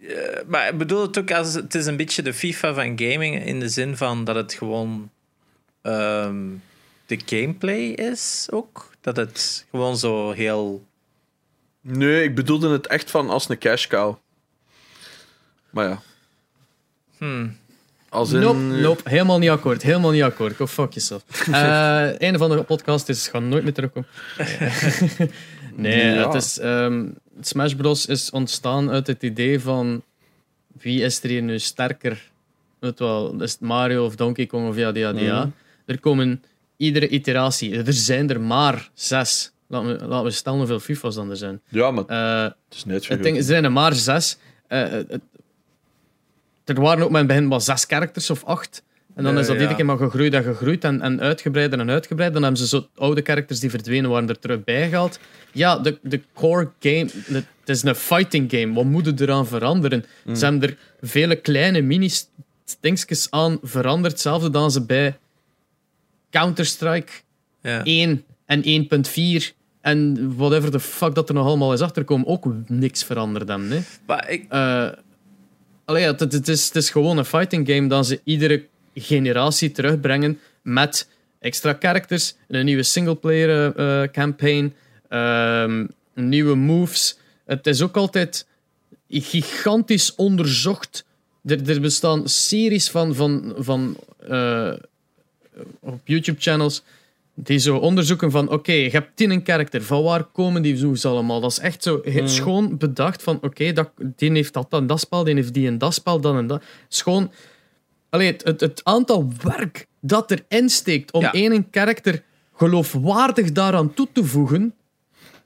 Eh, maar ik bedoel het ook als het is een beetje de FIFA van gaming in de zin van dat het gewoon ehm, de gameplay is ook. Dat het gewoon zo heel. Nee, ik bedoelde het echt van als een cash cow. Maar ja. Hmm. Als in... Nope, nope, helemaal niet akkoord. Helemaal niet akkoord. Go fuck yourself. (laughs) Eh einde van de podcast is, gaan nooit meer terugkomen. (laughs) nee, Ja. het is, ehm, Smash Bros. is ontstaan uit het idee van wie is er hier nu sterker? Weet wel, is het Mario of Donkey Kong of ja, ja, ja. Mhm. Er komen iedere iteratie, er zijn er maar zes. Laten we, laten we stellen hoeveel FIFA's dan er zijn. Ja, maar Eh, het is net er zijn er maar zes. Eh, het- er waren ook met in het begin maar zes characters of acht. En dan is dat ja. iedere keer maar gegroeid en gegroeid en, en uitgebreider en uitgebreider. Dan hebben ze zo oude characters die verdwenen waren er terug bijgehaald. Ja, de, de core game, de- het is een fighting game. Wat moet er eraan veranderen? Ze hebben er vele kleine mini-stingsjes aan veranderd. Hetzelfde dan ze bij Counter-Strike Ja. 1 en 1.4 en whatever the fuck dat er nog allemaal is achterkomen, ook niks veranderd hebben. Hè. Maar ik, Eh, allee, het, het, is, het is gewoon een fighting game dat ze iedere generatie terugbrengen met extra characters, een nieuwe singleplayer eh, campaign, ehm, nieuwe moves. Het is ook altijd gigantisch onderzocht. Er, er bestaan series van, van, van op YouTube-channels die zo onderzoeken van, oké, je hebt tien een karakter, van waar komen die zoes allemaal? Dat is echt zo he- schoon bedacht van, oké, dat die heeft dat en dat spel, die heeft die en dat spel, dan en dat. Schoon, allee, het, het, het aantal werk dat erin steekt om Ja. één karakter geloofwaardig daaraan toe te voegen,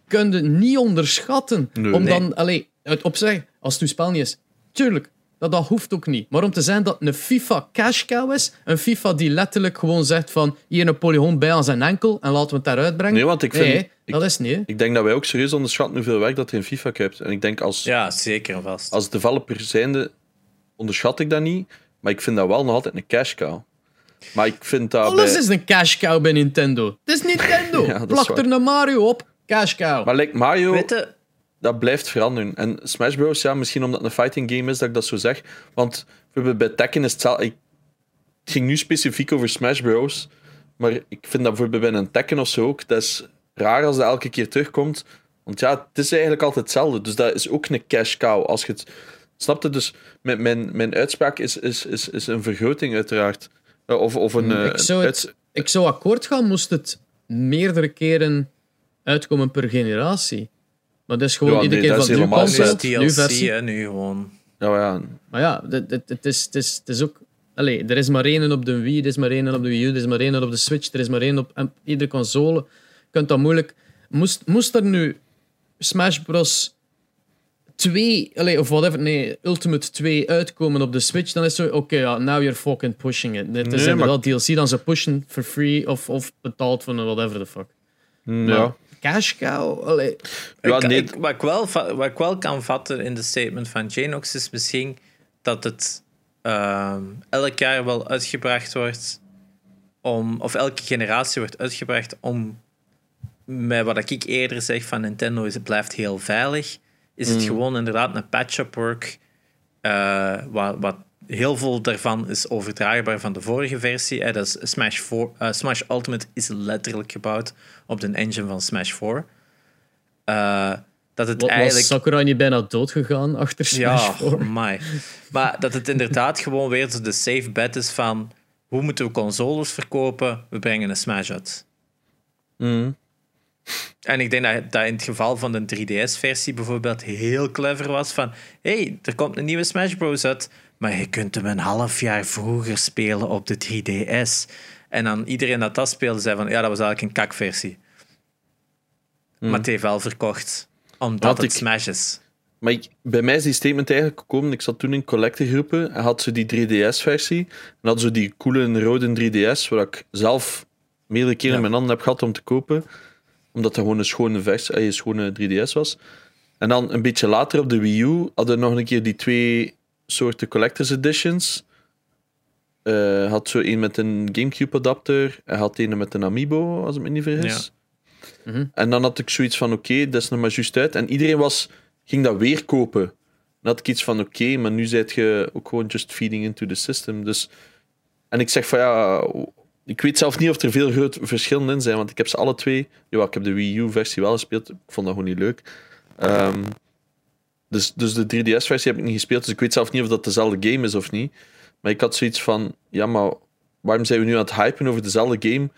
kun je niet onderschatten. Nee. om Nee. dan, allee, het op zich, als het uw spel niet is, tuurlijk, dat, dat hoeft ook niet. Maar om te zijn dat een FIFA cash cow is, een FIFA die letterlijk gewoon zegt van hier een polygoon bij aan zijn enkel en laten we het daaruit brengen. Nee, want ik vind- Nee, ik- dat is niet. hè. Ik denk dat wij ook serieus onderschatten hoeveel werk dat er in FIFA hebt. En ik denk als, ja, zeker en vast. als developer zijnde onderschat ik dat niet. Maar ik vind dat wel nog altijd een cash cow. Maar ik vind dat Alles bij- is een cash cow bij Nintendo. Het is Nintendo. (laughs) Ja, Plak er een Mario op, cash cow. Maar like Mario, Weet je, dat blijft veranderen. En Smash Bros, ja, misschien omdat het een fighting game is dat ik dat zo zeg. Want bij Tekken is het. Ik, ging nu specifiek over Smash Bros. Maar ik vind dat bijvoorbeeld bij een Tekken of zo ook... Dat is raar als dat elke keer terugkomt. Want ja, het is eigenlijk altijd hetzelfde. Dus dat is ook een cash cow. Als je het... Snap je? Dus mijn, mijn, mijn uitspraak is, is, is, is een vergroting uiteraard. Eh, Of, of een... eh, ik, zou het, ik zou akkoord gaan moest het meerdere keren uitkomen per generatie. Maar dat is gewoon Ja, iedere nee, keer dat van is nu zet. nu versie. hè, nu gewoon. Ja, maar ja, Maar ja, het, het, het, is, het, is, het is ook... Allee, er is maar één op de Wii, er is maar één op de Wii U, er is maar één op de Switch, er is maar één op en iedere console. Je kunt dat moeilijk... Moest, moest er nu Smash Bros. 2, allee, of whatever, nee, Ultimate 2 uitkomen op de Switch, dan is het zo, oké, ja, now you're fucking pushing it. Het is Nee, inderdaad DLC dan ze pushen for free of, of betaald een whatever the fuck. Mm, ja. Cash cow, allee. Ja, ik, nee. ik- wat, ik wel, wat ik wel kan vatten in de statement van Janox is misschien dat het ehm, elk jaar wel uitgebracht wordt om, of elke generatie wordt uitgebracht om met wat ik eerder zeg van Nintendo is het blijft heel veilig, is het gewoon inderdaad een patch-up work eh, wat, wat heel veel daarvan is overdraagbaar van de vorige versie. dat is Smash, 4, eh, Smash Ultimate is letterlijk gebouwd op de engine van Smash 4. Eh, dat het Wat, was eigenlijk... Sakurai niet bijna doodgegaan achter Smash Ja, 4? my. Maar dat het inderdaad gewoon weer de safe bet is van hoe moeten we consoles verkopen? We brengen een Smash uit. Mm. En ik denk dat dat in het geval van de 3DS-versie bijvoorbeeld heel clever was van hey, er komt een nieuwe Smash Bros. uit, maar je kunt hem een half jaar vroeger spelen op de 3DS. En dan iedereen dat dat speelde zei van ja, dat was eigenlijk een kakversie. Maar het heeft wel verkocht, omdat het ik- Smash is. Maar ik- bij mij is die statement eigenlijk gekomen. Ik zat toen in collectorgroepen en had ze die 3DS-versie. En had zo die coole rode 3DS, waar ik zelf meerdere keren Ja. mijn handen heb gehad om te kopen. Omdat dat gewoon een schone, versie, eh, een schone 3DS was. En dan een beetje later op de Wii U hadden we nog een keer die twee soorten collector's editions. Eh, had zo een met een GameCube adapter en had een met een Amiibo, als ik me niet vergis. Mhm. En dan had ik zoiets van: oké, dat is nog maar juist uit. En iedereen was, ging dat weer kopen. Dan had ik iets van: oké, maar nu zit je ook gewoon just feeding into the system. Dus, en ik zeg van ja, ik weet zelf niet of er veel groot verschillen in zijn, want ik heb ze alle twee. Ja, ik heb de Wii U-versie wel gespeeld. Ik vond dat gewoon niet leuk. Ehm, dus, dus de 3DS-versie heb ik niet gespeeld, dus ik weet zelf niet of dat dezelfde game is of niet. Maar ik had zoiets van: ja, maar waarom zijn we nu aan het hypen over dezelfde game?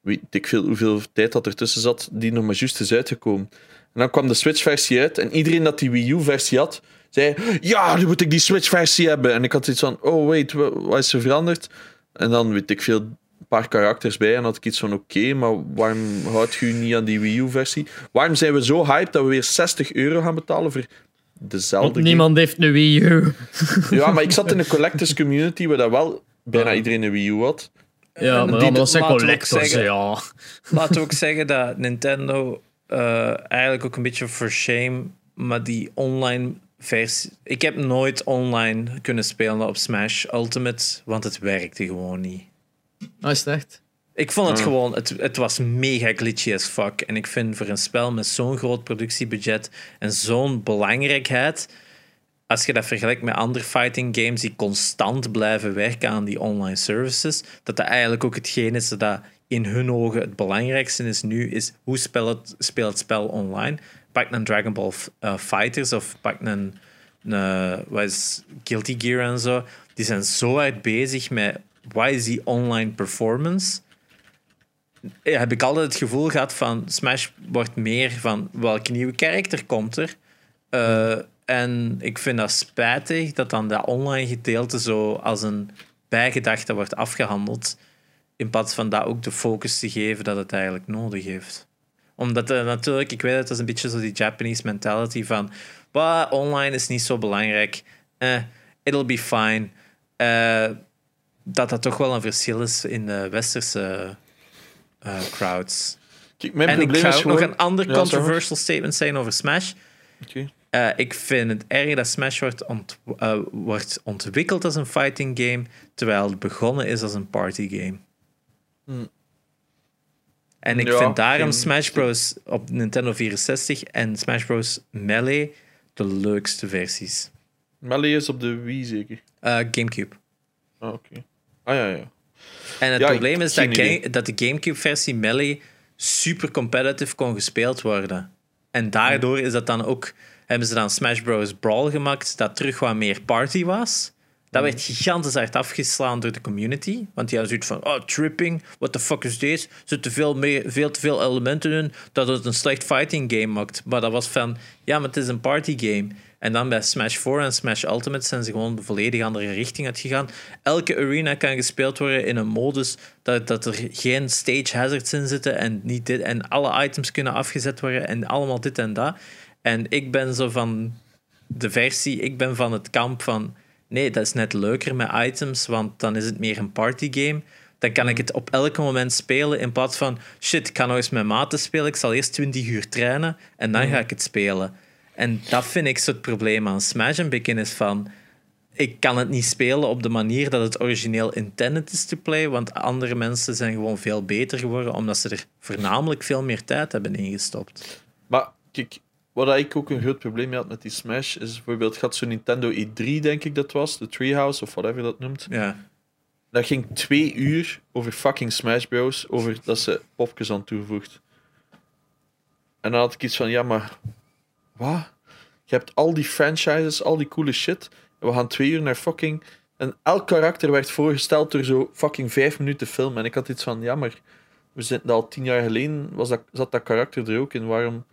Weet ik veel hoeveel tijd dat ertussen zat, die nog maar juist is uitgekomen. En dan kwam de Switch-versie uit en iedereen dat die Wii U-versie had, zei: Ja, nu moet ik die Switch-versie hebben. En ik had iets van: Oh, wait, wa- wat is er veranderd? En dan weet ik veel, een paar karakters bij. En had ik iets van: Oké, maar waarom houdt je niet aan die Wii U-versie? Waarom zijn we zo hyped dat we weer 60 euro gaan betalen voor dezelfde Want game? niemand heeft een Wii U. (laughs) Ja, maar ik zat in een (laughs) collectors community waar dat wel bijna iedereen een Wii U had. Ja, En maar, die- dat zijn laten we ook collectors, zeggen- ja. Laten we ook (laughs) zeggen dat Nintendo eh, eigenlijk ook een beetje for shame, maar die online versie. Ik heb nooit online kunnen spelen op Smash Ultimate, want het werkte gewoon niet. Ah, is het echt? Ik vond het Ah. gewoon, het, het was mega glitchy as fuck. En ik vind voor een spel met zo'n groot productiebudget en zo'n belangrijkheid, als je dat vergelijkt met andere fighting games die constant blijven werken aan die online services, dat dat eigenlijk ook hetgeen is dat in hun ogen het belangrijkste is nu, is hoe speel het, speel het spel online. Pak een Dragon Ball eh, Fighters of pak een, is Guilty Gear en zo. Die zijn zo hard bezig met wat is die online performance heb ik altijd het gevoel gehad van Smash wordt meer van welke nieuwe karakter komt er. Eh, en ik vind dat spijtig dat dan dat online gedeelte zo als een bijgedachte wordt afgehandeld. In plaats van dat ook de focus te geven dat het eigenlijk nodig heeft. Omdat eh, natuurlijk, ik weet het, dat is een beetje zo die Japanese mentality van "Bah, online is niet zo belangrijk. Eh, it'll be fine. Eh, dat dat toch wel een verschil is in de westerse crowds. Kijk, mijn en ik ga is ook gewoon... nog een ander Ja, controversial statement zeggen over Smash. Eh, ik vind het erg dat Smash wordt, ont- eh, wordt ontwikkeld als een fighting game, terwijl het begonnen is als een party game. Hmm. En ik Ja, vind daarom geen- Smash Bros. op Nintendo 64 en Smash Bros. Melee de leukste versies. Melee is op de Wii zeker. Eh, Gamecube. Ah, oké. Ah, ja, ja. En het Ja, probleem is dat, ga- dat de GameCube-versie Melee super competitive kon gespeeld worden. En daardoor is dat dan ook, hebben ze dan Smash Bros. Brawl gemaakt, dat terug wat meer party was. Dat werd gigantisch hard afgeslaan door de community. Want die hadden zoiets van: oh, tripping, what the fuck is this? Er zitten veel, meer, veel te veel elementen in dat het een slecht fighting game maakt. Maar dat was van: ja, maar het is een party game. En dan bij Smash 4 en Smash Ultimate zijn ze gewoon volledig andere richting uitgegaan. Elke arena kan gespeeld worden in een modus dat, dat er geen stage hazards in zitten en, niet dit, en alle items kunnen afgezet worden en allemaal dit en dat. En ik ben zo van de versie, ik ben van het kamp van nee, dat is net leuker met items, want dan is het meer een partygame. Dan kan ik het op elk moment spelen in plaats van shit, ik kan nog eens met maten spelen. Ik zal eerst 20 uur trainen en dan ga ik het spelen. En dat vind ik zo het probleem aan Smash en Begin is van ik kan het niet spelen op de manier dat het origineel intended is to play, want andere mensen zijn gewoon veel beter geworden omdat ze er voornamelijk veel meer tijd hebben ingestopt. Maar kijk, wat ik ook een groot probleem mee had met die Smash, is bijvoorbeeld, gaat zo'n Nintendo E3, denk ik dat was, de Treehouse of whatever dat noemt. Ja. Dat ging twee uur over fucking Smash Bros. Over dat ze popjes aan toevoegt. En dan had ik iets van, ja, maar... Wat? Je hebt al die franchises, al die coole shit. En we gaan twee uur naar fucking... En elk karakter werd voorgesteld door zo fucking vijf minuten film. En ik had iets van, ja, maar... We zitten al tien jaar geleden, was dat, zat dat karakter er ook in. Waarom,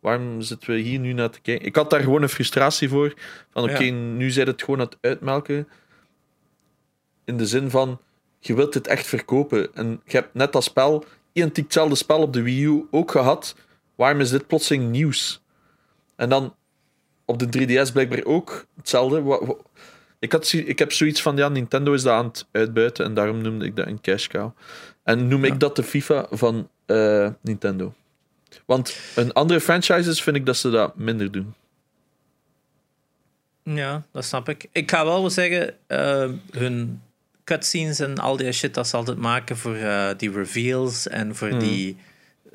waarom zitten we hier nu naar te kijken? Ik had daar gewoon een frustratie voor. Van, oké, Ja. nu zit het gewoon aan het uitmelken. In de zin van, je wilt het echt verkopen. En je hebt net dat spel, identiek hetzelfde spel op de Wii U ook gehad. Waarom is dit plotseling nieuws? En dan op de 3DS blijkbaar ook hetzelfde. Ik, had, ik heb zoiets van, ja, Nintendo is dat aan het uitbuiten en daarom noemde ik dat een cash cow. En noem Ja. ik dat de FIFA van eh, Nintendo. Want een andere franchises vind ik dat ze dat minder doen. Ja, dat snap ik. Ik ga wel wel zeggen, eh, hun cutscenes en al die shit dat ze altijd maken voor eh, die reveals en voor, die,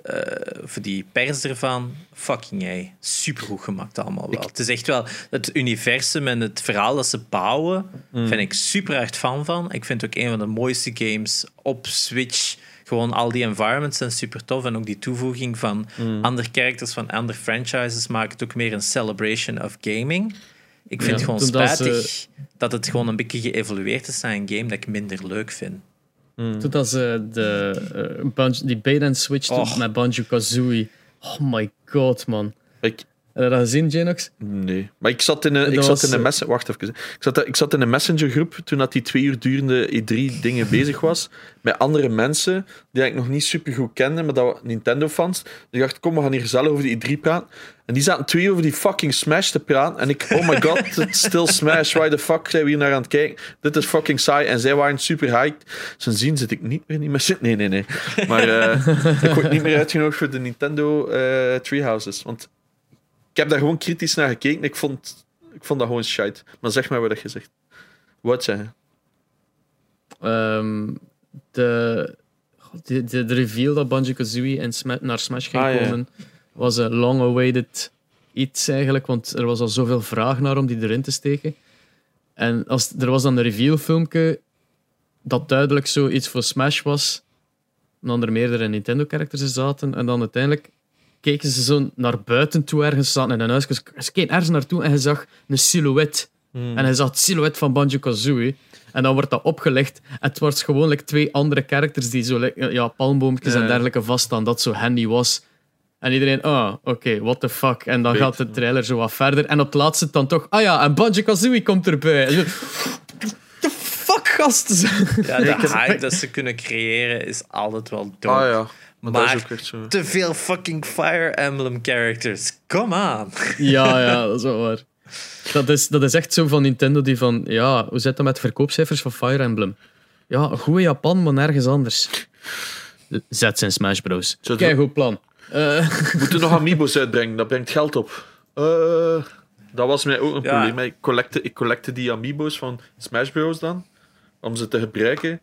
eh, voor die pers ervan, fucking hey, supergoed gemaakt allemaal wel. Het is echt wel het universum en het verhaal dat ze bouwen, vind ik super hard fan van. Ik vind het ook een van de mooiste games op Switch. Gewoon al die environments zijn super tof en ook die toevoeging van andere characters van andere franchises maakt het ook meer een celebration of gaming. Ik vind Ja, het gewoon toen dat spijtig dat het gewoon een beetje geëvolueerd is naar een game dat ik minder leuk vind. Toen dat ze de, Banjo- die bait and switch Och. met Banjo Kazooie. Oh my god, man. Ik, Heb je dat gezien, Genox? Nee. Maar ik zat in een, ik zat in een eh, messen... Wacht even. Ik zat, ik zat in een messengergroep toen dat die twee uur durende E3-dingen (laughs) bezig was. Met andere mensen die ik nog niet super goed kende, maar dat Nintendo-fans. Dus ik dacht, kom, we gaan hier gezellig over die E3 praten. En die zaten twee over die fucking Smash te praten. En ik, oh my god, it's still (laughs) Smash. Why the fuck zijn we hier naar aan het kijken? Dit is fucking saai. En zij waren super hyped. Sindsdien zit ik niet meer in die messen. (laughs) Nee, nee, nee. Maar eh, ik word niet meer uitgenodigd voor de Nintendo eh Treehouses. Want ik heb daar gewoon kritisch naar gekeken. Ik vond, ik vond dat gewoon shite. Maar zeg maar wat je zegt. Wat zeggen? Ehm, de, de, de, de reveal dat Banjo-Kazooie in Sma- naar Smash ging Ah, ja. komen, was een long-awaited iets eigenlijk, want er was al zoveel vraag naar om die erin te steken. En als, er was dan een reveal-filmpje dat duidelijk zoiets voor Smash was, en dan er meerdere Nintendo-characters in zaten, en dan uiteindelijk keken ze zo naar buiten toe ergens, zaten in een huis, ze keken ergens naartoe en je zag een silhouet. En hij zag het silhouet van Banjo-Kazooie. En dan wordt dat opgelegd. En het wordt gewoon like, twee andere characters die zo ja, palmboompjes en dergelijke vaststaan. Dat zo handy was. En iedereen, ah, oké, what the fuck. En dan Weet, gaat de trailer zo wat verder. En op het laatste dan toch, ah ja, en Banjo-Kazooie komt erbij. En zo, the fuck, gasten. Ja, de hype dat ze kunnen creëren is altijd wel dope. Ah ja. Maar, dat Maar- is ook echt zo. Te veel fucking Fire Emblem characters. Come on. (laughs) Ja, ja, (laughs) dat is wel waar. Dat is, dat is echt zo van Nintendo die van, ja, hoe zit dat met verkoopcijfers van Fire Emblem? Ja, goed in Japan, maar nergens anders. Zet zijn Smash Bros. Kijk, goed plan. Eh, We moeten nog amiibo's uitbrengen. Dat brengt geld op. Eh, dat was mij ook een Ja. probleem. Ik collecte, ik collecte die amiibo's van Smash Bros. dan. Om ze te gebruiken.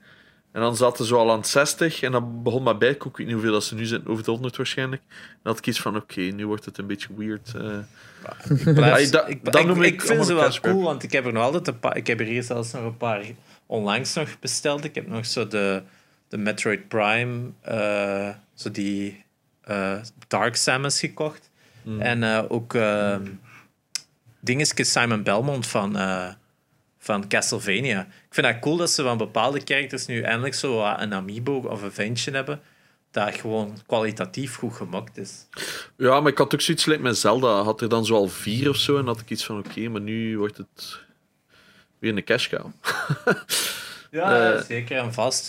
En dan zaten ze al aan het 60. En dan begon maar bij. Ik weet niet hoeveel dat ze nu zijn. Over de 100 waarschijnlijk. En dan had ik iets van... Oké, nu wordt het een beetje weird. eh. Ik, dat- ik, dat ik- noem ik ik vind ze wel cool, want ik heb er nog altijd een paar. Ik heb er hier zelfs nog een paar onlangs nog besteld. Ik heb nog zo de, de Metroid Prime, eh, zo die eh, Dark Samus gekocht. Hmm. En ook uh, dingetjes Simon Belmont van, van Castlevania. Ik vind dat cool dat ze van bepaalde characters nu eindelijk zo een amiibo of een ventje hebben. Dat gewoon kwalitatief goed gemaakt is. Ja, maar ik had ook zoiets lijkt met Zelda. Had er dan zo al vier of zo. En had ik iets van... Oké, maar nu wordt het... Weer een cash cow. (laughs) Ja, Eh, zeker en vast.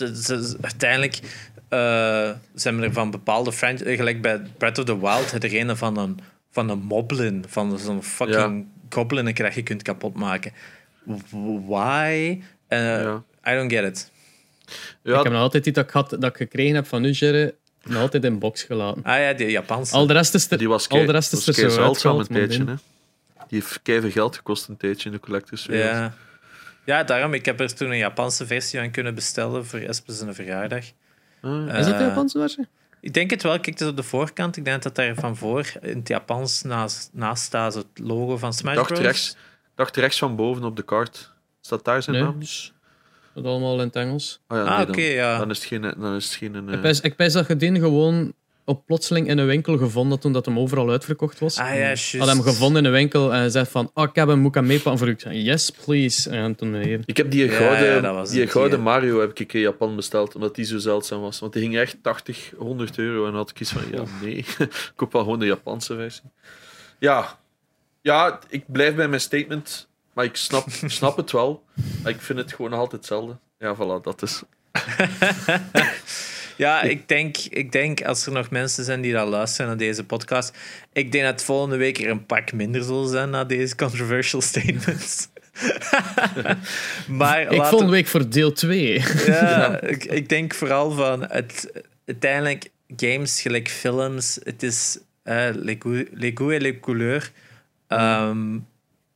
Uiteindelijk eh, zijn er van bepaalde franchises, gelijk bij Breath of the Wild, het er een van een, van een moblin, van zo'n fucking goblin dat je kunt kapotmaken. Why? Eh, Ja. I don't get it. Ja, Ik heb nog altijd iets dat ik, had, dat ik gekregen heb van u, Jerry, nog altijd in box gelaten. Ah ja, die Japanse. Al de rest is er, die was al de rest is er zo zeldzaam een tijdje. Hè. Die heeft keihard geld gekost een tijdje in de collectors. ja. ja, daarom. Ik heb er toen een Japanse versie aan kunnen bestellen voor Espes een verjaardag. Ah, Is dat de Eh, Japanse versie? Ik denk het wel. Kijk, het is op de voorkant. Ik denk dat daar van voor in het Japans naast, naast staat het logo van Smash dacht Bros. rechts, dacht rechts van boven op de kaart. Staat daar zijn Nee, naam? dus dat allemaal in het Engels. Oh ja, Ah, nee, oké, dan, ja. dan is het geen... Dan is het geen eh, Ik pijs- Ik pijs dat je die gewoon op plotseling in een winkel gevonden toen dat hem overal uitverkocht was. Ah ja, juist. had hem gevonden in een winkel en hij zei van, oh, ik heb hem, moet ik hem meepakken voor u? Ik zei, yes, please. En toen hier. ik heb die Ja, gouden, ja, die gouden ja. Mario heb ik in Japan besteld, omdat die zo zeldzaam was. Want die ging echt 80, 100 euro. En dan had ik iets van, ja, nee. (laughs) ik koop wel gewoon de Japanse versie. Ja. Ja, ik blijf bij mijn statement. Maar ik snap, snap het wel. Maar ik vind het gewoon nog altijd hetzelfde. Ja, voilà, dat is... (laughs) Ja, ik denk, ik denk als er nog mensen zijn die dat luisteren naar deze podcast, ik denk dat volgende week er een pak minder zullen zijn na deze controversial statements. (laughs) maar Ik laten- volgende week voor deel 2. (laughs) Ja, ik, ik denk vooral van het, uiteindelijk games gelijk films, het is eh les goûts les goûts et les couleurs. Ehm,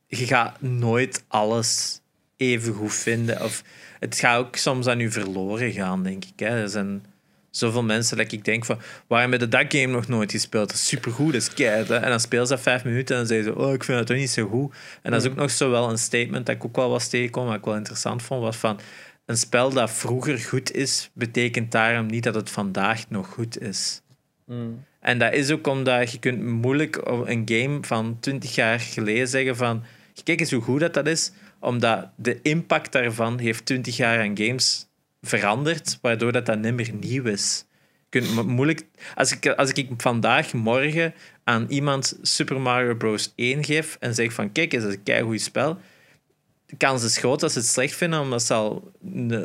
je gaat nooit alles even goed vinden. Of het gaat ook soms aan je verloren gaan, denk ik. Hè. Er zijn zoveel mensen dat ik denk van, waarom heb je dat game nog nooit gespeeld? Dat is supergoed, dat is keihard. En dan speel ze dat vijf minuten en dan zeggen ze, oh, ik vind het toch niet zo goed. En dat is ook nog zo wel een statement dat ik ook wel was tegenkom, wat ik wel interessant vond, was van, een spel dat vroeger goed is, betekent daarom niet dat het vandaag nog goed is. En dat is ook omdat je kunt moeilijk een game van 20 jaar geleden zeggen van kijk eens hoe goed dat, dat is, omdat de impact daarvan heeft 20 jaar aan games veranderd, waardoor dat, dat niet meer nieuw is. kunt mo- moeilijk... Als ik, als ik vandaag, morgen aan iemand Super Mario Bros. 1 geef en zeg van kijk, is dat een keigoed spel, de kans is groot dat ze het slecht vinden omdat ze al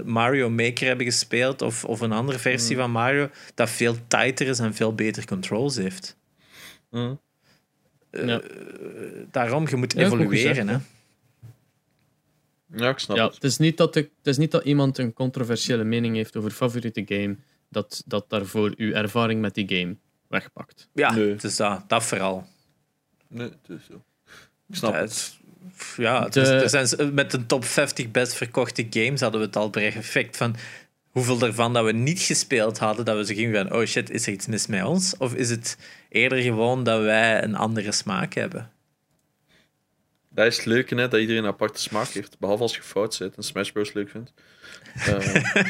Mario Maker hebben gespeeld of, of een andere versie van Mario dat veel tighter is en veel beter controls heeft. Hm. Ja. Daarom, je moet Ja, evolueren. hè. Ja, ik snap Ja, het. het, is niet dat de, het is niet dat iemand een controversiële mening heeft over favoriete game, dat, dat daarvoor uw ervaring met die game wegpakt. Ja, Nee. het is dat, dat vooral. Nee, het is zo. Ik snap het. Ja, De- er zijn, met de top 50 best verkochte games hadden we het al perfect van hoeveel ervan dat we niet gespeeld hadden, dat we zo gingen van, oh shit, is er iets mis met ons? Of is het eerder gewoon dat wij een andere smaak hebben? Dat is het leuke, hè, dat iedereen een aparte smaak heeft. Behalve als je fout zit en Smash Bros. leuk vindt. Eh. (laughs)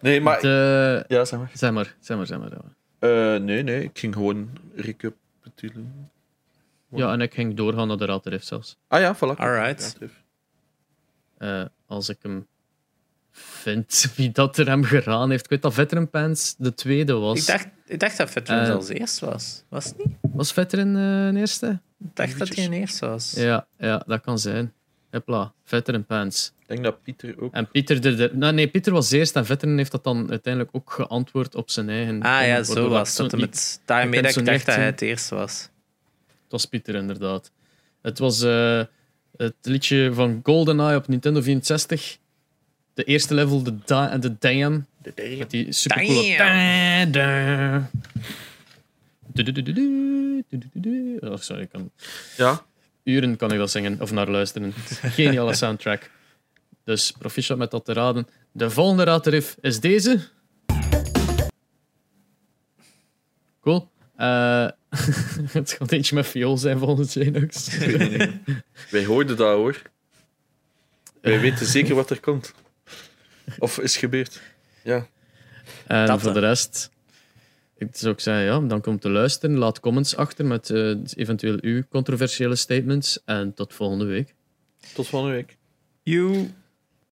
nee, maar... De, Ja, zeg maar. zeg maar, zeg maar, zeg maar. zeg maar. Eh, nee, nee, ik ging gewoon recapituleren. Ja, en ik ging doorgaan naar de Rateriff zelfs. Ah ja, voilà. Alright. Eh, als ik hem vind, wie dat er hem geraan heeft. Ik weet dat Veteran Pants de tweede was. Ik dacht, ik dacht dat Veteran Eh. zelfs eerst was. Was het niet? Was Veteran eh, een eerste? Ik dacht dat hij een eerst was. Ja, ja, dat kan zijn. Hopla, Veteran Pants. Ik denk dat Pieter ook... En Pieter, er, er- nou, nee, Pieter was eerst en Veteran heeft dat dan uiteindelijk ook geantwoord op zijn eigen. Ah ja, zo was dat. Met, daarmee dat ik dacht dat hij het eerst was. Het was Pieter, inderdaad. Het was eh, het liedje van GoldenEye op Nintendo 64. De eerste level, de, da de Dam. Met die supercoole... Damn. Da, da. Du-du-du-du-du, du-du-du-du. Oh, sorry, ik kan... Ja, uren kan ik dat zingen of naar luisteren. (laughs) Geniale soundtrack. Dus proficiat met dat te raden. De volgende raadriff is deze. Eh, (laughs) het gaat eentje met viool zijn volgens Janox. wij hoorden dat hoor. Wij weten zeker wat er komt. Of is gebeurd. Ja. En Dat, voor de rest, ik zou ook zeggen, ja, dan om te luisteren. Laat comments achter met eh, eventueel uw controversiële statements. En tot volgende week. Tot volgende week. You.